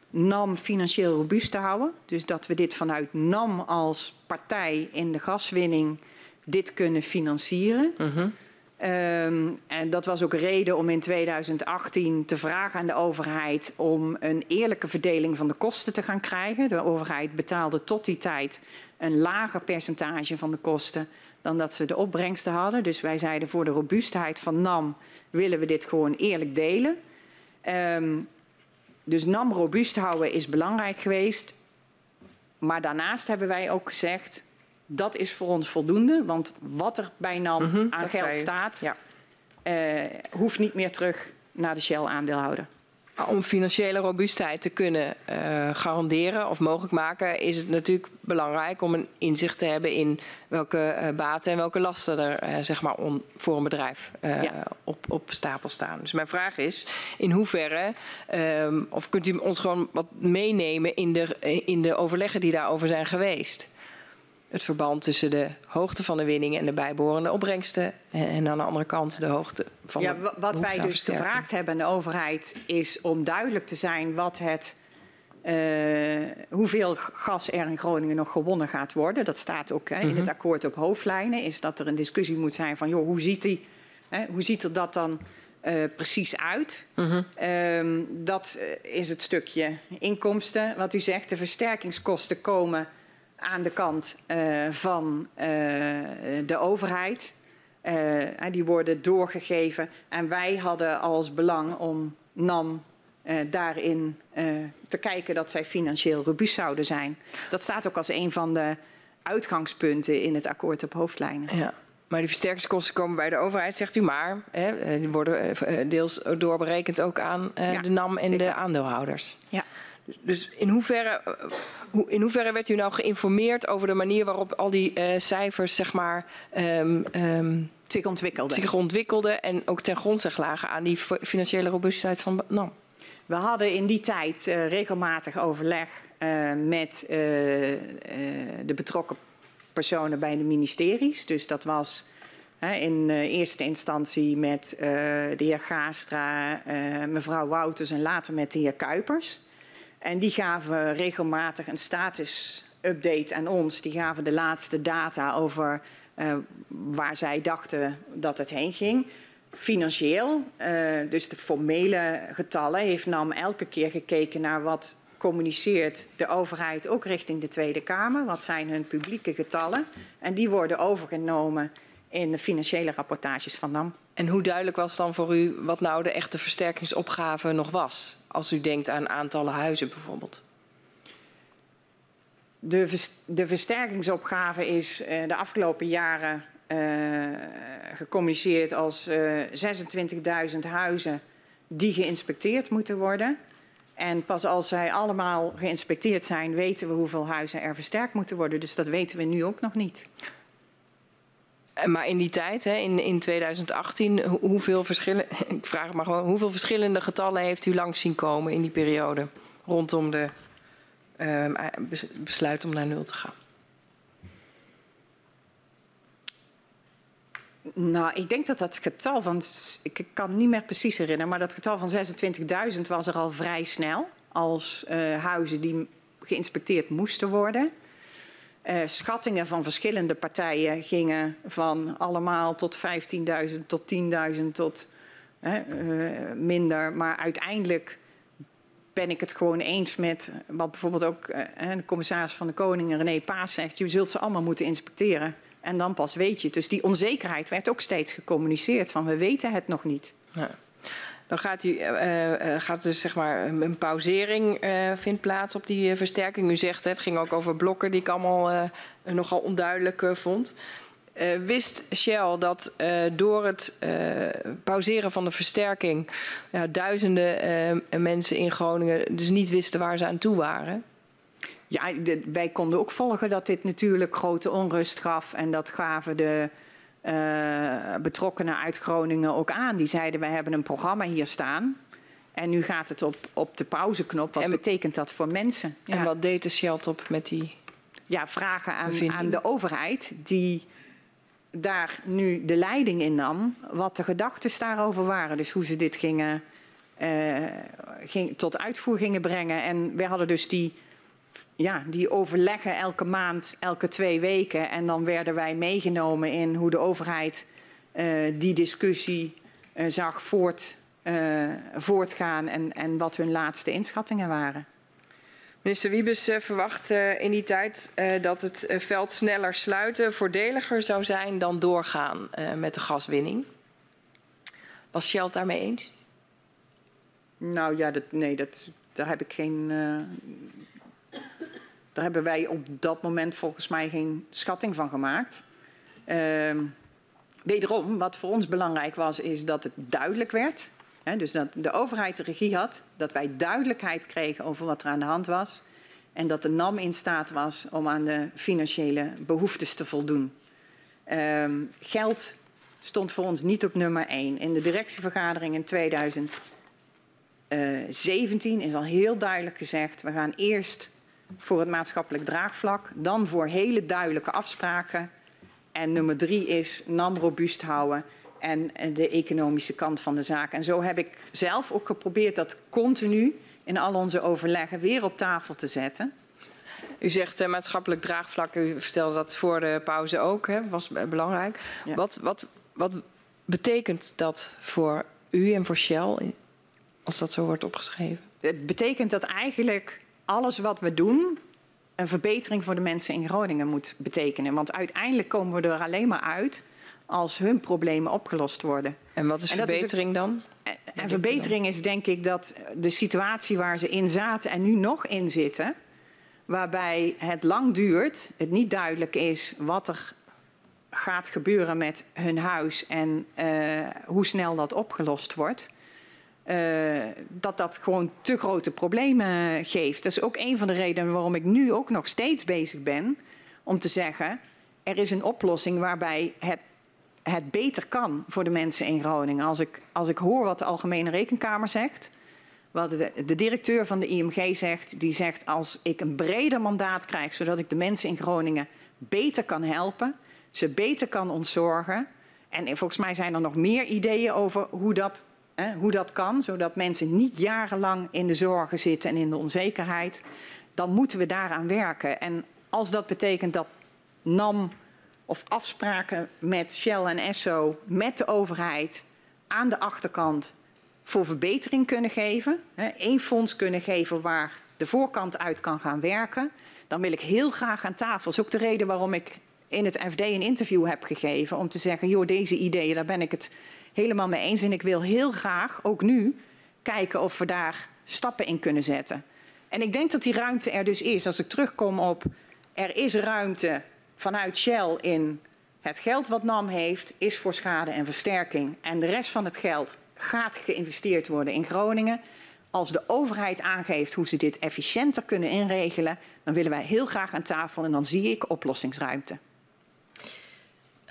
B: NAM financieel robuust te houden. Dus dat we dit vanuit NAM als partij in de gaswinning dit kunnen financieren. Uh -huh. um, en dat was ook reden om in 2018 te vragen aan de overheid om een eerlijke verdeling van de kosten te gaan krijgen. De overheid betaalde tot die tijd een lager percentage van de kosten dan dat ze de opbrengsten hadden. Dus wij zeiden voor de robuustheid van NAM willen we dit gewoon eerlijk delen. Um, dus NAM robuust houden is belangrijk geweest. Maar daarnaast hebben wij ook gezegd, dat is voor ons voldoende. Want wat er bij NAM mm -hmm, aan geld staat, ja. uh, hoeft niet meer terug naar de Shell-aandeelhouder.
D: Om financiële robuustheid te kunnen uh, garanderen of mogelijk maken, is het natuurlijk belangrijk om een inzicht te hebben in welke uh, baten en welke lasten er zeg maar on, voor een bedrijf ja. op, op stapel staan. Dus mijn vraag is: in hoeverre, um, of kunt u ons gewoon wat meenemen in de, in de overleggen die daarover zijn geweest? Het verband tussen de hoogte van de winning en de bijbehorende opbrengsten. En aan de andere kant de hoogte van
B: ja,
D: de
B: Wat wij dus gevraagd hebben aan de overheid is om duidelijk te zijn wat het, uh, hoeveel gas er in Groningen nog gewonnen gaat worden. Dat staat ook hè, in mm -hmm. het akkoord op hoofdlijnen. Is dat er een discussie moet zijn van joh, hoe ziet, die, hè, hoe ziet er dat dan uh, precies uit? -hmm. um, dat is het stukje inkomsten. Wat u zegt, de versterkingskosten komen aan de kant uh, van uh, de overheid. Uh, die worden doorgegeven. En wij hadden als belang om NAM daarin te kijken dat zij financieel robuust zouden zijn. Dat staat ook als een van de uitgangspunten in het akkoord op hoofdlijnen.
D: Ja. Maar die versterkingskosten komen bij de overheid, zegt u maar. Hè, die worden deels doorberekend ook aan ja, de NAM en zeker. de aandeelhouders.
B: Ja.
D: Dus in hoeverre, eh, in hoeverre werd u nou geïnformeerd over de manier waarop al die uh, cijfers zeg maar, um, um,
B: zich, ontwikkelden.
D: zich ontwikkelden en ook ten grondslag lagen aan die financiële robuustheid van NAM?
B: We hadden in die tijd uh, regelmatig overleg uh, met de betrokken personen bij de ministeries. Dus dat was in eerste instantie met de heer Gaastra, mevrouw Wouters en later met de heer Kuipers. En die gaven regelmatig een status-update aan ons. Die gaven de laatste data over uh, waar zij dachten dat het heen ging. Financieel, uh, dus de formele getallen, heeft NAM elke keer gekeken naar wat communiceert de overheid ook richting de Tweede Kamer. Wat zijn hun publieke getallen? En die worden overgenomen in de financiële rapportages van NAM.
D: En hoe duidelijk was dan voor u wat nou de echte versterkingsopgave nog was? Als u denkt aan aantallen huizen bijvoorbeeld.
B: De, de versterkingsopgave is uh, de afgelopen jaren uh, gecommuniceerd als uh, 26.000 huizen die geïnspecteerd moeten worden. En pas als zij allemaal geïnspecteerd zijn, weten we hoeveel huizen er versterkt moeten worden. Dus dat weten we nu ook nog niet.
D: Maar in die tijd, hè, in, in 2018, hoeveel, verschillen, [LAUGHS] ik vraag maar gewoon, hoeveel verschillende getallen heeft u langs zien komen in die periode rondom de uh, besluit om naar nul te gaan?
B: Nou, ik denk dat dat getal van, ik kan niet meer precies herinneren, maar dat getal van 26.000 was er al vrij snel als uh, huizen die geïnspecteerd moesten worden. Uh, schattingen van verschillende partijen gingen van allemaal tot 15.000 tot 10.000 tot uh, minder. Maar uiteindelijk ben ik het gewoon eens met wat bijvoorbeeld ook uh, de commissaris van de Koning, René Paas, zegt. Je zult ze allemaal moeten inspecteren. En dan pas weet je. Dus die onzekerheid werd ook steeds gecommuniceerd van we weten het nog niet. Ja.
D: Dan gaat, u, uh, gaat dus zeg maar een pauzering uh, vindt plaats op die versterking. U zegt het ging ook over blokken die ik allemaal nogal onduidelijk vond. wist Shell dat door het pauzeren van de versterking duizenden mensen in Groningen dus niet wisten waar ze aan toe waren?
B: Ja, wij konden ook volgen dat dit natuurlijk grote onrust gaf en dat gaven de betrokkenen uit Groningen ook aan. Die zeiden, wij hebben een programma hier staan. En nu gaat het op, op de pauzeknop. Wat betekent dat voor mensen?
D: En wat deed de Shell op met die
B: Ja, vragen aan, aan de overheid die daar nu de leiding in nam. Wat de gedachten daarover waren. Dus hoe ze dit gingen, uh, ging, tot uitvoer gingen brengen. En we hadden dus die ja, die overleggen elke maand, elke twee weken. En dan werden wij meegenomen in hoe de overheid uh, die discussie uh, zag voort, uh, voortgaan en, en wat hun laatste inschattingen waren.
D: Minister Wiebes verwacht in die tijd dat het veld sneller sluiten voordeliger zou zijn dan doorgaan met de gaswinning. Was Shell het daarmee eens?
B: Nou ja, dat, nee, dat, daar heb ik geen daar hebben wij op dat moment volgens mij geen schatting van gemaakt. Uh, wederom, wat voor ons belangrijk was, is dat het duidelijk werd. Hè, dus dat de overheid de regie had, dat wij duidelijkheid kregen over wat er aan de hand was. En dat de NAM in staat was om aan de financiële behoeftes te voldoen. Uh, geld stond voor ons niet op nummer 1. In de directievergadering in 2017 is al heel duidelijk gezegd: we gaan eerst voor het maatschappelijk draagvlak, dan voor hele duidelijke afspraken. En nummer drie is NAM robuust houden en de economische kant van de zaak. En zo heb ik zelf ook geprobeerd dat continu in al onze overleggen weer op tafel te zetten.
D: U zegt uh, maatschappelijk draagvlak, u vertelde dat voor de pauze ook, hè, was belangrijk. Ja. Wat, wat, wat betekent dat voor u en voor Shell, als dat zo wordt opgeschreven?
B: Het betekent dat eigenlijk alles wat we doen een verbetering voor de mensen in Groningen moet betekenen. Want uiteindelijk komen we er alleen maar uit als hun problemen opgelost worden.
D: En wat is en verbetering is dan?
B: En verbetering is denk ik dat de situatie waar ze in zaten en nu nog in zitten, waarbij het lang duurt, het niet duidelijk is wat er gaat gebeuren met hun huis en uh, hoe snel dat opgelost wordt. Uh, dat dat gewoon te grote problemen geeft. Dat is ook een van de redenen waarom ik nu ook nog steeds bezig ben om te zeggen: er is een oplossing waarbij het, het beter kan voor de mensen in Groningen. Als ik, als ik hoor wat de Algemene Rekenkamer zegt, wat de, de directeur van de IMG zegt, die zegt: als ik een breder mandaat krijg, zodat ik de mensen in Groningen beter kan helpen, ze beter kan ontzorgen. En volgens mij zijn er nog meer ideeën over hoe dat Hè, hoe dat kan, zodat mensen niet jarenlang in de zorgen zitten en in de onzekerheid. Dan moeten we daaraan werken. En als dat betekent dat NAM of afspraken met Shell en Esso, met de overheid aan de achterkant voor verbetering kunnen geven. Één fonds kunnen geven waar de voorkant uit kan gaan werken. Dan wil ik heel graag aan tafel. Dat is ook de reden waarom ik in het FD een interview heb gegeven. Om te zeggen, joh, deze ideeën, daar ben ik het helemaal mee eens. En ik wil heel graag, ook nu, kijken of we daar stappen in kunnen zetten. En ik denk dat die ruimte er dus is. Als ik terugkom op, er is ruimte vanuit Shell in het geld wat NAM heeft, is voor schade en versterking. En de rest van het geld gaat geïnvesteerd worden in Groningen. Als de overheid aangeeft hoe ze dit efficiënter kunnen inregelen, dan willen wij heel graag aan tafel en dan zie ik oplossingsruimte.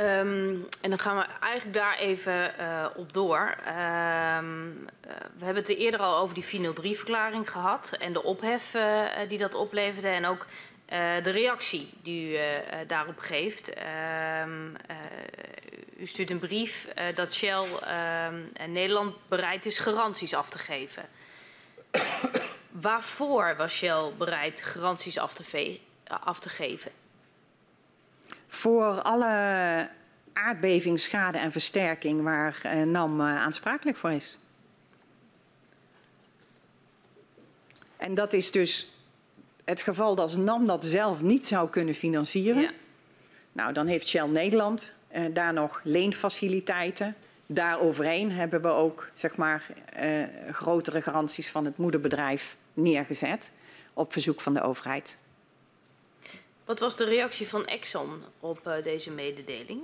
C: Um, en dan gaan we eigenlijk daar even uh, op door. Um, uh, we hebben het er eerder al over die 403-verklaring gehad en de ophef uh, die dat opleverde en ook de reactie die u daarop geeft. Um, u stuurt een brief dat Shell en Nederland bereid is garanties af te geven. Waarvoor was Shell bereid garanties af te, af te geven?
B: Voor alle aardbevingsschade en versterking waar eh, NAM eh, aansprakelijk voor is. En dat is dus het geval dat NAM dat zelf niet zou kunnen financieren. Ja. Nou, dan heeft Shell Nederland uh, daar nog leenfaciliteiten daaroverheen hebben we ook zeg maar, grotere garanties van het moederbedrijf neergezet op verzoek van de overheid.
C: Wat was de reactie van Exxon op uh, deze mededeling?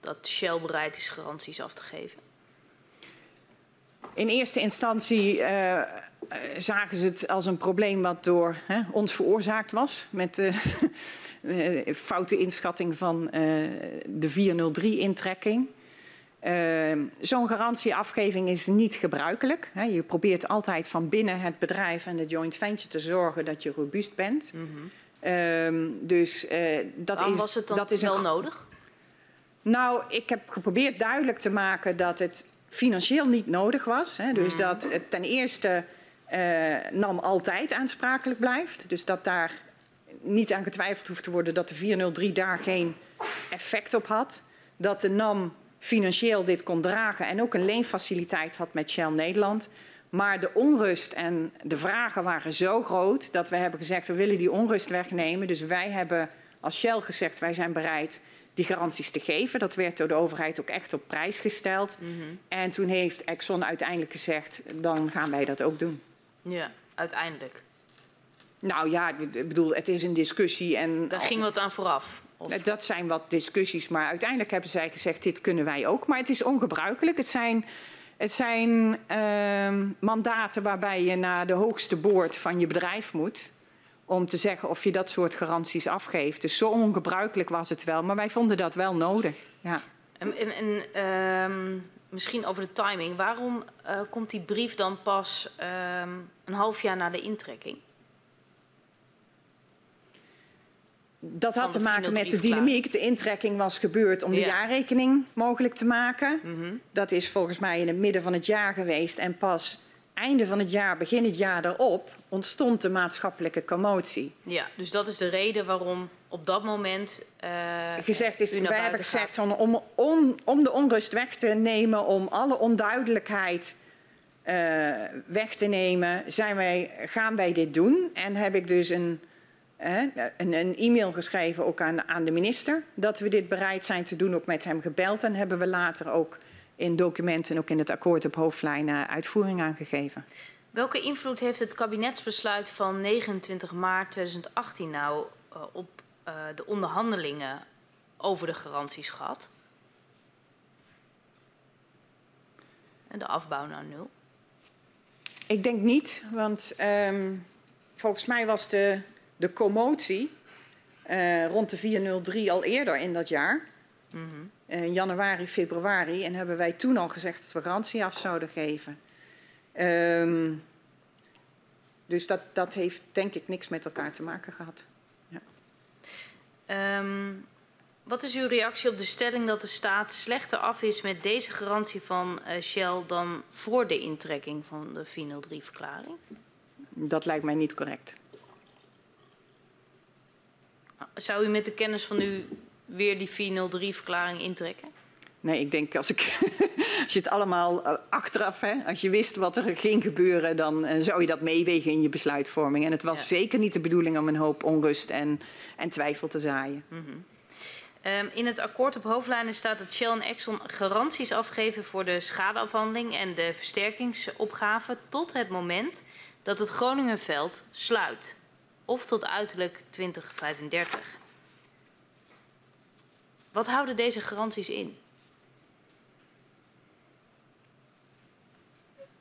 C: Dat Shell bereid is garanties af te geven?
B: In eerste instantie uh, zagen ze het als een probleem wat door hè, ons veroorzaakt was. Met de [LAUGHS] foute inschatting van de 403-intrekking. Uh, Zo'n garantieafgeving is niet gebruikelijk. Hè. Je probeert altijd van binnen het bedrijf en de joint venture te zorgen dat je robuust bent. Mm -hmm. Uh, dus uh, dat
C: Waarom
B: is.
C: was het dan
B: dat is
C: wel
B: een...
C: nodig?
B: Nou, ik heb geprobeerd duidelijk te maken dat het financieel niet nodig was. Hè. Dus mm dat het ten eerste uh, NAM altijd aansprakelijk blijft. Dus dat daar niet aan getwijfeld hoeft te worden dat de 403 daar geen effect op had. Dat de NAM financieel dit kon dragen en ook een leenfaciliteit had met Shell Nederland. Maar de onrust en de vragen waren zo groot dat we hebben gezegd we willen die onrust wegnemen. Dus wij hebben als Shell gezegd wij zijn bereid die garanties te geven. Dat werd door de overheid ook echt op prijs gesteld. Mm -hmm. En toen heeft Exxon uiteindelijk gezegd dan gaan wij dat ook doen.
C: Ja, uiteindelijk.
B: Nou ja, ik bedoel, het is een discussie en...
C: Daar ging wat aan vooraf.
B: Of? Dat zijn wat discussies, maar uiteindelijk hebben zij gezegd: dit kunnen wij ook. Maar het is ongebruikelijk. Het zijn, het zijn uh, mandaten waarbij je naar de hoogste boord van je bedrijf moet. Om te zeggen of je dat soort garanties afgeeft. Dus zo ongebruikelijk was het wel. Maar wij vonden dat wel nodig. Ja.
C: En, en, uh, misschien over de timing. Waarom uh, komt die brief dan pas een half jaar na de intrekking?
B: Dat had te maken met de dynamiek. De intrekking was gebeurd om de ja. jaarrekening mogelijk te maken. Mm -hmm. Dat is volgens mij in het midden van het jaar geweest. En pas einde van het jaar, begin het jaar erop, ontstond de maatschappelijke commotie.
C: Ja, dus dat is de reden waarom op dat moment. Uh,
B: gezegd is, wij hebben gezegd van, om, om, om de onrust weg te nemen, om alle onduidelijkheid uh, weg te nemen, zijn wij, gaan wij dit doen. En heb ik dus een een, een e-mail geschreven ook aan, aan, de minister dat we dit bereid zijn te doen, ook met hem gebeld. En hebben we later ook in documenten, ook in het akkoord op hoofdlijnen, uitvoering aangegeven.
C: Welke invloed heeft het kabinetsbesluit van 29 maart 2018 nou uh, op uh, de onderhandelingen over de garanties gehad? En de afbouw naar nul?
B: Ik denk niet, want um, volgens mij was de de commotie uh, rond de 403 al eerder in dat jaar. Mm -hmm. In januari, februari. En hebben wij toen al gezegd dat we garantie af zouden geven. Um, dus dat, dat heeft denk ik niks met elkaar te maken gehad. Ja.
C: Um, wat is uw reactie op de stelling dat de staat slechter af is met deze garantie van uh, Shell dan voor de intrekking van de 403-verklaring?
B: Dat lijkt mij niet correct.
C: Zou u met de kennis van u weer die 403-verklaring intrekken?
B: Nee, ik denk als, ik, [LAUGHS] als je het allemaal uh, achteraf, hè, als je wist wat er ging gebeuren, dan uh, zou je dat meewegen in je besluitvorming. En het was ja. zeker niet de bedoeling om een hoop onrust en, en twijfel te zaaien.
C: Mm -hmm. um, in het akkoord op hoofdlijnen staat dat Shell en Exxon garanties afgeven voor de schadeafhandeling en de versterkingsopgave tot het moment dat het Groningenveld sluit of tot uiterlijk 2035. Wat houden deze garanties in?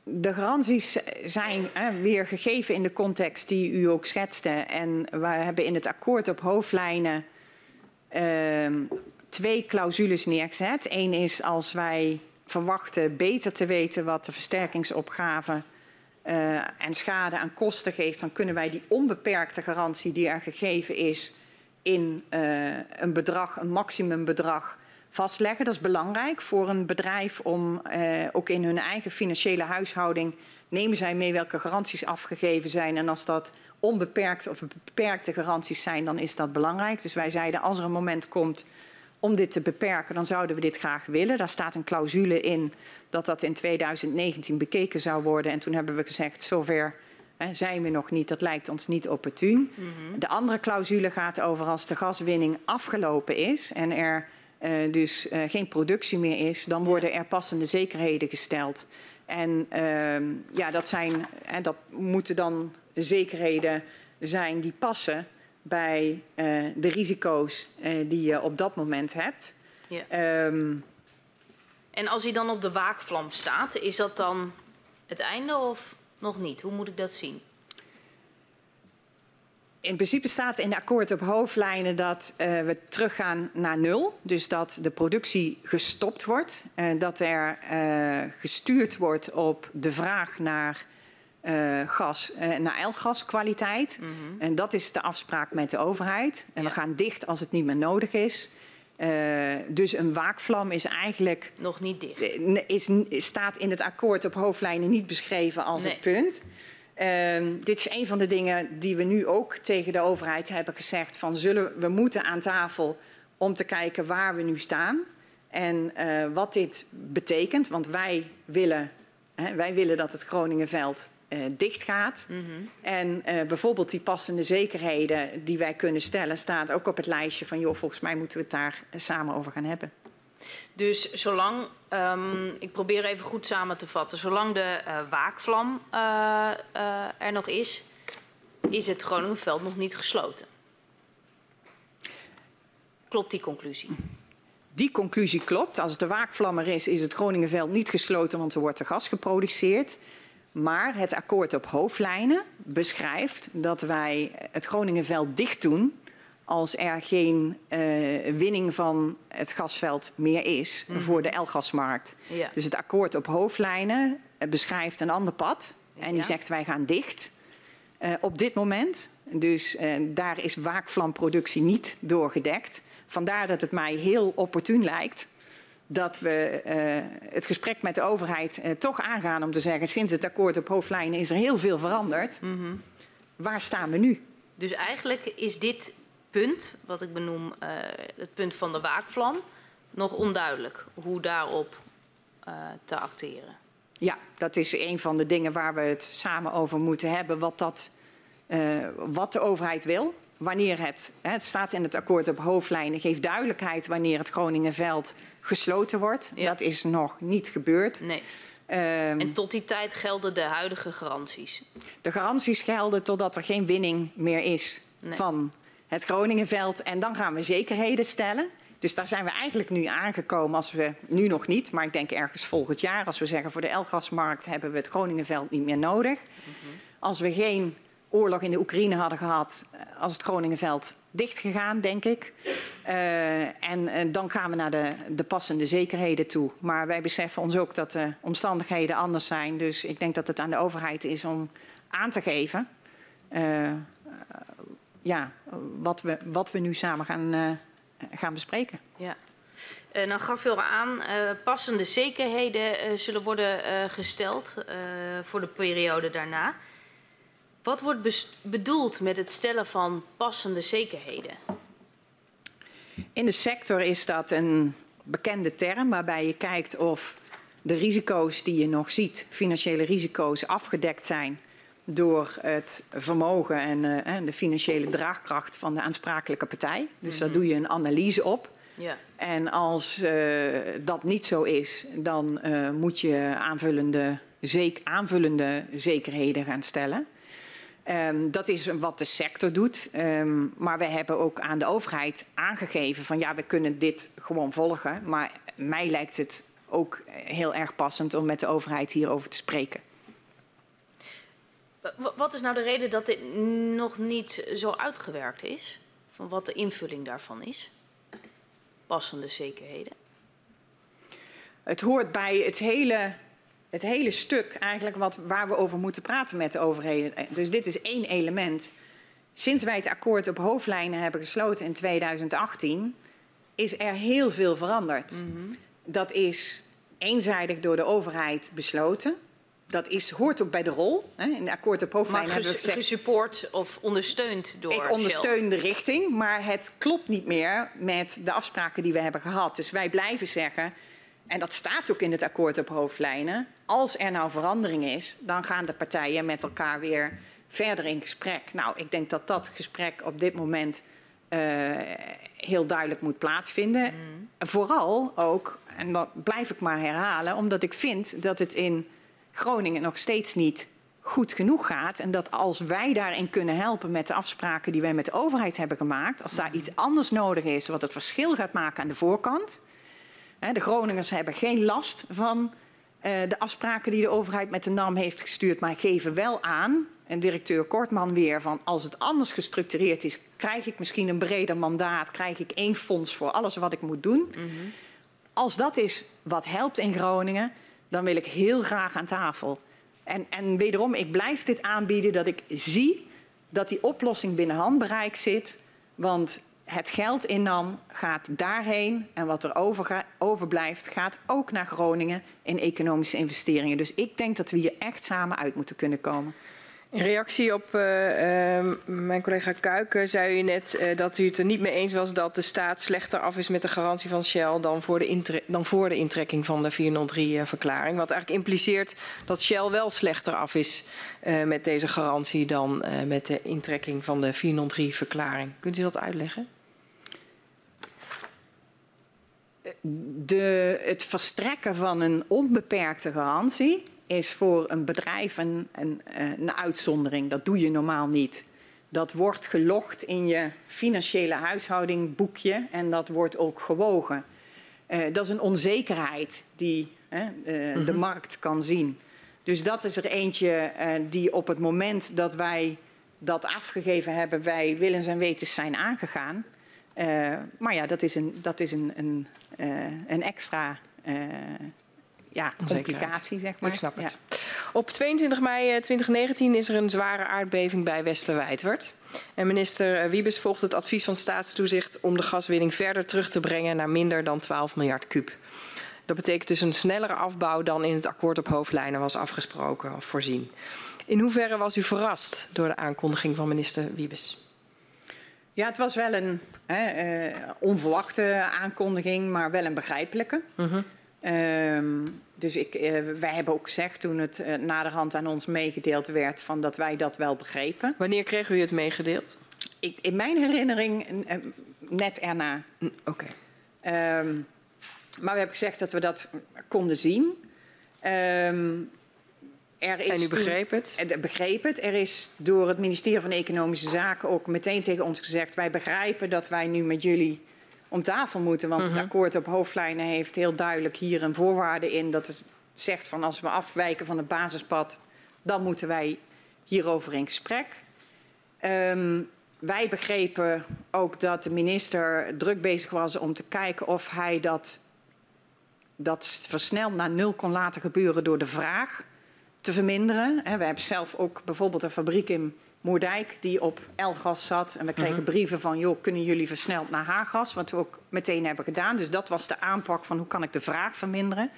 B: De garanties zijn hè, weer gegeven in de context die u ook schetste. En we hebben in het akkoord op hoofdlijnen uh, twee clausules neergezet. Eén is als wij verwachten beter te weten wat de versterkingsopgave uh, en schade aan kosten geeft, dan kunnen wij die onbeperkte garantie die er gegeven is in uh, een bedrag, een maximumbedrag vastleggen. Dat is belangrijk voor een bedrijf om uh, ook in hun eigen financiële huishouding nemen zij mee welke garanties afgegeven zijn. En als dat onbeperkte of beperkte garanties zijn, dan is dat belangrijk. Dus wij zeiden als er een moment komt om dit te beperken, dan zouden we dit graag willen. Daar staat een clausule in dat dat in 2019 bekeken zou worden. En toen hebben we gezegd, zover hè, zijn we nog niet, dat lijkt ons niet opportun. Mm -hmm. De andere clausule gaat over als de gaswinning afgelopen is en er uh, dus uh, geen productie meer is, dan worden er passende zekerheden gesteld. En uh, ja, dat, zijn, en dat moeten dan zekerheden zijn die passen bij de risico's die je op dat moment hebt.
C: Ja. Um, en als hij dan op de waakvlam staat, is dat dan het einde of nog niet? Hoe moet ik dat zien?
B: In principe staat in de akkoord op hoofdlijnen dat uh, we teruggaan naar nul. Dus dat de productie gestopt wordt. Uh, dat er gestuurd wordt op de vraag naar gas, naar L-gaskwaliteit. Mm -hmm. En dat is de afspraak met de overheid. En ja. we gaan dicht als het niet meer nodig is. Uh, dus een waakvlam is eigenlijk.
C: Nog niet dicht.
B: Is, staat in het akkoord op hoofdlijnen niet beschreven als nee. het punt. Uh, dit is een van de dingen die we nu ook tegen de overheid hebben gezegd: van zullen we moeten aan tafel om te kijken waar we nu staan en uh, wat dit betekent. Want wij willen, hè, wij willen dat het Groningenveld dicht gaat. Mm -hmm. En uh, bijvoorbeeld die passende zekerheden die wij kunnen stellen, staat ook op het lijstje van joh, volgens mij moeten we het daar samen over gaan hebben.
C: Dus zolang, um, ik probeer even goed samen te vatten, zolang de uh, waakvlam er nog is, is het Groningenveld nog niet gesloten. Klopt die conclusie?
B: Die conclusie klopt. Als de waakvlam er is, is het Groningenveld niet gesloten, want er wordt er gas geproduceerd. Maar het akkoord op hoofdlijnen beschrijft dat wij het Groningenveld dicht doen als er geen uh, winning van het gasveld meer is mm -hmm. voor de L-gasmarkt. Ja. Dus het akkoord op hoofdlijnen beschrijft een ander pad. En die ja. zegt wij gaan dicht uh, op dit moment. Dus uh, daar is waakvlamproductie niet doorgedekt. Vandaar dat het mij heel opportun lijkt dat we uh, het gesprek met de overheid uh, toch aangaan om te zeggen... sinds het akkoord op hoofdlijnen is er heel veel veranderd. Mm -hmm. Waar staan we nu?
C: Dus eigenlijk is dit punt, wat ik benoem uh, het punt van de waakvlam... nog onduidelijk hoe daarop te acteren.
B: Ja, dat is een van de dingen waar we het samen over moeten hebben. Wat, dat, wat de overheid wil wanneer het, het staat in het akkoord op hoofdlijnen, geeft duidelijkheid wanneer het Groningenveld gesloten wordt. Ja. Dat is nog niet gebeurd.
C: Nee. Um, en tot die tijd gelden de huidige garanties?
B: De garanties gelden totdat er geen winning meer is nee. van het Groningenveld. En dan gaan we zekerheden stellen. Dus daar zijn we eigenlijk nu aangekomen als we, nu nog niet, maar ik denk ergens volgend jaar, als we zeggen voor de Elgasmarkt hebben we het Groningenveld niet meer nodig. Mm -hmm. Als we geen oorlog in de Oekraïne hadden gehad, eh, als het Groningenveld dicht gegaan, denk ik. Uh, en, en, dan gaan we naar de, de passende zekerheden toe. Maar wij beseffen ons ook dat de omstandigheden anders zijn. Dus ik denk dat het aan de overheid is om aan te geven ja, wat, we, wat we nu samen gaan, gaan bespreken.
C: Ja. Nou gaf u al aan, passende zekerheden zullen worden gesteld voor de periode daarna. Wat wordt bedoeld met het stellen van passende zekerheden?
B: In de sector is dat een bekende term waarbij je kijkt of de risico's die je nog ziet, financiële risico's, afgedekt zijn door het vermogen en, uh, de financiële draagkracht van de aansprakelijke partij. Dus daar doe je een analyse op. Ja. En als uh, dat niet zo is, dan uh, moet je aanvullende, zeek, aanvullende zekerheden gaan stellen. Um, dat is wat de sector doet. Um, maar wij hebben ook aan de overheid aangegeven van ja, we kunnen dit gewoon volgen. Maar mij lijkt het ook heel erg passend om met de overheid hierover te spreken.
C: Wat is nou de reden dat dit nog niet zo uitgewerkt is? Van wat de invulling daarvan is? Passende zekerheden.
B: Het hoort bij het hele het hele stuk eigenlijk wat, waar we over moeten praten met de overheden. Dus dit is één element. Sinds wij het akkoord op hoofdlijnen hebben gesloten in 2018, is er heel veel veranderd. Mm -hmm. Dat is eenzijdig door de overheid besloten. Dat is, hoort ook bij de rol. Hè. In het akkoord op hoofdlijnen
C: maar
B: hebben we gezegd...
C: gesupport of ondersteund door
B: Ik ondersteun de richting, maar het klopt niet meer met de afspraken die we hebben gehad. Dus wij blijven zeggen, en dat staat ook in het akkoord op hoofdlijnen. Als er nou verandering is, dan gaan de partijen met elkaar weer verder in gesprek. Nou, ik denk dat dat gesprek op dit moment uh, heel duidelijk moet plaatsvinden. Vooral ook, en dat blijf ik maar herhalen, omdat ik vind dat het in Groningen nog steeds niet goed genoeg gaat. En dat als wij daarin kunnen helpen met de afspraken die wij met de overheid hebben gemaakt, als daar iets anders nodig is wat het verschil gaat maken aan de voorkant. Hè, de Groningers hebben geen last van de afspraken die de overheid met de NAM heeft gestuurd, maar geven wel aan, en directeur Kortman weer, van als het anders gestructureerd is, krijg ik misschien een breder mandaat, krijg ik één fonds voor alles wat ik moet doen. Mm -hmm. Als dat is wat helpt in Groningen, dan wil ik heel graag aan tafel. En, en wederom, ik blijf dit aanbieden dat ik zie dat die oplossing binnen handbereik zit. Want het geld in NAM gaat daarheen en wat er over overblijft gaat ook naar Groningen in economische investeringen. Dus ik denk dat we hier echt samen uit moeten kunnen komen.
D: In reactie op uh, uh, mijn collega Kuiken zei u net uh, dat u het er niet mee eens was dat de staat slechter af is met de garantie van Shell dan voor de, dan voor de intrekking van de 403-verklaring. Wat eigenlijk impliceert dat Shell wel slechter af is met deze garantie dan met de intrekking van de 403-verklaring. Kunt u dat uitleggen?
B: De, het verstrekken van een onbeperkte garantie is voor een bedrijf een, een, een uitzondering. Dat doe je normaal niet. Dat wordt gelogd in je financiële huishouding boekje en dat wordt ook gewogen. Uh, dat is een onzekerheid die uh, uh, de markt kan zien. Dus dat is er eentje die op het moment dat wij dat afgegeven hebben, wij willens en wetens zijn aangegaan. maar ja, dat is een, dat is een, een, een extra ja, complicatie, zeg maar.
D: Ik snap het. Ja. Op 22 mei 2019 is er een zware aardbeving bij Westerwijdwerd. En minister Wiebes volgt het advies van staatstoezicht om de gaswinning verder terug te brengen naar minder dan 12 miljard kuub. Dat betekent dus een snellere afbouw dan in het akkoord op hoofdlijnen was afgesproken of voorzien. In hoeverre was u verrast door de aankondiging van minister Wiebes?
B: Ja, het was wel een hè, uh, onverwachte aankondiging, maar wel een begrijpelijke. Uh -huh. Um, dus ik, uh, wij hebben ook gezegd toen het uh, naderhand aan ons meegedeeld werd van dat wij dat wel begrepen.
D: Wanneer kreeg u het meegedeeld?
B: Ik, in mijn herinnering net erna.
D: Oké. Okay.
B: Um, maar we hebben gezegd dat we dat konden zien. Um,
D: er is en u begreep toen,
B: het? Begreep het. Er is door het ministerie van Economische Zaken ook meteen tegen ons gezegd: wij begrijpen dat wij nu met jullie om tafel moeten. Want het akkoord op hoofdlijnen heeft heel duidelijk hier een voorwaarde in dat het zegt van als we afwijken van het basispad, dan moeten wij hierover in gesprek. Um, wij begrepen ook dat de minister druk bezig was om te kijken of hij dat, dat versneld naar nul kon laten gebeuren door de vraag te verminderen. We hebben zelf ook bijvoorbeeld een fabriek in Moerdijk die op L-gas zat. En we kregen mhm. brieven van, joh, kunnen jullie versneld naar H-gas? Wat we ook meteen hebben gedaan. Dus dat was de aanpak van hoe kan ik de vraag verminderen.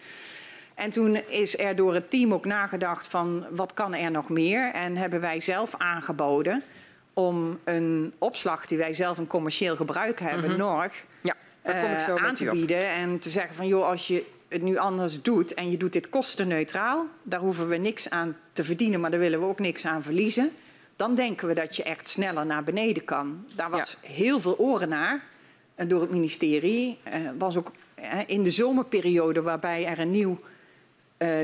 B: En toen is er door het team ook nagedacht van wat kan er nog meer? En hebben wij zelf aangeboden om een opslag die wij zelf een commercieel gebruik hebben, mm Norg,
D: ja,
B: uh, aan te bieden. En te zeggen van joh, als je het nu anders doet en je doet dit kostenneutraal, daar hoeven we niks aan te verdienen, maar daar willen we ook niks aan verliezen dan denken we dat je echt sneller naar beneden kan. Daar was ja. heel veel oren naar en door het ministerie. Uh, was ook uh, in de zomerperiode waarbij er een nieuw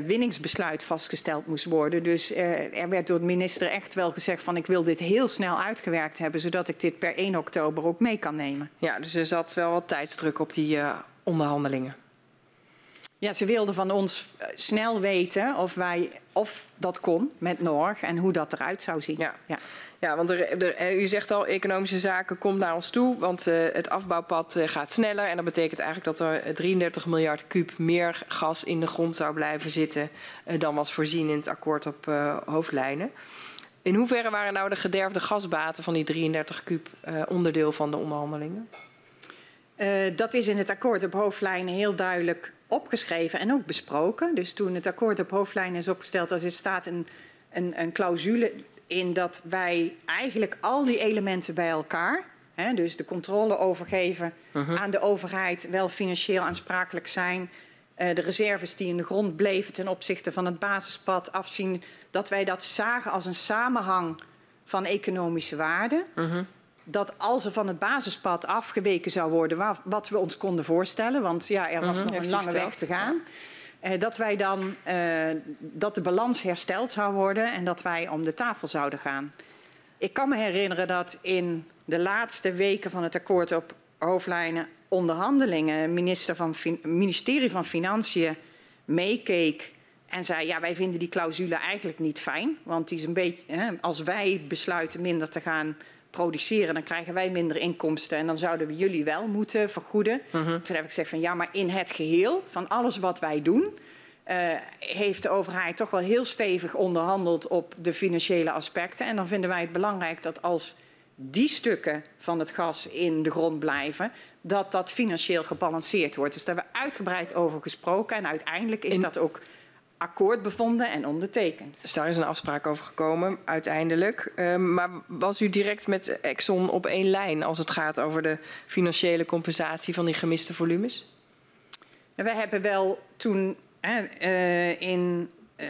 B: winningsbesluit vastgesteld moest worden. Dus er werd door de minister echt wel gezegd van ik wil dit heel snel uitgewerkt hebben, zodat ik dit per 1 oktober ook mee kan nemen.
D: Ja, dus er zat wel wat tijdsdruk op die onderhandelingen.
B: Ja, ze wilden van ons snel weten of, wij, of dat kon met Norg en hoe dat eruit zou zien.
D: Ja, ja. ja want er, er, u zegt al, economische zaken komt naar ons toe, want uh, het afbouwpad uh, gaat sneller. En dat betekent eigenlijk dat er 33 miljard kuub meer gas in de grond zou blijven zitten uh, dan was voorzien in het akkoord op hoofdlijnen. In hoeverre waren nou de gederfde gasbaten van die 33 kuub onderdeel van de onderhandelingen?
B: dat is in het akkoord op hoofdlijnen heel duidelijk opgeschreven en ook besproken. Dus toen het akkoord op hoofdlijnen is opgesteld, er staat een, een, een clausule in dat wij eigenlijk al die elementen bij elkaar, hè, dus de controle overgeven uh -huh. aan de overheid, wel financieel aansprakelijk zijn, uh, de reserves die in de grond bleven ten opzichte van het basispad afzien, dat wij dat zagen als een samenhang van economische waarde. Uh -huh. Dat als er van het basispad afgeweken zou worden, wa- wat we ons konden voorstellen, want ja, er was
D: Mhm,
B: nog een lange weg te gaan, eh, dat wij dan eh, dat de balans hersteld zou worden en dat wij om de tafel zouden gaan. Ik kan me herinneren dat in de laatste weken van het akkoord op hoofdlijnen onderhandelingen minister van ministerie van Financiën meekeek en zei: ja, wij vinden die clausule eigenlijk niet fijn, want die is een beetje hè, als wij besluiten minder te gaan produceren, dan krijgen wij minder inkomsten en dan zouden we jullie wel moeten vergoeden. Toen heb ik gezegd van ja, maar in het geheel van alles wat wij doen, eh, heeft de overheid toch wel heel stevig onderhandeld op de financiële aspecten. En dan vinden wij het belangrijk dat als die stukken van het gas in de grond blijven, dat dat financieel gebalanceerd wordt. Dus daar hebben we uitgebreid over gesproken en uiteindelijk is
D: In-
B: dat ook akkoord bevonden en ondertekend.
D: Dus daar is een afspraak over gekomen, uiteindelijk. Ehm, maar was u direct met Exxon op één lijn als het gaat over de financiële compensatie van die gemiste volumes?
B: En wij hebben wel toen, hè, eh, in, eh,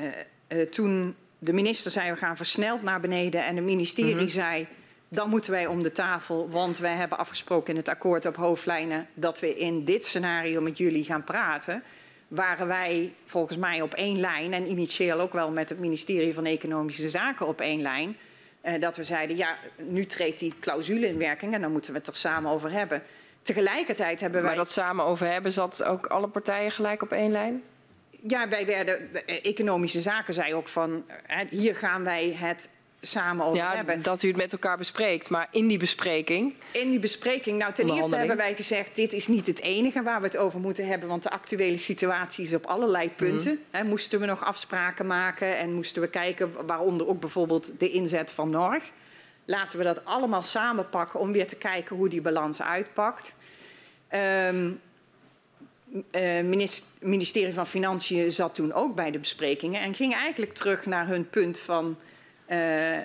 B: eh, toen de minister zei we gaan versneld naar beneden en de ministerie
D: Mhm.
B: zei dan moeten wij om de tafel, want wij hebben afgesproken in het akkoord op hoofdlijnen dat we in dit scenario met jullie gaan praten. Waren wij volgens mij op één lijn en initieel ook wel met het ministerie van Economische Zaken op één lijn. eh, dat we zeiden, ja, nu treedt die clausule in werking en dan moeten we het er samen over hebben. Tegelijkertijd hebben wij.
D: Maar dat samen over hebben, zat ook alle partijen gelijk op één lijn?
B: Ja, wij werden, de economische zaken zei ook van, hè, hier gaan wij het samen over
D: Ja,
B: hebben.
D: dat u het met elkaar bespreekt. Maar in die bespreking,
B: In die bespreking, nou ten eerste hebben wij gezegd, dit is niet het enige waar we het over moeten hebben, want de actuele situatie is op allerlei punten. Hè, moesten we nog afspraken maken en moesten we kijken, waaronder ook bijvoorbeeld de inzet van Norg. Laten we dat allemaal samenpakken om weer te kijken hoe die balans uitpakt. Ehm eh, minis- ministerie van Financiën zat toen ook bij de besprekingen en ging eigenlijk terug naar hun punt van eh,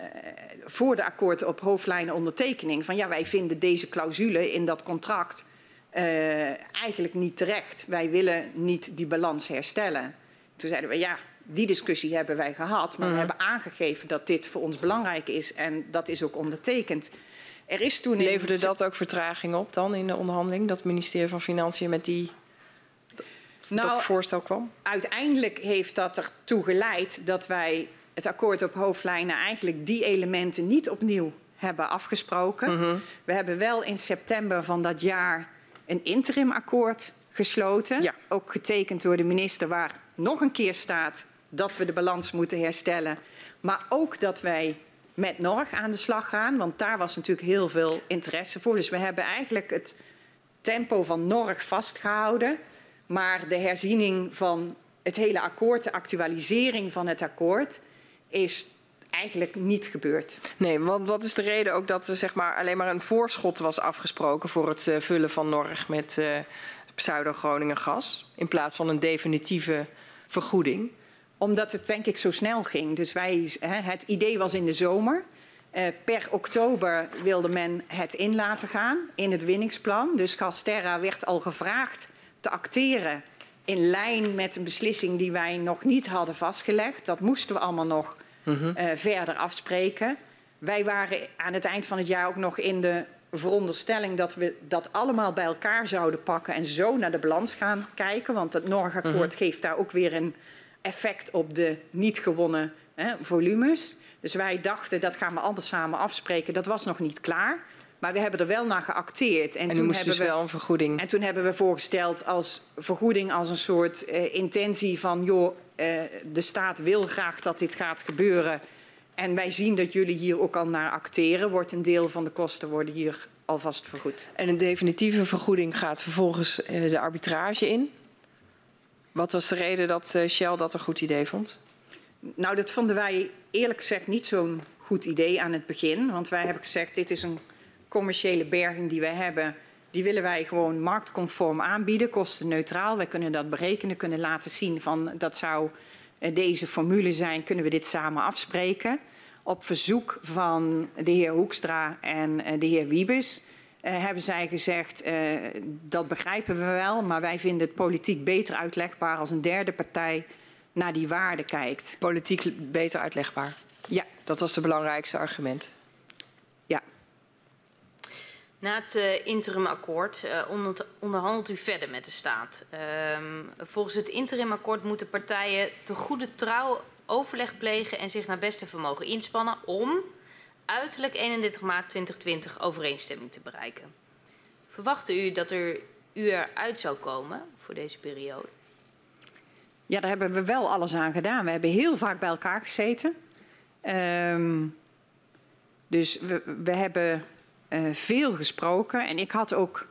B: voor de akkoorden op hoofdlijnen ondertekening. Van ja, wij vinden deze clausule in dat contract eh, eigenlijk niet terecht. Wij willen niet die balans herstellen. Toen zeiden we ja, die discussie hebben wij gehad, maar we hebben aangegeven dat dit voor ons belangrijk is en dat is ook ondertekend. Er is toen in-
D: leverde dat ook vertraging op dan in de onderhandeling? Dat het ministerie van Financiën met die,
B: Nou,
D: dat voorstel kwam?
B: uiteindelijk heeft dat ertoe geleid dat wij het akkoord op hoofdlijnen eigenlijk die elementen niet opnieuw hebben afgesproken. We hebben wel in september van dat jaar een interimakkoord gesloten.
D: Ja.
B: Ook getekend door de minister waar nog een keer staat dat we de balans moeten herstellen. Maar ook dat wij met Norg aan de slag gaan, want daar was natuurlijk heel veel interesse voor. Dus we hebben eigenlijk het tempo van Norg vastgehouden. Maar de herziening van het hele akkoord, de actualisering van het akkoord, is eigenlijk niet gebeurd.
D: Nee, want wat is de reden ook dat er zeg maar, alleen maar een voorschot was afgesproken voor het eh, vullen van Norg met eh, pseudo-Groningen gas? In plaats van een definitieve vergoeding?
B: Omdat het denk ik zo snel ging. Dus wij, hè, het idee was in de zomer. Eh, per oktober wilde men het in laten gaan in het winningsplan. Dus Gasterra werd al gevraagd te acteren in lijn met een beslissing die wij nog niet hadden vastgelegd. Dat moesten we allemaal nog eh, verder afspreken. Wij waren aan het eind van het jaar ook nog in de veronderstelling dat we dat allemaal bij elkaar zouden pakken en zo naar de balans gaan kijken. Want het Norg-akkoord geeft daar ook weer een effect op de niet gewonnen hè, volumes. Dus wij dachten dat gaan we allemaal samen afspreken. Dat was nog niet klaar. Maar we hebben er wel naar geacteerd.
D: En,
B: toen hebben
D: dus
B: we
D: wel een vergoeding.
B: en toen hebben we voorgesteld als vergoeding als een soort eh, intentie van joh, de staat wil graag dat dit gaat gebeuren. En wij zien dat jullie hier ook al naar acteren. Wordt een deel van de kosten worden hier alvast vergoed.
D: En een definitieve vergoeding gaat vervolgens eh, de arbitrage in. Wat was de reden dat eh, Shell dat een goed idee vond?
B: Nou, dat vonden wij eerlijk gezegd niet zo'n goed idee aan het begin. Want wij hebben gezegd, dit is een commerciële berging die wij hebben. Die willen wij gewoon marktconform aanbieden, kostenneutraal. Wij kunnen dat berekenen, kunnen laten zien van dat zou eh, deze formule zijn. Kunnen we dit samen afspreken? Op verzoek van de heer Hoekstra en eh, de heer Wiebes eh, hebben zij gezegd, eh, dat begrijpen we wel, maar wij vinden het politiek beter uitlegbaar als een derde partij naar die waarde kijkt.
D: Politiek beter uitlegbaar.
B: Ja,
D: Dat was het belangrijkste argument.
C: Na het uh, interimakkoord onder, onderhandelt u verder met de staat. Um, volgens het interimakkoord moeten partijen te goede trouw overleg plegen en zich naar beste vermogen inspannen om uiterlijk 31 maart 2020 overeenstemming te bereiken. Verwachtte u dat er u eruit zou komen voor deze periode?
B: Ja, daar hebben we wel alles aan gedaan. We hebben heel vaak bij elkaar gezeten. Um, dus we, hebben veel gesproken. En ik had ook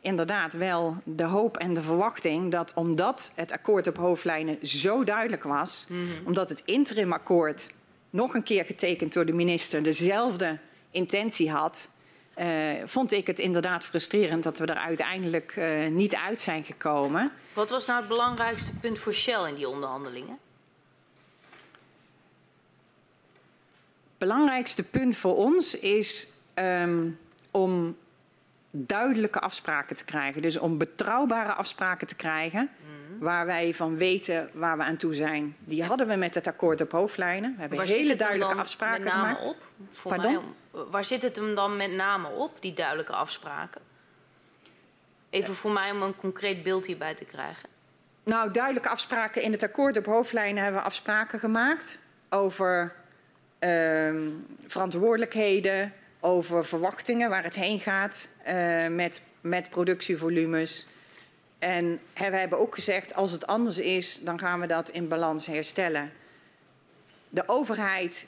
B: inderdaad wel de hoop en de verwachting dat omdat het akkoord op hoofdlijnen zo duidelijk was, mm -hmm. omdat het interimakkoord nog een keer getekend door de minister dezelfde intentie had, uh, vond ik het inderdaad frustrerend dat we er uiteindelijk uh, niet uit zijn gekomen.
C: Wat was nou het belangrijkste punt voor Shell in die onderhandelingen?
B: Het belangrijkste punt voor ons is um, om duidelijke afspraken te krijgen. Dus om betrouwbare afspraken te krijgen mm. waar wij van weten waar we aan toe zijn. Die hadden we met het akkoord op hoofdlijnen. We hebben
C: waar
B: hele duidelijke afspraken
C: met name
B: gemaakt.
C: Op? Voor Pardon? Mij, waar zit het hem dan met name op, die duidelijke afspraken? Even voor mij om een concreet beeld hierbij te krijgen.
B: Nou, duidelijke afspraken in het akkoord op hoofdlijnen hebben we afspraken gemaakt over um, verantwoordelijkheden, over verwachtingen waar het heen gaat uh, met, met productievolumes. En we hebben ook gezegd, als het anders is, dan gaan we dat in balans herstellen. De overheid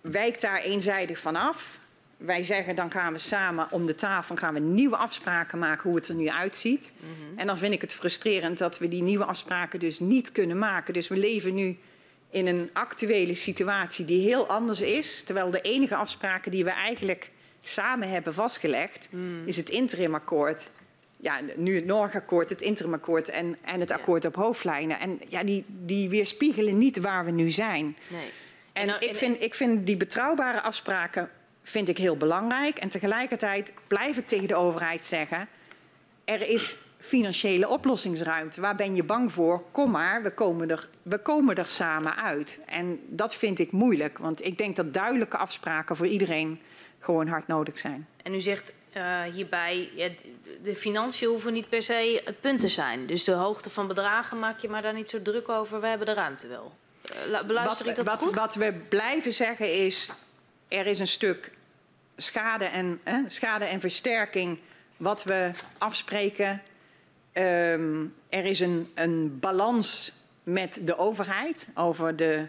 B: wijkt daar eenzijdig van af. Wij zeggen, dan gaan we samen om de tafel gaan we nieuwe afspraken maken hoe het er nu uitziet. Mm -hmm. En dan vind ik het frustrerend dat we die nieuwe afspraken dus niet kunnen maken. Dus we leven nu in een actuele situatie die heel anders is. Terwijl de enige afspraken die we eigenlijk samen hebben vastgelegd, mm. is het interimakkoord. Ja, nu het Noordakkoord, het interimakkoord en, en het akkoord ja. op hoofdlijnen. En ja, die, die weerspiegelen niet waar we nu zijn. Nee. En, en, ik, vind, ik vind die betrouwbare afspraken vind ik heel belangrijk. En tegelijkertijd blijf ik tegen de overheid zeggen... er is financiële oplossingsruimte. Waar ben je bang voor? Kom maar, we komen, er, we komen er samen uit. En dat vind ik moeilijk, want ik denk dat duidelijke afspraken voor iedereen gewoon hard nodig zijn.
C: En u zegt uh, hierbij, ja, de financiën hoeven niet per se het punt te zijn. Dus de hoogte van bedragen maak je maar daar niet zo druk over. We hebben de ruimte wel. Uh, beluister
B: wat,
C: ik dat
B: wat,
C: goed?
B: Wat we blijven zeggen is, er is een stuk schade en, eh, schade en versterking wat we afspreken Um, er is een, een, balans met de overheid over de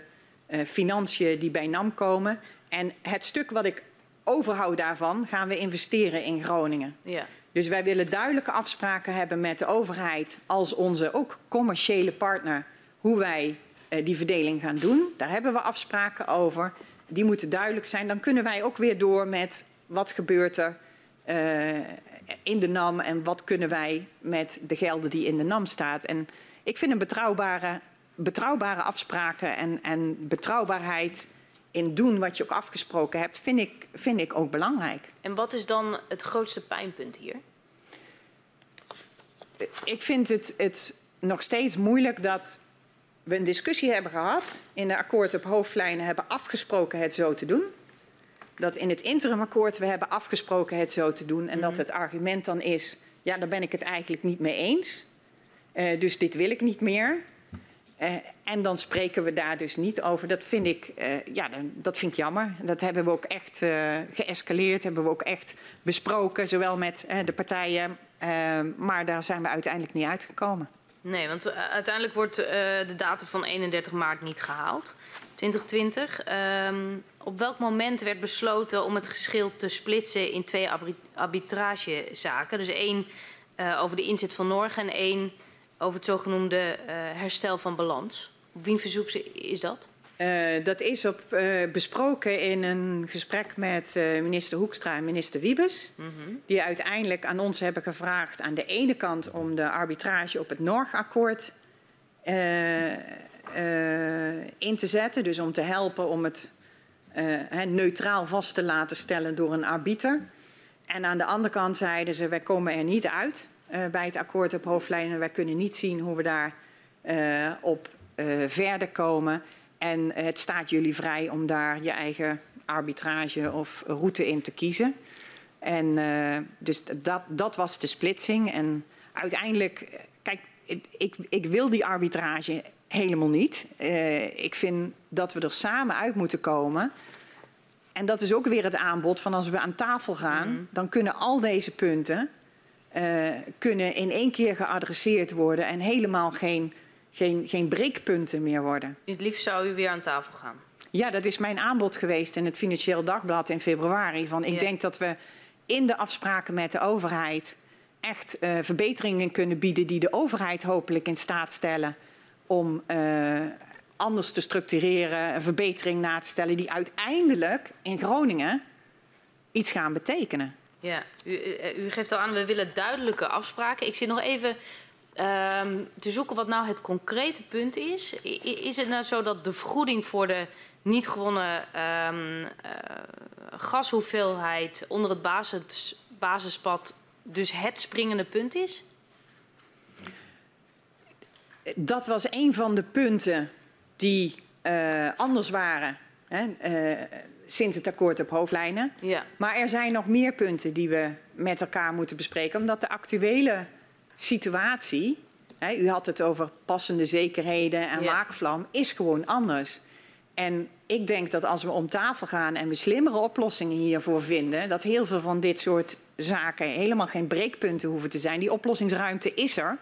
B: uh, financiën die bij NAM komen. En het stuk wat ik overhoud daarvan gaan we investeren in Groningen. Ja. Dus wij willen duidelijke afspraken hebben met de overheid als onze ook commerciële partner hoe wij uh, die verdeling gaan doen. Daar hebben we afspraken over. Die moeten duidelijk zijn. Dan kunnen wij ook weer door met wat gebeurt er uh, in de NAM en wat kunnen wij met de gelden die in de NAM staat. En ik vind een betrouwbare, betrouwbare afspraken en, en betrouwbaarheid in doen wat je ook afgesproken hebt, vind ik, vind ik ook belangrijk.
C: En wat is dan het grootste pijnpunt hier?
B: Ik vind het, het nog steeds moeilijk dat we een discussie hebben gehad, in de akkoord op hoofdlijnen hebben afgesproken het zo te doen dat in het interimakkoord we hebben afgesproken het zo te doen. En dat mhm. het argument dan is, ja, daar ben ik het eigenlijk niet mee eens. Uh, dus dit wil ik niet meer. Uh, en dan spreken we daar dus niet over. Dat vind ik, uh, ja, dat vind ik jammer. Dat hebben we ook echt geëscaleerd, hebben we ook echt besproken, zowel met de partijen. maar daar zijn we uiteindelijk niet uitgekomen.
C: Nee, want uiteindelijk wordt de datum van 31 maart niet gehaald. 2020. Op welk moment werd besloten om het geschil te splitsen in twee arbitragezaken? Dus één uh, over de inzet van Norge en één over het zogenoemde uh, herstel van balans. Op wie verzoek is dat?
B: Uh, dat is op, besproken in een gesprek met minister Hoekstra en minister Wiebes. Mm -hmm. Die uiteindelijk aan ons hebben gevraagd aan de ene kant om de arbitrage op het Norge-akkoord in te zetten. Dus om te helpen om het uh, neutraal vast te laten stellen door een arbiter. En aan de andere kant zeiden ze, wij komen er niet uit uh, bij het akkoord op hoofdlijnen. Wij kunnen niet zien hoe we daar uh, op verder komen. En het staat jullie vrij om daar je eigen arbitrage of route in te kiezen. En dus dat, dat was de splitsing. En uiteindelijk, kijk, ik, ik wil die arbitrage helemaal niet. Uh, ik vind dat we er samen uit moeten komen. En dat is ook weer het aanbod van als we aan tafel gaan, mm. dan kunnen al deze punten uh, kunnen in één keer geadresseerd worden en helemaal geen, geen, geen breekpunten meer worden.
C: Het liefst zou u weer aan tafel gaan.
B: Ja, dat is mijn aanbod geweest in het Financieel Dagblad in februari. Van, ik ja. denk dat we in de afspraken met de overheid echt uh, verbeteringen kunnen bieden die de overheid hopelijk in staat stellen om uh, anders te structureren, een verbetering na te stellen die uiteindelijk in Groningen iets gaan betekenen.
C: Ja, u, u geeft al aan, we willen duidelijke afspraken. Ik zit nog even um, te zoeken wat nou het concrete punt is. Is het nou zo dat de vergoeding voor de niet gewonnen uh, gashoeveelheid onder het basis, basispad dus het springende punt is?
B: Dat was een van de punten die uh, anders waren hè, uh, sinds het akkoord op hoofdlijnen.
C: Ja.
B: Maar er zijn nog meer punten die we met elkaar moeten bespreken, omdat de actuele situatie, hè, u had het over passende zekerheden en ja. waakvlam, is gewoon anders. En ik denk dat als we om tafel gaan en we slimmere oplossingen hiervoor vinden, dat heel veel van dit soort zaken helemaal geen breekpunten hoeven te zijn. Die oplossingsruimte is er.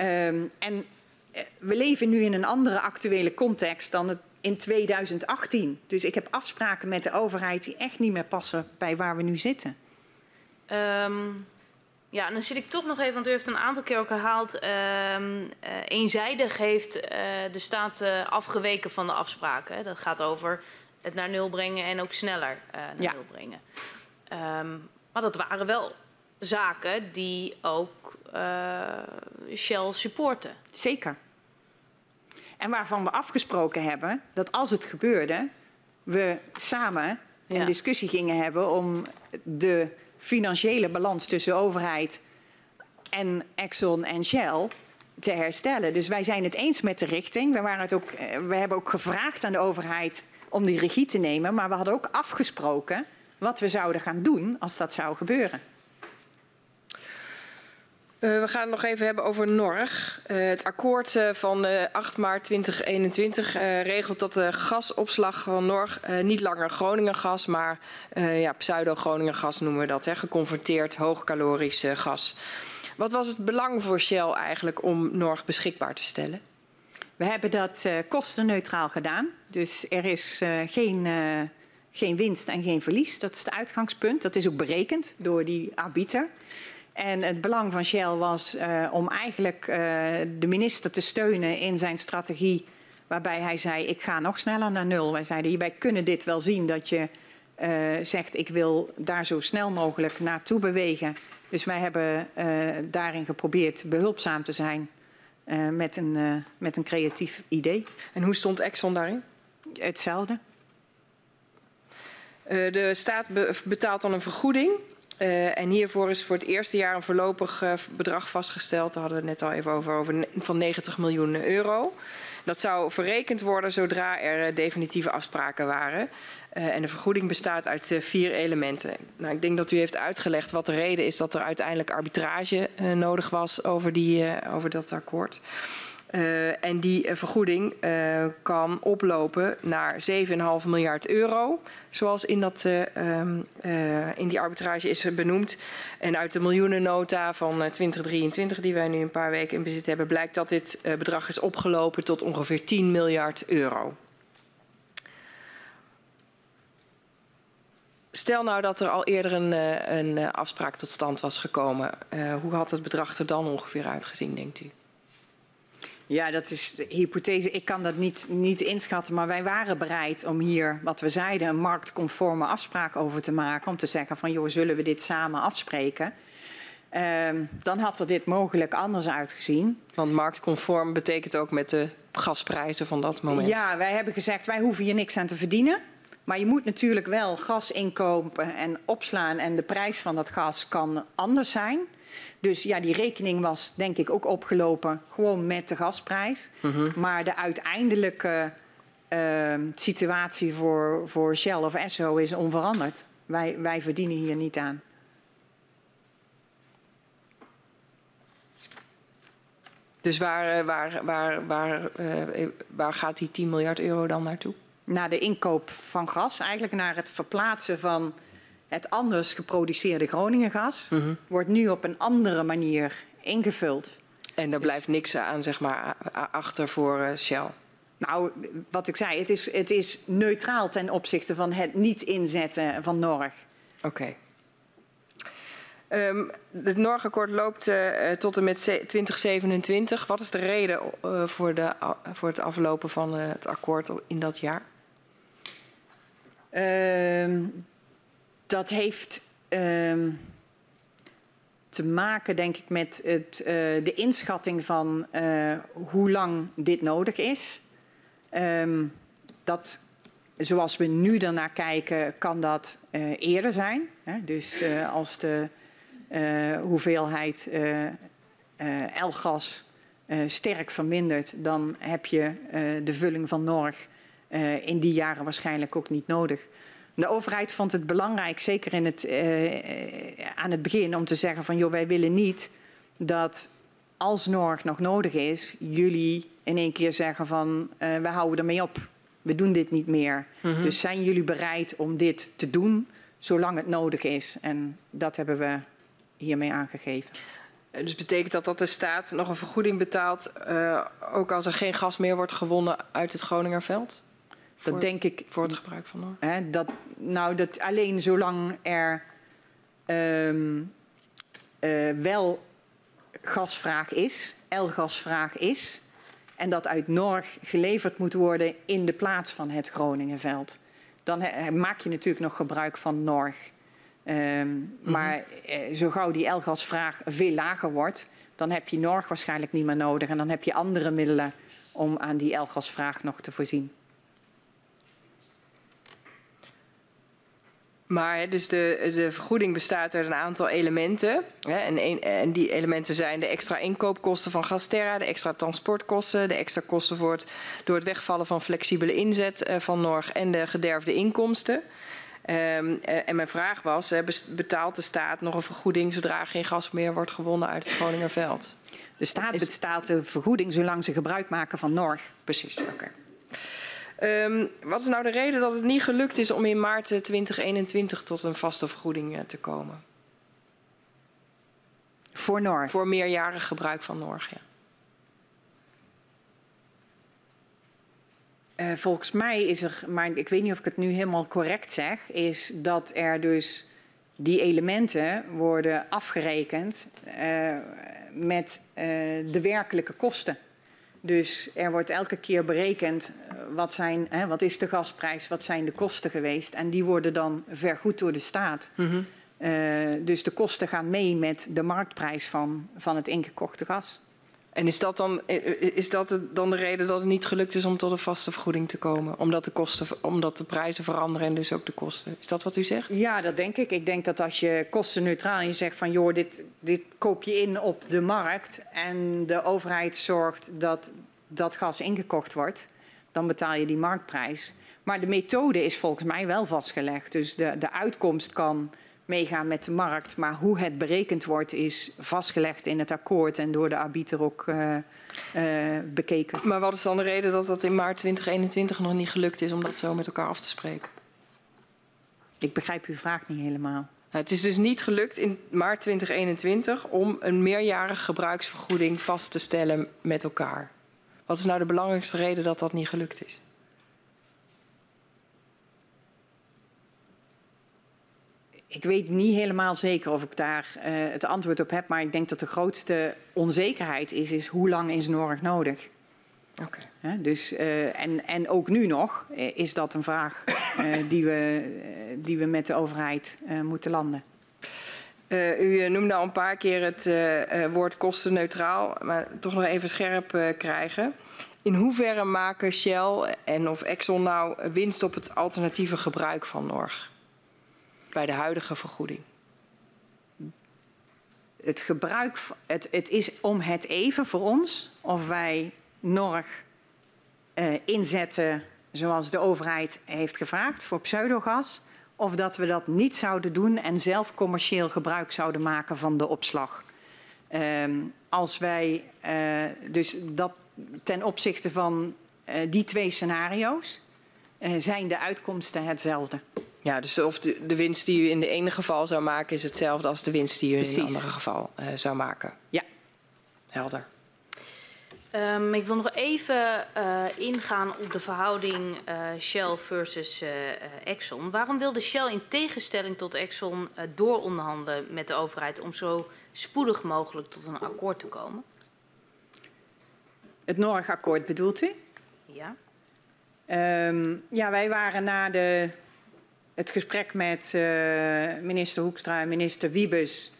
B: Um, en eh, we leven nu in een andere actuele context dan het in 2018. Dus ik heb afspraken met de overheid die echt niet meer passen bij waar we nu zitten.
C: Um, ja, en dan zit ik toch nog even, want u heeft een aantal keer ook herhaald. Uh, uh, eenzijdig heeft uh, de staat uh, afgeweken van de afspraken. Hè. Dat gaat over het naar nul brengen en ook sneller naar ja. nul brengen. Um, maar dat waren wel zaken die ook Shell supporten.
B: Zeker. En waarvan we afgesproken hebben dat als het gebeurde, we samen een ja. discussie gingen hebben om de financiële balans tussen overheid en Exxon en Shell te herstellen. Dus wij zijn het eens met de richting. We, waren het ook, we hebben ook gevraagd aan de overheid om die regie te nemen, maar we hadden ook afgesproken wat we zouden gaan doen als dat zou gebeuren.
D: Uh, we gaan het nog even hebben over Norg. Uh, het akkoord uh, van 8 maart 2021 regelt dat de gasopslag van Norg niet langer Groningen gas, maar ja, pseudo-Groningen gas noemen we dat, hè, geconverteerd hoogcalorisch gas. Wat was het belang voor Shell eigenlijk om Norg beschikbaar te stellen?
B: We hebben dat kostenneutraal gedaan. Dus er is geen, geen winst en geen verlies. Dat is het uitgangspunt. Dat is ook berekend door die arbiter. En het belang van Shell was uh, om eigenlijk uh, de minister te steunen in zijn strategie. Waarbij hij zei: Ik ga nog sneller naar nul. Wij zeiden: Wij kunnen dit wel zien dat je uh, zegt: Ik wil daar zo snel mogelijk naartoe bewegen. Dus wij hebben daarin geprobeerd behulpzaam te zijn met, een, met een creatief idee.
D: En hoe stond Exxon daarin?
B: Hetzelfde.
D: de staat betaalt dan een vergoeding. Uh, en hiervoor is voor het eerste jaar een voorlopig uh, bedrag vastgesteld. Daar hadden we het net al even over, over van 90 miljoen euro. Dat zou verrekend worden zodra er uh, definitieve afspraken waren. en de vergoeding bestaat uit vier elementen. Nou, ik denk dat u heeft uitgelegd wat de reden is dat er uiteindelijk arbitrage nodig was over, die, over dat akkoord. Uh, en die uh, vergoeding uh, kan oplopen naar 7,5 miljard euro, zoals in, dat, um, in die arbitrage is benoemd. En uit de miljoenennota van 2023, die wij nu een paar weken in bezit hebben, blijkt dat dit bedrag is opgelopen tot ongeveer 10 miljard euro. Stel nou dat er al eerder een, een afspraak tot stand was gekomen. hoe had het bedrag er dan ongeveer uitgezien, denkt u?
B: Ja, dat is de hypothese. Ik kan dat niet, niet inschatten. Maar wij waren bereid om hier, wat we zeiden, een marktconforme afspraak over te maken. Om te zeggen van, joh, zullen we dit samen afspreken? Uh, dan had er dit mogelijk anders uitgezien.
D: Want marktconform betekent ook met de gasprijzen van dat moment.
B: Ja, wij hebben gezegd, wij hoeven hier niks aan te verdienen. Maar je moet natuurlijk wel gas inkopen en opslaan. En de prijs van dat gas kan anders zijn. Dus ja, die rekening was denk ik ook opgelopen gewoon met de gasprijs. Mm -hmm. Maar de uiteindelijke uh, situatie voor, voor Shell of Esso is onveranderd. Wij, wij verdienen hier niet aan.
D: Dus waar, waar, waar, waar, waar gaat die 10 miljard euro dan naartoe?
B: Naar de inkoop van gas, eigenlijk naar het verplaatsen van het anders geproduceerde Groningengas. Mm -hmm. Wordt nu op een andere manier ingevuld.
D: En er dus- blijft niks aan, zeg maar, achter voor Shell?
B: Nou, wat ik zei, het is, het is neutraal ten opzichte van het niet inzetten van Norg.
D: Oké. Okay. Um, het Norgakkoord loopt uh, tot en met 2027. Wat is de reden uh, voor, de, uh, voor het aflopen van het akkoord in dat jaar?
B: Dat heeft um, te maken, denk ik, met het, de inschatting van hoe lang dit nodig is. Um, dat, zoals we nu ernaar kijken, kan dat uh, eerder zijn. Hè? Dus als de hoeveelheid L-gas sterk vermindert, dan heb je de vulling van Norg in die jaren waarschijnlijk ook niet nodig. De overheid vond het belangrijk, zeker in het, aan het begin, om te zeggen van joh, wij willen niet dat als Norg nog nodig is, jullie in één keer zeggen van uh, we houden ermee op. We doen dit niet meer. Mm -hmm. Dus zijn jullie bereid om dit te doen zolang het nodig is? En dat hebben we hiermee aangegeven.
D: Dus betekent dat dat de staat nog een vergoeding betaalt, uh, ook als er geen gas meer wordt gewonnen uit het Groningerveld?
B: Dat voor, denk ik.
D: Voor het gebruik van Noord?
B: Hè, dat, nou, dat alleen zolang er um, uh, wel gasvraag is, L-gasvraag is, en dat uit Norg geleverd moet worden in de plaats van het Groningenveld. Dan maak je natuurlijk nog gebruik van Norg. Um, mm-hmm. Maar eh, zo gauw die L-gasvraag veel lager wordt, dan heb je Norg waarschijnlijk niet meer nodig. En dan heb je andere middelen om aan die L-gasvraag nog te voorzien.
D: Maar dus de, de vergoeding bestaat uit een aantal elementen. Hè, en, een, en, die elementen zijn de extra inkoopkosten van Gasterra, de extra transportkosten, de extra kosten voor het, door het wegvallen van flexibele inzet uh, van Norg en de gederfde inkomsten. Um, en mijn vraag was, betaalt de staat nog een vergoeding zodra geen gas meer wordt gewonnen uit het Groningerveld?
B: De staat betaalt de vergoeding zolang ze gebruik maken van Norg.
D: Precies, oké. Okay. Um, wat is nou de reden dat het niet gelukt is om in maart 2021 tot een vaste vergoeding uh, te komen?
B: Voor Norg?
D: Voor meerjarig gebruik van Norg, ja.
B: Uh, volgens mij is er, maar ik weet niet of ik het nu helemaal correct zeg, is dat er dus die elementen worden afgerekend uh, met uh, de werkelijke kosten. Dus er wordt elke keer berekend wat, zijn, hè, wat is de gasprijs, wat zijn de kosten geweest. En die worden dan vergoed door de staat. Mm -hmm. uh, dus de kosten gaan mee met de marktprijs van, van het ingekochte gas.
D: En is dat, dan, is dat dan de reden dat het niet gelukt is om tot een vaste vergoeding te komen? Omdat de, kosten, omdat de prijzen veranderen en dus ook de kosten? Is dat wat u zegt?
B: Ja, dat denk ik. Ik denk dat als je kostenneutraal je zegt van joh, dit, dit koop je in op de markt en de overheid zorgt dat dat gas ingekocht wordt, dan betaal je die marktprijs. Maar de methode is volgens mij wel vastgelegd. Dus de, de uitkomst kan meegaan met de markt. Maar hoe het berekend wordt is vastgelegd in het akkoord en door de arbiter ook uh, uh, bekeken.
D: Maar wat is dan de reden dat dat in maart 2021 nog niet gelukt is om dat zo met elkaar af te spreken?
B: Ik begrijp uw vraag niet helemaal.
D: Het is dus niet gelukt in maart 2021 om een meerjarige gebruiksvergoeding vast te stellen met elkaar. Wat is nou de belangrijkste reden dat dat niet gelukt is?
B: Ik weet niet helemaal zeker of ik daar uh, het antwoord op heb, maar ik denk dat de grootste onzekerheid is, is hoe lang is Norg nodig?
D: Okay.
B: Uh, dus, uh, en, en ook nu nog is dat een vraag [LAUGHS] die, we, die we met de overheid moeten landen.
D: u noemde al een paar keer het woord kostenneutraal, maar toch nog even scherp krijgen. In hoeverre maken Shell en of Exxon nou winst op het alternatieve gebruik van Norg? Bij de huidige vergoeding?
B: Het gebruik, het, het is om het even voor ons of wij Norg uh, inzetten zoals de overheid heeft gevraagd voor pseudogas, of dat we dat niet zouden doen en zelf commercieel gebruik zouden maken van de opslag. Ehm, als wij uh, dus dat ten opzichte van uh, die twee scenario's zijn de uitkomsten hetzelfde.
D: Ja, dus of de, de, winst die u in de ene geval zou maken is hetzelfde als de winst die u Precies. in het andere geval zou maken.
B: Ja.
D: Helder.
C: Um, ik wil nog even uh, ingaan op de verhouding uh, Shell versus uh, Exxon. Waarom wilde Shell in tegenstelling tot Exxon dooronderhandelen met de overheid om zo spoedig mogelijk tot een akkoord te komen?
B: Het Norg-akkoord bedoelt u?
C: Ja.
B: Um, ja, wij waren na de, het gesprek met minister Hoekstra en minister Wiebes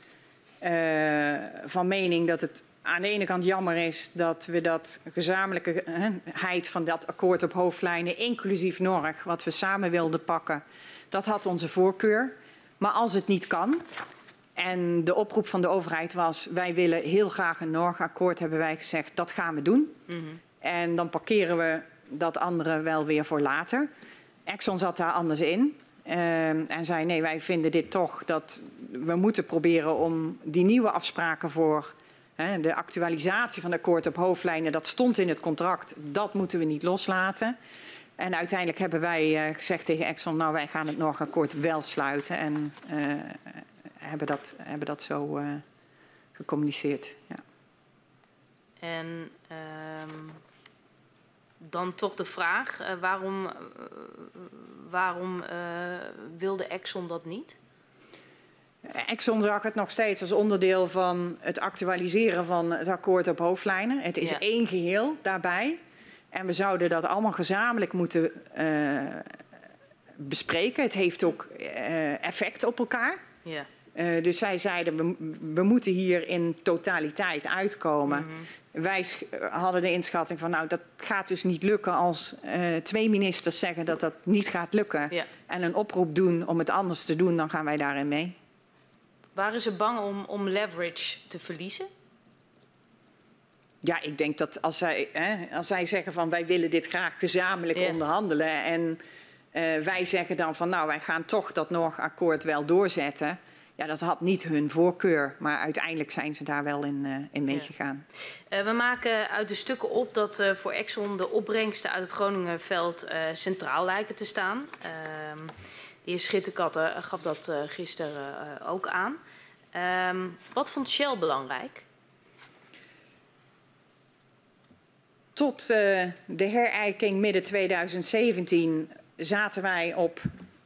B: van mening dat het aan de ene kant jammer is dat we dat gezamenlijkheid van dat akkoord op hoofdlijnen, inclusief Norg, wat we samen wilden pakken, dat had onze voorkeur. Maar als het niet kan, en de oproep van de overheid was, wij willen heel graag een Norg-akkoord, hebben wij gezegd, dat gaan we doen. Mm -hmm. En dan parkeren we dat andere wel weer voor later. Exxon zat daar anders in. Uh, en zei, nee, wij vinden dit toch dat we moeten proberen om die nieuwe afspraken voor de actualisatie van het akkoord op hoofdlijnen, dat stond in het contract. Dat moeten we niet loslaten. En uiteindelijk hebben wij uh, gezegd tegen Exxon, nou wij gaan het Norg-akkoord wel sluiten. En uh, hebben, dat, hebben dat zo uh, gecommuniceerd. Ja.
C: En um, dan toch de vraag, waarom, waarom wilde Exxon dat niet?
B: Exxon zag het nog steeds als onderdeel van het actualiseren van het akkoord op hoofdlijnen. Het is ja. één geheel daarbij. En we zouden dat allemaal gezamenlijk moeten bespreken. Het heeft ook effect op elkaar.
C: Ja.
B: Uh, dus zij zeiden, we, we, moeten hier in totaliteit uitkomen. Mm -hmm. Wij hadden de inschatting van, nou, dat gaat dus niet lukken als twee ministers zeggen dat dat niet gaat lukken.
C: Ja.
B: En een oproep doen om het anders te doen, dan gaan wij daarin mee.
C: Waren ze bang om, om leverage te verliezen?
B: Ja, ik denk dat als zij, hè, als zij zeggen van wij willen dit graag gezamenlijk onderhandelen en uh, wij zeggen dan van nou wij gaan toch dat Norg-akkoord wel doorzetten. Ja, dat had niet hun voorkeur, maar uiteindelijk zijn ze daar wel in, uh, in meegegaan.
C: Ja. Uh, we maken uit de stukken op dat uh, voor Exxon de opbrengsten uit het Groningenveld centraal lijken te staan. Ehm, de heer Schitterkatten gaf dat gisteren ook aan. Um, wat vond Shell belangrijk?
B: Tot de herijking midden 2017 zaten wij op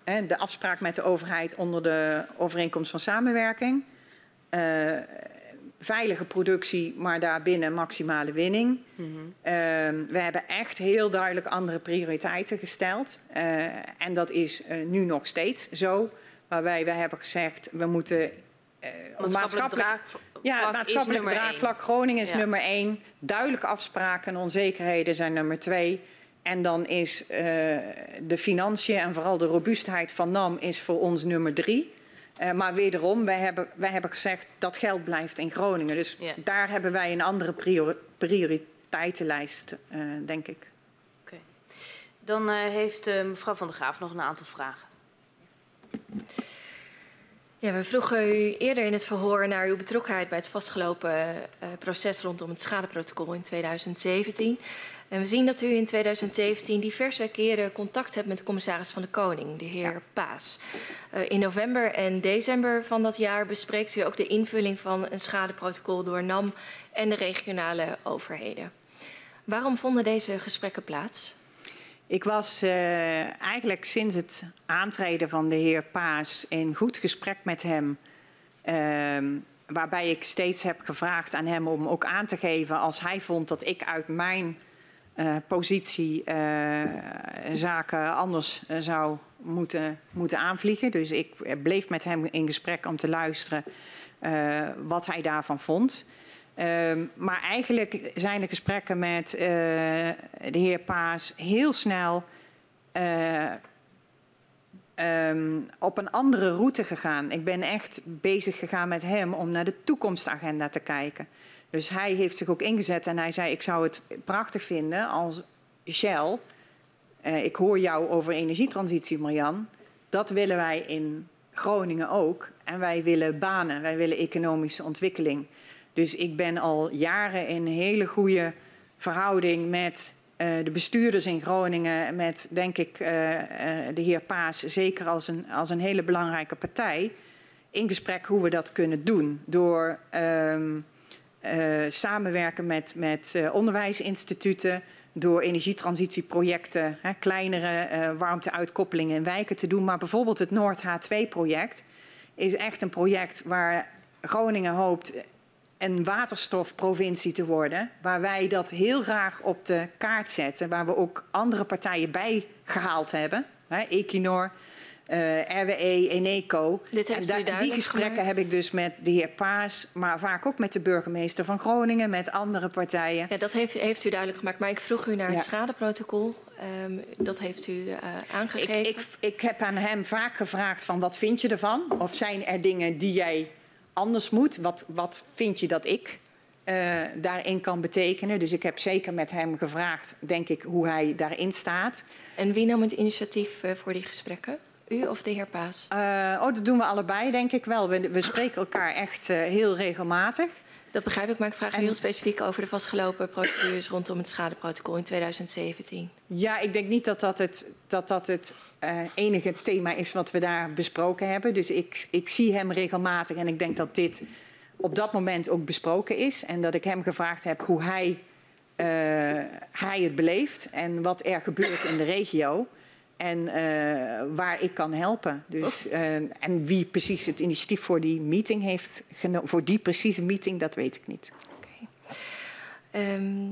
B: de afspraak met de overheid onder de overeenkomst van samenwerking. Uh, veilige productie, maar daarbinnen maximale winning. Mm -hmm. uh, we hebben echt heel duidelijk andere prioriteiten gesteld. Uh, en dat is nu nog steeds zo. Waarbij we hebben gezegd, we moeten
C: maatschappelijk, draagvlak,
B: ja, maatschappelijk draagvlak. Groningen is ja. nummer één. Duidelijke afspraken en onzekerheden zijn nummer twee. En dan is uh, de financiën en vooral de robuustheid van NAM is voor ons nummer drie. Uh, maar wederom, wij hebben, wij hebben gezegd dat geld blijft in Groningen. Dus ja. daar hebben wij een andere priori prioriteitenlijst, denk ik.
C: Oké. Okay. Dan heeft mevrouw Van der Graaf nog een aantal vragen.
E: Ja, we vroegen u eerder in het verhoor naar uw betrokkenheid bij het vastgelopen uh, proces rondom het schadeprotocol in 2017. En we zien dat u in 2017 diverse keren contact hebt met de commissaris van de Koning, de heer ja. Paas. Uh, in november en december van dat jaar bespreekt u ook de invulling van een schadeprotocol door NAM en de regionale overheden. Waarom vonden deze gesprekken plaats?
B: Ik was uh, eigenlijk sinds het aantreden van de heer Paas in goed gesprek met hem. Uh, waarbij ik steeds heb gevraagd aan hem om ook aan te geven als hij vond dat ik uit mijn uh, positie uh, zaken anders zou moeten, moeten aanvliegen. Dus ik bleef met hem in gesprek om te luisteren wat hij daarvan vond. Um, maar eigenlijk zijn de gesprekken met de heer Paas heel snel um, op een andere route gegaan. Ik ben echt bezig gegaan met hem om naar de toekomstagenda te kijken. Dus hij heeft zich ook ingezet en hij zei: Ik zou het prachtig vinden als Shell. Uh, ik hoor jou over energietransitie, Marian. Dat willen wij in Groningen ook. En wij willen banen, wij willen economische ontwikkeling. Dus ik ben al jaren in hele goede verhouding met uh, de bestuurders in Groningen, met denk ik uh, uh, de heer Paas, zeker als een, als een hele belangrijke partij, in gesprek hoe we dat kunnen doen. Door um, samenwerken met, met onderwijsinstituten, door energietransitieprojecten, hè, kleinere warmteuitkoppelingen in wijken te doen. Maar bijvoorbeeld het Noord H2-project is echt een project waar Groningen hoopt een waterstofprovincie te worden. Waar wij dat heel graag op de kaart zetten. Waar we ook andere partijen bij gehaald hebben. Hè, Equinor, uh, RWE, Eneco.
E: Dit heeft
B: en
E: u
B: die gesprekken
E: gemaakt.
B: heb ik dus met de heer Paas. Maar vaak ook met de burgemeester van Groningen. Met andere partijen.
E: Ja, dat heeft, heeft u duidelijk gemaakt. Maar ik vroeg u naar
B: Ja.
E: het schadeprotocol. Ehm, dat heeft u eh, aangegeven.
B: Ik, ik, ik heb aan hem vaak gevraagd van wat vind je ervan? Of zijn er dingen die jij anders moet? Wat, wat vind je dat ik eh, daarin kan betekenen? Dus ik heb zeker met hem gevraagd, denk ik, hoe hij daarin staat.
E: En wie nam het initiatief eh, voor die gesprekken? U of de heer Paas?
B: Eh, oh, dat doen we allebei, denk ik wel. We, we spreken elkaar echt eh, heel regelmatig.
E: Dat begrijp ik, maar ik vraag
B: En-
E: heel specifiek over de vastgelopen procedures rondom het schadeprotocol in 2017.
B: Ja, ik denk niet dat dat het, dat dat het eh, enige thema is wat we daar besproken hebben. Dus ik, ik zie hem regelmatig en ik denk dat dit op dat moment ook besproken is. En dat ik hem gevraagd heb hoe hij, hij het beleeft en wat er gebeurt in de regio. En eh, waar ik kan helpen. Dus, eh, en wie precies het initiatief voor die meeting heeft genomen, voor die precieze meeting, dat weet ik niet.
E: Ehm,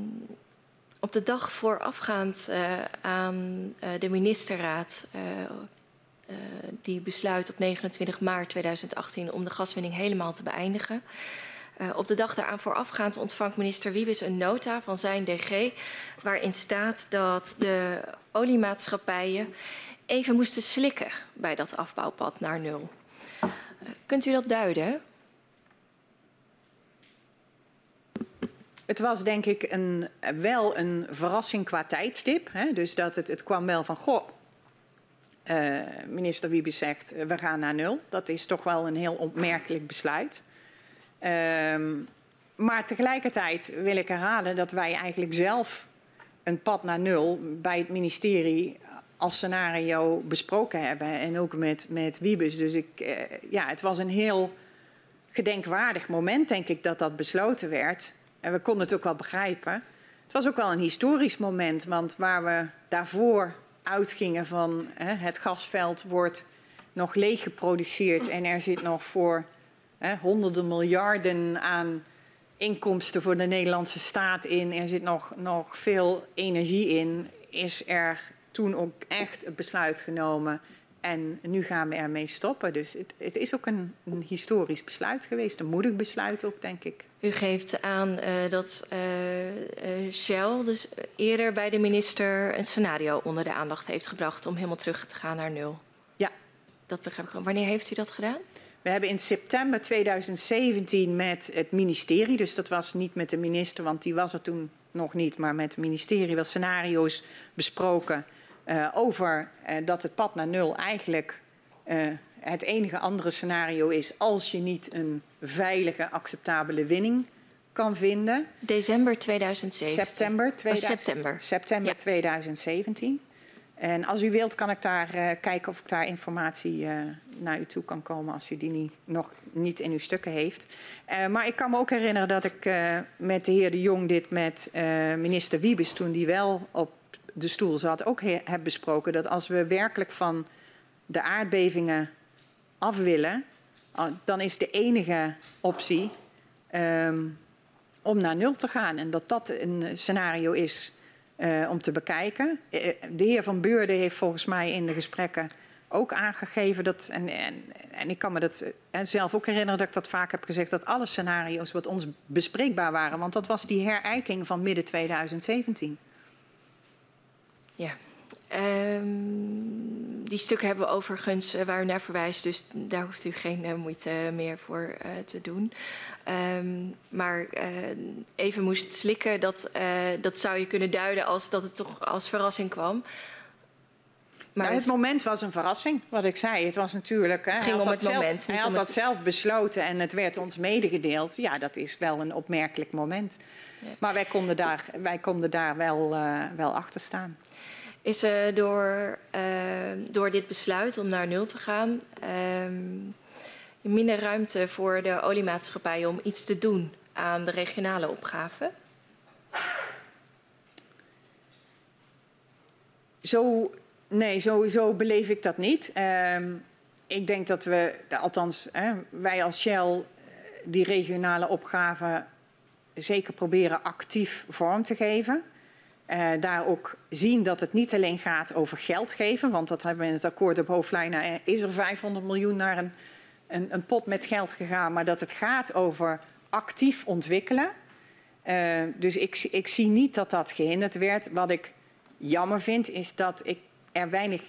E: op de dag voorafgaand eh, aan de ministerraad, die besluit op 29 maart 2018 om de gaswinning helemaal te beëindigen. Eh, op de dag daaraan voorafgaand ontvangt minister Wiebes een nota van zijn DG, waarin staat dat de oliemaatschappijen even moesten slikken bij dat afbouwpad naar nul. Eh, kunt u dat duiden?
B: Het was denk ik een, wel een verrassing qua tijdstip. Hè? Dus dat het, het kwam wel van, goh, eh, minister Wiebes zegt, eh, we gaan naar nul. Dat is toch wel een heel opmerkelijk besluit. Ehm, maar tegelijkertijd wil ik herhalen dat wij eigenlijk zelf een pad naar nul bij het ministerie als scenario besproken hebben. En ook met, met Wiebes. Dus ik, eh, ja, het was een heel gedenkwaardig moment, denk ik, dat dat besloten werd. En we konden het ook wel begrijpen. Het was ook wel een historisch moment, want waar we daarvoor uitgingen van hè, het gasveld wordt nog leeg geproduceerd en er zit nog voor hè, honderden miljarden aan inkomsten voor de Nederlandse staat in, er zit nog, nog veel energie in, is er toen ook echt het besluit genomen en nu gaan we ermee stoppen. Dus het, het is ook een, een historisch besluit geweest, een moedig besluit ook, denk ik.
E: U geeft aan eh, dat eh, eh, Shell dus eerder bij de minister een scenario onder de aandacht heeft gebracht om helemaal terug te gaan naar nul.
B: Ja.
E: Dat begrijp ik. Wanneer heeft u dat gedaan?
B: We hebben in september 2017 met het ministerie, dus dat was niet met de minister, want die was er toen nog niet, maar met het ministerie wel scenario's besproken uh, over uh, dat het pad naar nul eigenlijk uh, het enige andere scenario is als je niet een veilige, acceptabele winning kan vinden.
E: December 2017.
B: September, 2000,
E: oh, september.
B: september ja. 2017. En als u wilt, kan ik daar uh, kijken of ik daar informatie uh, naar u toe kan komen als u die niet, nog niet in uw stukken heeft. Uh, maar ik kan me ook herinneren dat ik met de heer De Jong dit met minister Wiebes, toen die wel op de stoel zat, ook heb besproken. Dat als we werkelijk van de aardbevingen af willen, dan is de enige optie um, om naar nul te gaan. En dat dat een scenario is uh, om te bekijken. De heer Van Beurden heeft volgens mij in de gesprekken ook aangegeven dat, en, en, en ik kan me dat uh, zelf ook herinneren dat ik dat vaak heb gezegd, dat alle scenario's wat ons bespreekbaar waren, want dat was die herijking van midden 2017.
E: Ja. Um, die stukken hebben we overigens waar u naar verwijst, dus daar hoeft u geen moeite meer voor te doen. Um, maar even moest slikken, dat, dat zou je kunnen duiden als dat het toch als verrassing kwam.
B: Maar nou, het moment was een verrassing, wat ik zei. Het was natuurlijk. Hè,
E: het ging om het
B: zelf,
E: moment.
B: Hij had dat zelf besloten en het werd ons medegedeeld. Ja, dat is wel een opmerkelijk moment. Ja. Maar wij konden daar, wij konden daar wel, uh, wel achter staan.
E: Is door, door dit besluit om naar nul te gaan. Minder ruimte voor de oliemaatschappijen om iets te doen aan de regionale opgave?
B: Zo, nee, sowieso beleef ik dat niet. Uh, ik denk dat we, althans hè, wij als Shell, die regionale opgave zeker proberen actief vorm te geven. Uh, daar ook zien dat het niet alleen gaat over geld geven, want dat hebben we in het akkoord op hoofdlijnen. Is er 500 miljoen naar een een, een, pot met geld gegaan, maar dat het gaat over actief ontwikkelen. Uh, dus ik, ik, zie niet dat dat gehinderd werd. Wat ik jammer vind, is dat ik er weinig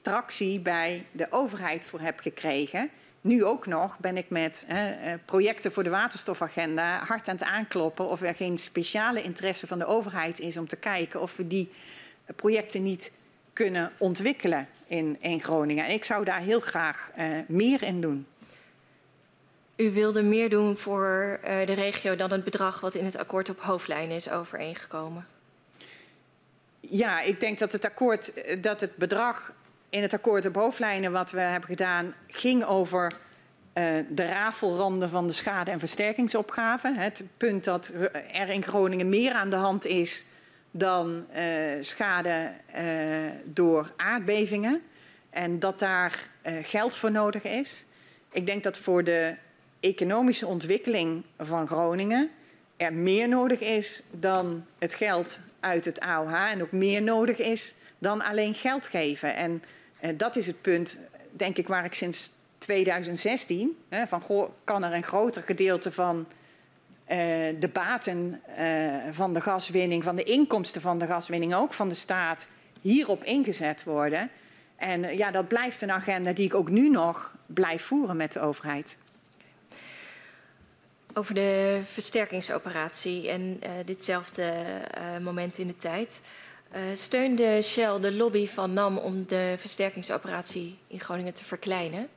B: tractie bij de overheid voor heb gekregen. Nu ook nog ben ik met uh, projecten voor de waterstofagenda hard aan het aankloppen of er geen speciale interesse van de overheid is om te kijken of we die projecten niet kunnen ontwikkelen in, in Groningen. En ik zou daar heel graag uh, meer in doen.
E: U wilde meer doen voor uh, de regio dan het bedrag wat in het akkoord op hoofdlijnen is overeengekomen.
B: Ja, ik denk dat het, akkoord, eh, dat het bedrag in het akkoord op hoofdlijnen wat we hebben gedaan ging over uh, de rafelranden van de schade- en versterkingsopgave. Het punt dat er in Groningen meer aan de hand is dan schade door aardbevingen. En dat daar geld voor nodig is. Ik denk dat voor de economische ontwikkeling van Groningen er meer nodig is dan het geld uit het AOH en ook meer nodig is dan alleen geld geven. En uh, dat is het punt, denk ik, waar ik sinds 2016, hè, van goh, kan er een groter gedeelte van uh, de baten uh, van de gaswinning, van de inkomsten van de gaswinning, ook van de staat, hierop ingezet worden. En ja, dat blijft een agenda die ik ook nu nog blijf voeren met de overheid.
E: Over de versterkingsoperatie en uh, ditzelfde uh, moment in de tijd. Uh, steunde Shell de lobby van NAM om de versterkingsoperatie in Groningen te verkleinen?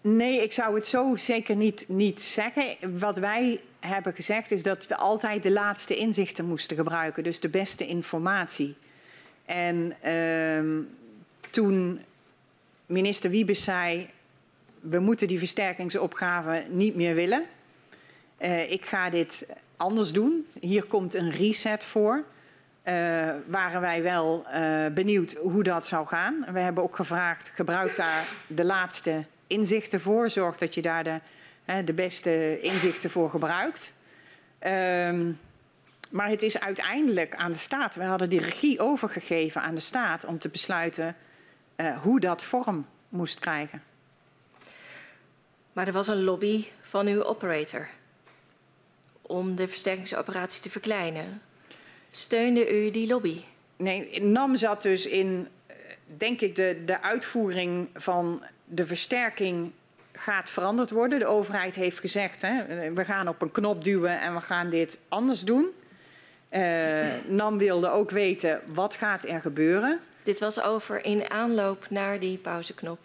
B: Nee, ik zou het zo zeker niet, niet zeggen. Wat wij hebben gezegd is dat we altijd de laatste inzichten moesten gebruiken, dus de beste informatie. En uh, toen minister Wiebes zei, we moeten die versterkingsopgave niet meer willen. Uh, ik ga dit anders doen. Hier komt een reset voor. Uh, waren wij wel uh, benieuwd hoe dat zou gaan. We hebben ook gevraagd, gebruik daar de laatste inzichten voor. Zorg dat je daar de, de beste inzichten voor gebruikt. Um, maar het is uiteindelijk aan de staat. We hadden die regie overgegeven aan de staat om te besluiten hoe dat vorm moest krijgen.
E: Maar er was een lobby van uw operator om de versterkingsoperatie te verkleinen. Steunde u die lobby?
B: Nee, NAM zat dus in, denk ik, de, de uitvoering van de versterking gaat veranderd worden. De overheid heeft gezegd, hè, we gaan op een knop duwen en we gaan dit anders doen. Uh, [CLEARS THROAT] NAM wilde ook weten, wat gaat er gebeuren?
E: Dit was over in aanloop naar die pauzeknop.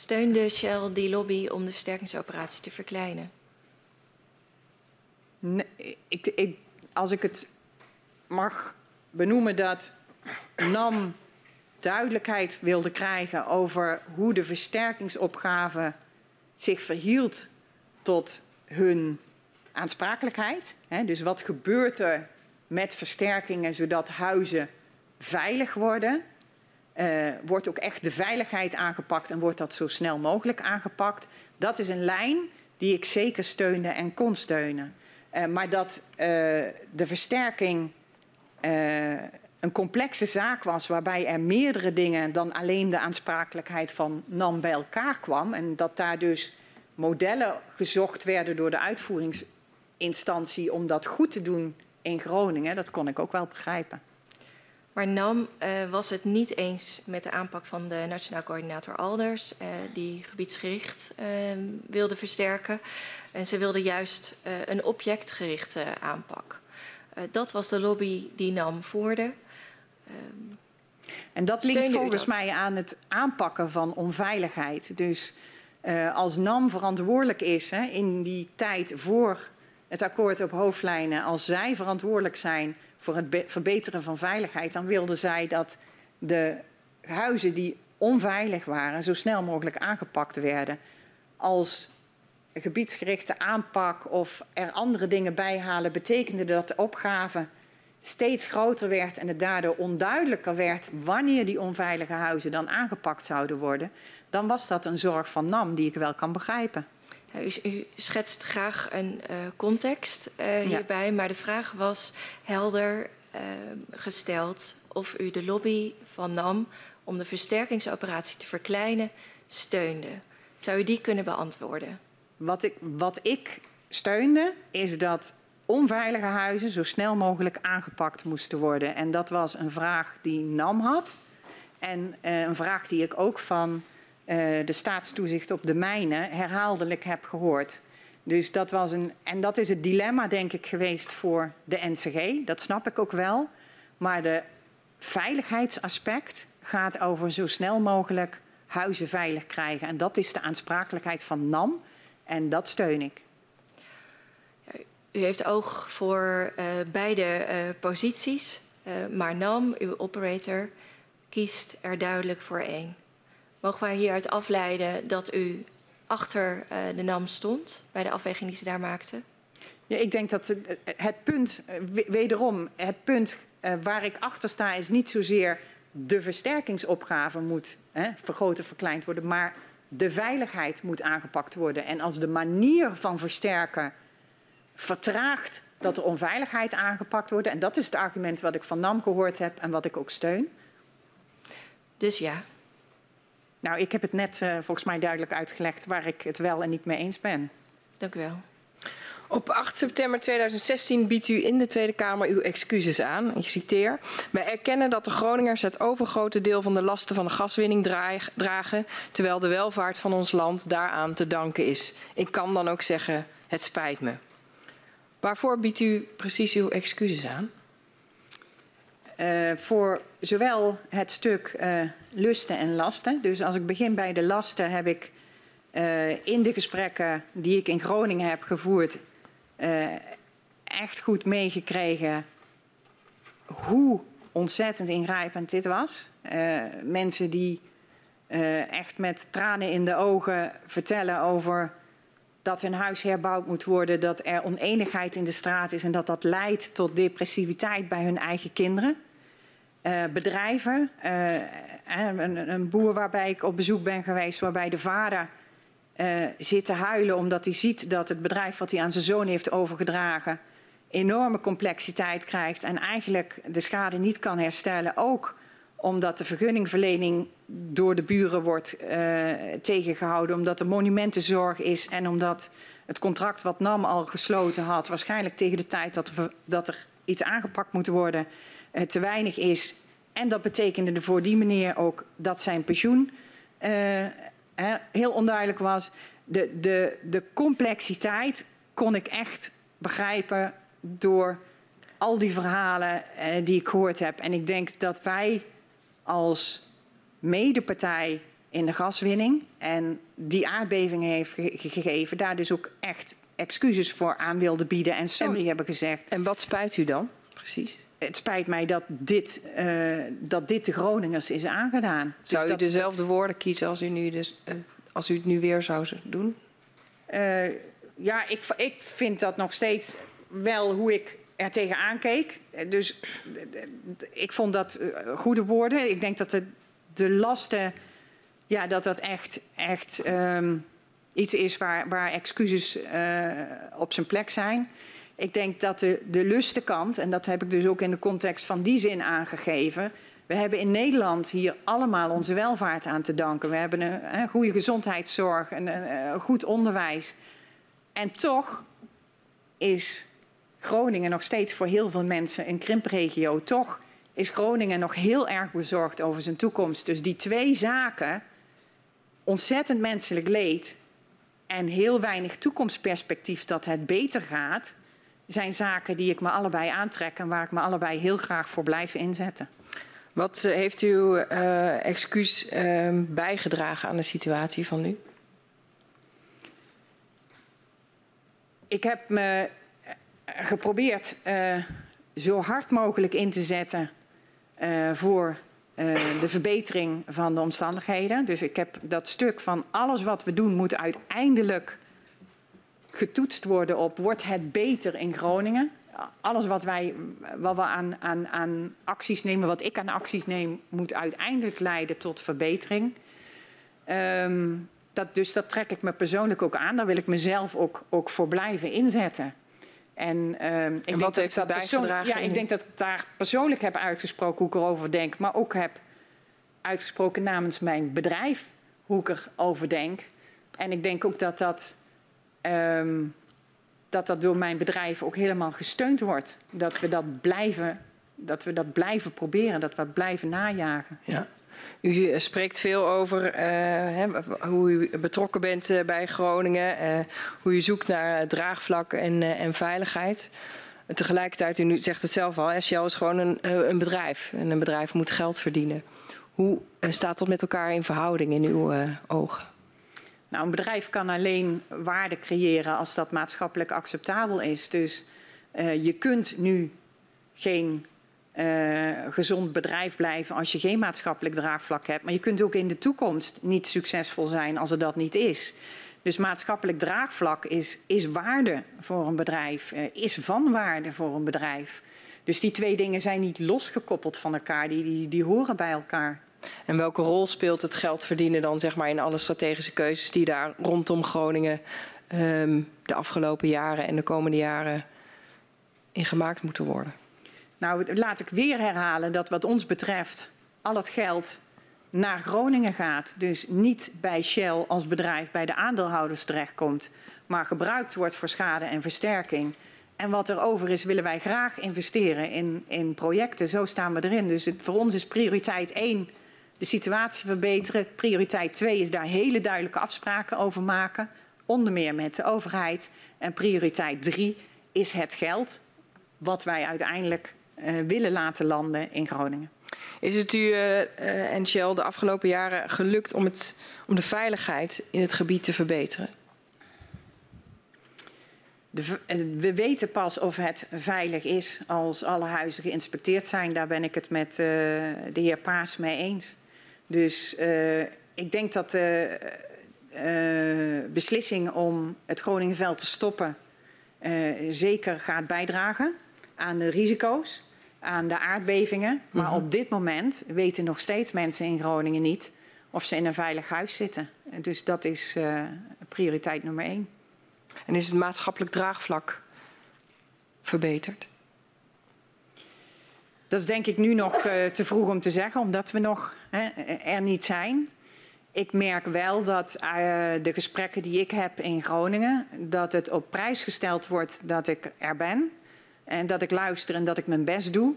E: Steunde Shell die lobby om de versterkingsoperatie te verkleinen?
B: Nee, ik, ik, als ik het mag benoemen dat NAM duidelijkheid wilde krijgen over hoe de versterkingsopgave zich verhield tot hun aansprakelijkheid. Dus wat gebeurt er met versterkingen zodat huizen veilig worden? Uh, wordt ook echt de veiligheid aangepakt en wordt dat zo snel mogelijk aangepakt? Dat is een lijn die ik zeker steunde en kon steunen. Uh, maar dat uh, de versterking een complexe zaak was waarbij er meerdere dingen dan alleen de aansprakelijkheid van NAM bij elkaar kwam en dat daar dus modellen gezocht werden door de uitvoeringsinstantie om dat goed te doen in Groningen, dat kon ik ook wel begrijpen.
E: Maar NAM uh, was het niet eens met de aanpak van de Nationaal Coördinator Alders, uh, die gebiedsgericht uh, wilde versterken. En ze wilde juist een objectgerichte aanpak. Dat was de lobby die NAM voerde.
B: Um, en dat linkt volgens dat? mij aan het aanpakken van onveiligheid. Dus als NAM verantwoordelijk is hè, in die tijd voor het akkoord op hoofdlijnen, als zij verantwoordelijk zijn voor het verbeteren van veiligheid, dan wilden zij dat de huizen die onveilig waren zo snel mogelijk aangepakt werden. Als gebiedsgerichte aanpak of er andere dingen bij halen, betekende dat de opgave steeds groter werd en het daardoor onduidelijker werd wanneer die onveilige huizen dan aangepakt zouden worden, dan was dat een zorg van NAM die ik wel kan begrijpen.
E: Ja, u, u, schetst graag een uh, context uh, hierbij, maar de vraag was helder uh, gesteld of u de lobby van NAM om de versterkingsoperatie te verkleinen steunde. Zou u die kunnen beantwoorden?
B: Wat ik, wat ik steunde is dat onveilige huizen zo snel mogelijk aangepakt moesten worden. En dat was een vraag die NAM had. En een vraag die ik ook van de staatstoezicht op de mijnen herhaaldelijk heb gehoord. Dus dat was een. En dat is het dilemma, denk ik, geweest voor de NCG. Dat snap ik ook wel. Maar de veiligheidsaspect gaat over zo snel mogelijk huizen veilig krijgen. En dat is de aansprakelijkheid van NAM. En dat steun ik.
E: U heeft oog voor uh, beide uh, posities, maar NAM, uw operator, kiest er duidelijk voor één. Mogen wij hieruit afleiden dat u achter de NAM stond bij de afweging die ze daar maakte?
B: Ja, ik denk dat het, het punt, wederom, het punt waar ik achter sta is niet zozeer de versterkingsopgave moet hè, vergroten, verkleind worden, maar de veiligheid moet aangepakt worden. En als de manier van versterken vertraagt dat de onveiligheid aangepakt wordt. En dat is het argument wat ik van NAM gehoord heb en wat ik ook steun.
E: Dus ja.
B: Nou, ik heb het net uh, volgens mij duidelijk uitgelegd waar ik het wel en niet mee eens ben.
E: Dank u wel.
D: Op 8 september 2016 biedt u in de Tweede Kamer uw excuses aan. Ik citeer. Wij erkennen dat de Groningers het overgrote deel van de lasten van de gaswinning dragen, terwijl de welvaart van ons land daaraan te danken is. Ik kan dan ook zeggen, het spijt me. Waarvoor biedt u precies uw excuses aan?
B: Uh, voor zowel het stuk uh, lusten en lasten. Dus als ik begin bij de lasten, heb ik uh, in de gesprekken die ik in Groningen heb gevoerd, echt goed meegekregen hoe ontzettend ingrijpend dit was. mensen die echt met tranen in de ogen vertellen over dat hun huis herbouwd moet worden, dat er oneenigheid in de straat is en dat dat leidt tot depressiviteit bij hun eigen kinderen. Uh, bedrijven, uh, een, een, boer waarbij ik op bezoek ben geweest, waarbij de vader uh, zit te huilen omdat hij ziet dat het bedrijf wat hij aan zijn zoon heeft overgedragen enorme complexiteit krijgt en eigenlijk de schade niet kan herstellen. Ook omdat de vergunningverlening door de buren wordt tegengehouden, omdat er monumentenzorg is en omdat het contract wat NAM al gesloten had, waarschijnlijk tegen de tijd dat dat er iets aangepakt moet worden, uh, te weinig is. En dat betekende voor die meneer ook dat zijn pensioen uh, heel onduidelijk was. De, de, de complexiteit kon ik echt begrijpen door al die verhalen die ik gehoord heb. En ik denk dat wij als medepartij in de gaswinning en die aardbeving heeft gegeven, daar dus ook echt excuses voor aan wilde bieden en sorry hebben gezegd.
D: En wat spijt u dan precies?
B: Het spijt mij dat dit, uh, dat dit de Groningers is aangedaan.
D: Zou
B: dus
D: u dezelfde woorden kiezen als u, nu dus, uh, als u het nu weer zou doen?
B: Uh, ja, ik, ik vind dat nog steeds wel hoe ik er tegenaan keek. Dus ik vond dat eh, goede woorden. Ik denk dat de, de lasten, ja, dat dat echt, echt um, iets is waar, waar excuses op zijn plek zijn. Ik denk dat de, de lustenkant, en dat heb ik dus ook in de context van die zin aangegeven. We hebben in Nederland hier allemaal onze welvaart aan te danken. We hebben een, goede gezondheidszorg, een, een, een goed onderwijs. En toch is Groningen nog steeds voor heel veel mensen een krimpregio. Toch is Groningen nog heel erg bezorgd over zijn toekomst. Dus die twee zaken, ontzettend menselijk leed en heel weinig toekomstperspectief dat het beter gaat, zijn zaken die ik me allebei aantrek en waar ik me allebei heel graag voor blijf inzetten.
D: Wat uh, heeft uw uh, excuus uh, bijgedragen aan de situatie van nu?
B: Ik heb me geprobeerd zo hard mogelijk in te zetten voor de verbetering van de omstandigheden. Dus ik heb dat stuk van alles wat we doen moet uiteindelijk getoetst worden op wordt het beter in Groningen. Alles wat, wij, wat we aan, aan, aan acties nemen, wat ik aan acties neem, moet uiteindelijk leiden tot verbetering. Um, dat, dus dat trek ik me persoonlijk ook aan. Daar wil ik mezelf ook, ook voor blijven inzetten.
D: En, um, ik en wat heeft dat bijgedragen?
B: Ja, ik denk dat ik daar persoonlijk heb uitgesproken hoe ik erover denk. Maar ook heb uitgesproken namens mijn bedrijf hoe ik erover denk. En ik denk ook dat dat um, dat dat door mijn bedrijf ook helemaal gesteund wordt. Dat we dat blijven, dat we dat blijven proberen, dat we dat blijven najagen.
D: Ja. U eh, spreekt veel over uh, hè, hoe u betrokken bent uh, bij Groningen, hoe u zoekt naar draagvlak en, en veiligheid. Tegelijkertijd, u zegt het zelf al, Shell is gewoon een, een bedrijf. En een bedrijf moet geld verdienen. Hoe staat dat met elkaar in verhouding in uw ogen?
B: Nou, een bedrijf kan alleen waarde creëren als dat maatschappelijk acceptabel is. Dus uh, je kunt nu geen uh, gezond bedrijf blijven als je geen maatschappelijk draagvlak hebt. Maar je kunt ook in de toekomst niet succesvol zijn als er dat niet is. Dus maatschappelijk draagvlak is, is waarde voor een bedrijf, uh, is van waarde voor een bedrijf. Dus die twee dingen zijn niet losgekoppeld van elkaar, die, die, die horen bij elkaar.
D: En welke rol speelt het geld verdienen dan zeg maar, in alle strategische keuzes die daar rondom Groningen um, de afgelopen jaren en de komende jaren in gemaakt moeten worden?
B: Nou, laat ik weer herhalen dat wat ons betreft al het geld naar Groningen gaat. Dus niet bij Shell als bedrijf bij de aandeelhouders terechtkomt, maar gebruikt wordt voor schade en versterking. En wat er over is, willen wij graag investeren in, in projecten. Zo staan we erin. Dus het, voor ons is prioriteit één de situatie verbeteren. Prioriteit 2 is daar hele duidelijke afspraken over maken, onder meer met de overheid. En prioriteit 3 is het geld wat wij uiteindelijk uh, willen laten landen in Groningen.
D: Is het u uh, uh, en Shell de afgelopen jaren gelukt om, het, om de veiligheid in het gebied te verbeteren?
B: De, we weten pas of het veilig is als alle huizen geïnspecteerd zijn. Daar ben ik het met uh, de heer Paas mee eens. Dus uh, ik denk dat de uh, beslissing om het Groningenveld te stoppen uh, zeker gaat bijdragen aan de risico's, aan de aardbevingen. Maar mm -hmm. op dit moment weten nog steeds mensen in Groningen niet of ze in een veilig huis zitten. Dus dat is prioriteit nummer één.
D: En is het maatschappelijk draagvlak verbeterd?
B: Dat is denk ik nu nog uh, te vroeg om te zeggen, omdat we nog er niet zijn. Ik merk wel dat uh, de gesprekken die ik heb in Groningen, dat het op prijs gesteld wordt dat ik er ben. En dat ik luister en dat ik mijn best doe.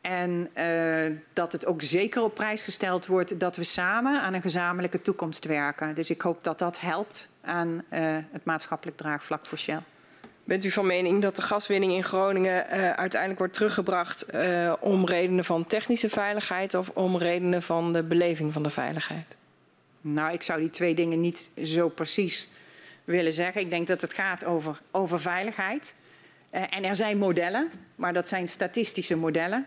B: En uh, dat het ook zeker op prijs gesteld wordt dat we samen aan een gezamenlijke toekomst werken. Dus ik hoop dat dat helpt aan het maatschappelijk draagvlak voor Shell.
D: Bent u van mening dat de gaswinning in Groningen uh, uiteindelijk wordt teruggebracht uh, om redenen van technische veiligheid of om redenen van de beleving van de veiligheid?
B: Nou, ik zou die twee dingen niet zo precies willen zeggen. Ik denk dat het gaat over, over veiligheid. Uh, en er zijn modellen, maar dat zijn statistische modellen.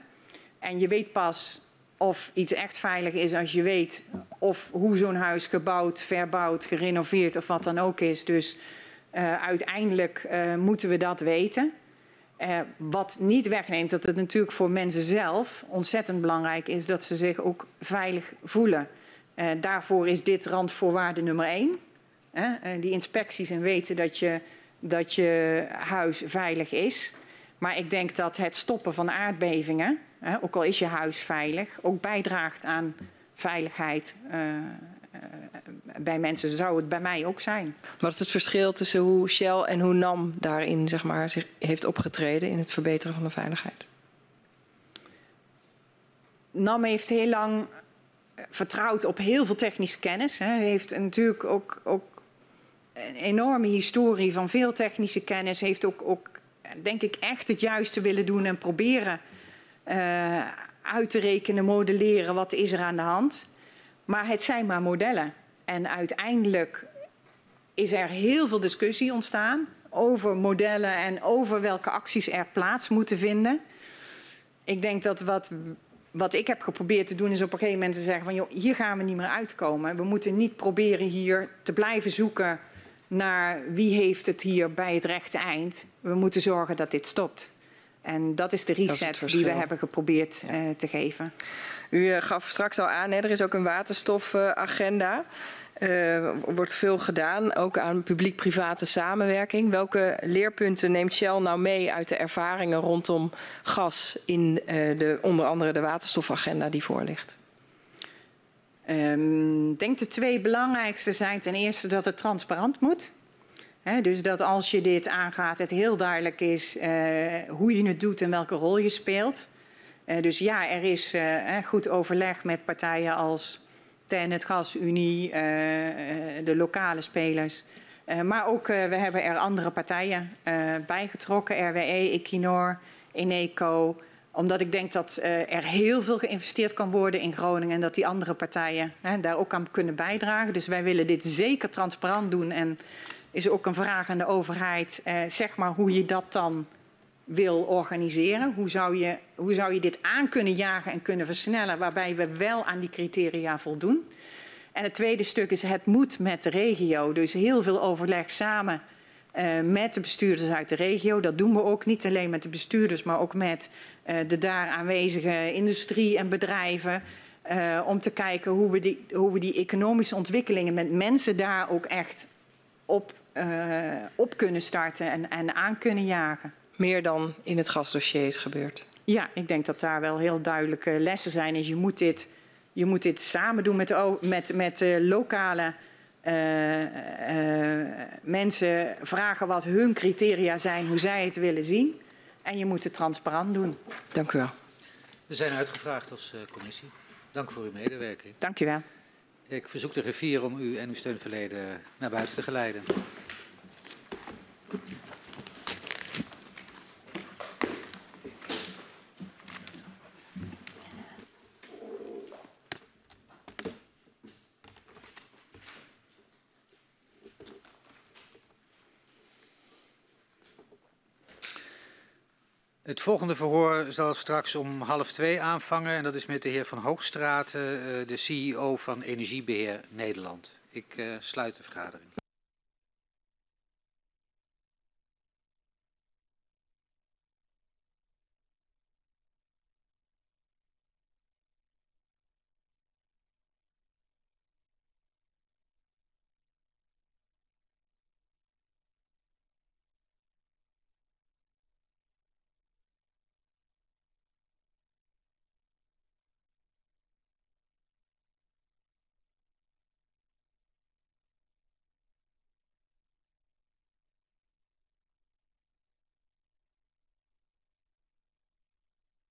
B: En je weet pas of iets echt veilig is als je weet of hoe zo'n huis gebouwd, verbouwd, gerenoveerd of wat dan ook is. Dus uh, uiteindelijk uh, moeten we dat weten. Uh, wat niet wegneemt dat het natuurlijk voor mensen zelf ontzettend belangrijk is dat ze zich ook veilig voelen. daarvoor is dit randvoorwaarde nummer één. die inspecties en weten dat je, dat je huis veilig is. Maar ik denk dat het stoppen van aardbevingen, ook al is je huis veilig, ook bijdraagt aan veiligheid bij mensen zou het bij mij ook zijn.
D: Wat is het verschil tussen hoe Shell en hoe NAM daarin zeg maar, zich heeft opgetreden in het verbeteren van de veiligheid?
B: NAM heeft heel lang vertrouwd op heel veel technische kennis. Hij heeft natuurlijk ook, ook een enorme historie van veel technische kennis. Heeft ook, ook denk ik, echt het juiste willen doen en proberen uh, uit te rekenen, modelleren wat is er aan de hand. Maar het zijn maar modellen. En uiteindelijk is er heel veel discussie ontstaan over modellen en over welke acties er plaats moeten vinden. Ik denk dat wat, wat ik heb geprobeerd te doen is op een gegeven moment te zeggen van joh, hier gaan we niet meer uitkomen. We moeten niet proberen hier te blijven zoeken naar wie heeft het hier bij het rechte eind. We moeten zorgen dat dit stopt. En dat is de reset die we hebben geprobeerd uh, te geven.
D: U uh, gaf straks al aan, hè, er is ook een waterstofagenda. Er uh, wordt veel gedaan, ook aan publiek-private samenwerking. Welke leerpunten neemt Shell nou mee uit de ervaringen rondom gas in de, onder andere de waterstofagenda die voor ligt?
B: Um, ik denk de twee belangrijkste zijn ten eerste dat het transparant moet. Dus dat als je dit aangaat, het heel duidelijk is hoe je het doet en welke rol je speelt. Uh, dus ja, er is uh, goed overleg met partijen als TENET, GasUnie, de lokale spelers. maar ook we hebben er andere partijen bij getrokken, RWE, Equinor, Eneco, omdat ik denk dat er heel veel geïnvesteerd kan worden in Groningen en dat die andere partijen daar ook aan kunnen bijdragen. Dus wij willen dit zeker transparant doen en is ook een vraag aan de overheid, zeg maar hoe je dat dan wil organiseren. Hoe zou, je, hoe zou je dit aan kunnen jagen en kunnen versnellen waarbij we wel aan die criteria voldoen. En het tweede stuk is het moet met de regio. Dus heel veel overleg samen uh, met de bestuurders uit de regio. Dat doen we ook niet alleen met de bestuurders, maar ook met uh, de daar aanwezige industrie en bedrijven. Uh, om te kijken hoe we, die, hoe we die economische ontwikkelingen met mensen daar ook echt op, op kunnen starten en, en aan kunnen jagen.
D: Meer dan in het gasdossier is gebeurd.
B: Ja, ik denk dat daar wel heel duidelijke lessen zijn. Dus je moet dit, je moet dit samen doen met, de, met, met lokale uh, uh, mensen vragen wat hun criteria zijn, hoe zij het willen zien. En je moet het transparant doen.
D: Dank u wel.
A: We zijn uitgevraagd als uh, commissie. Dank voor uw medewerking.
B: Dank u wel.
A: Ik verzoek de griffier om u en uw steunverleden naar buiten te geleiden. Het volgende verhoor zal straks om half twee aanvangen. En dat is met de heer Van Hoogstraten, de CEO van Energiebeheer Nederland. Ik uh, sluit de vergadering.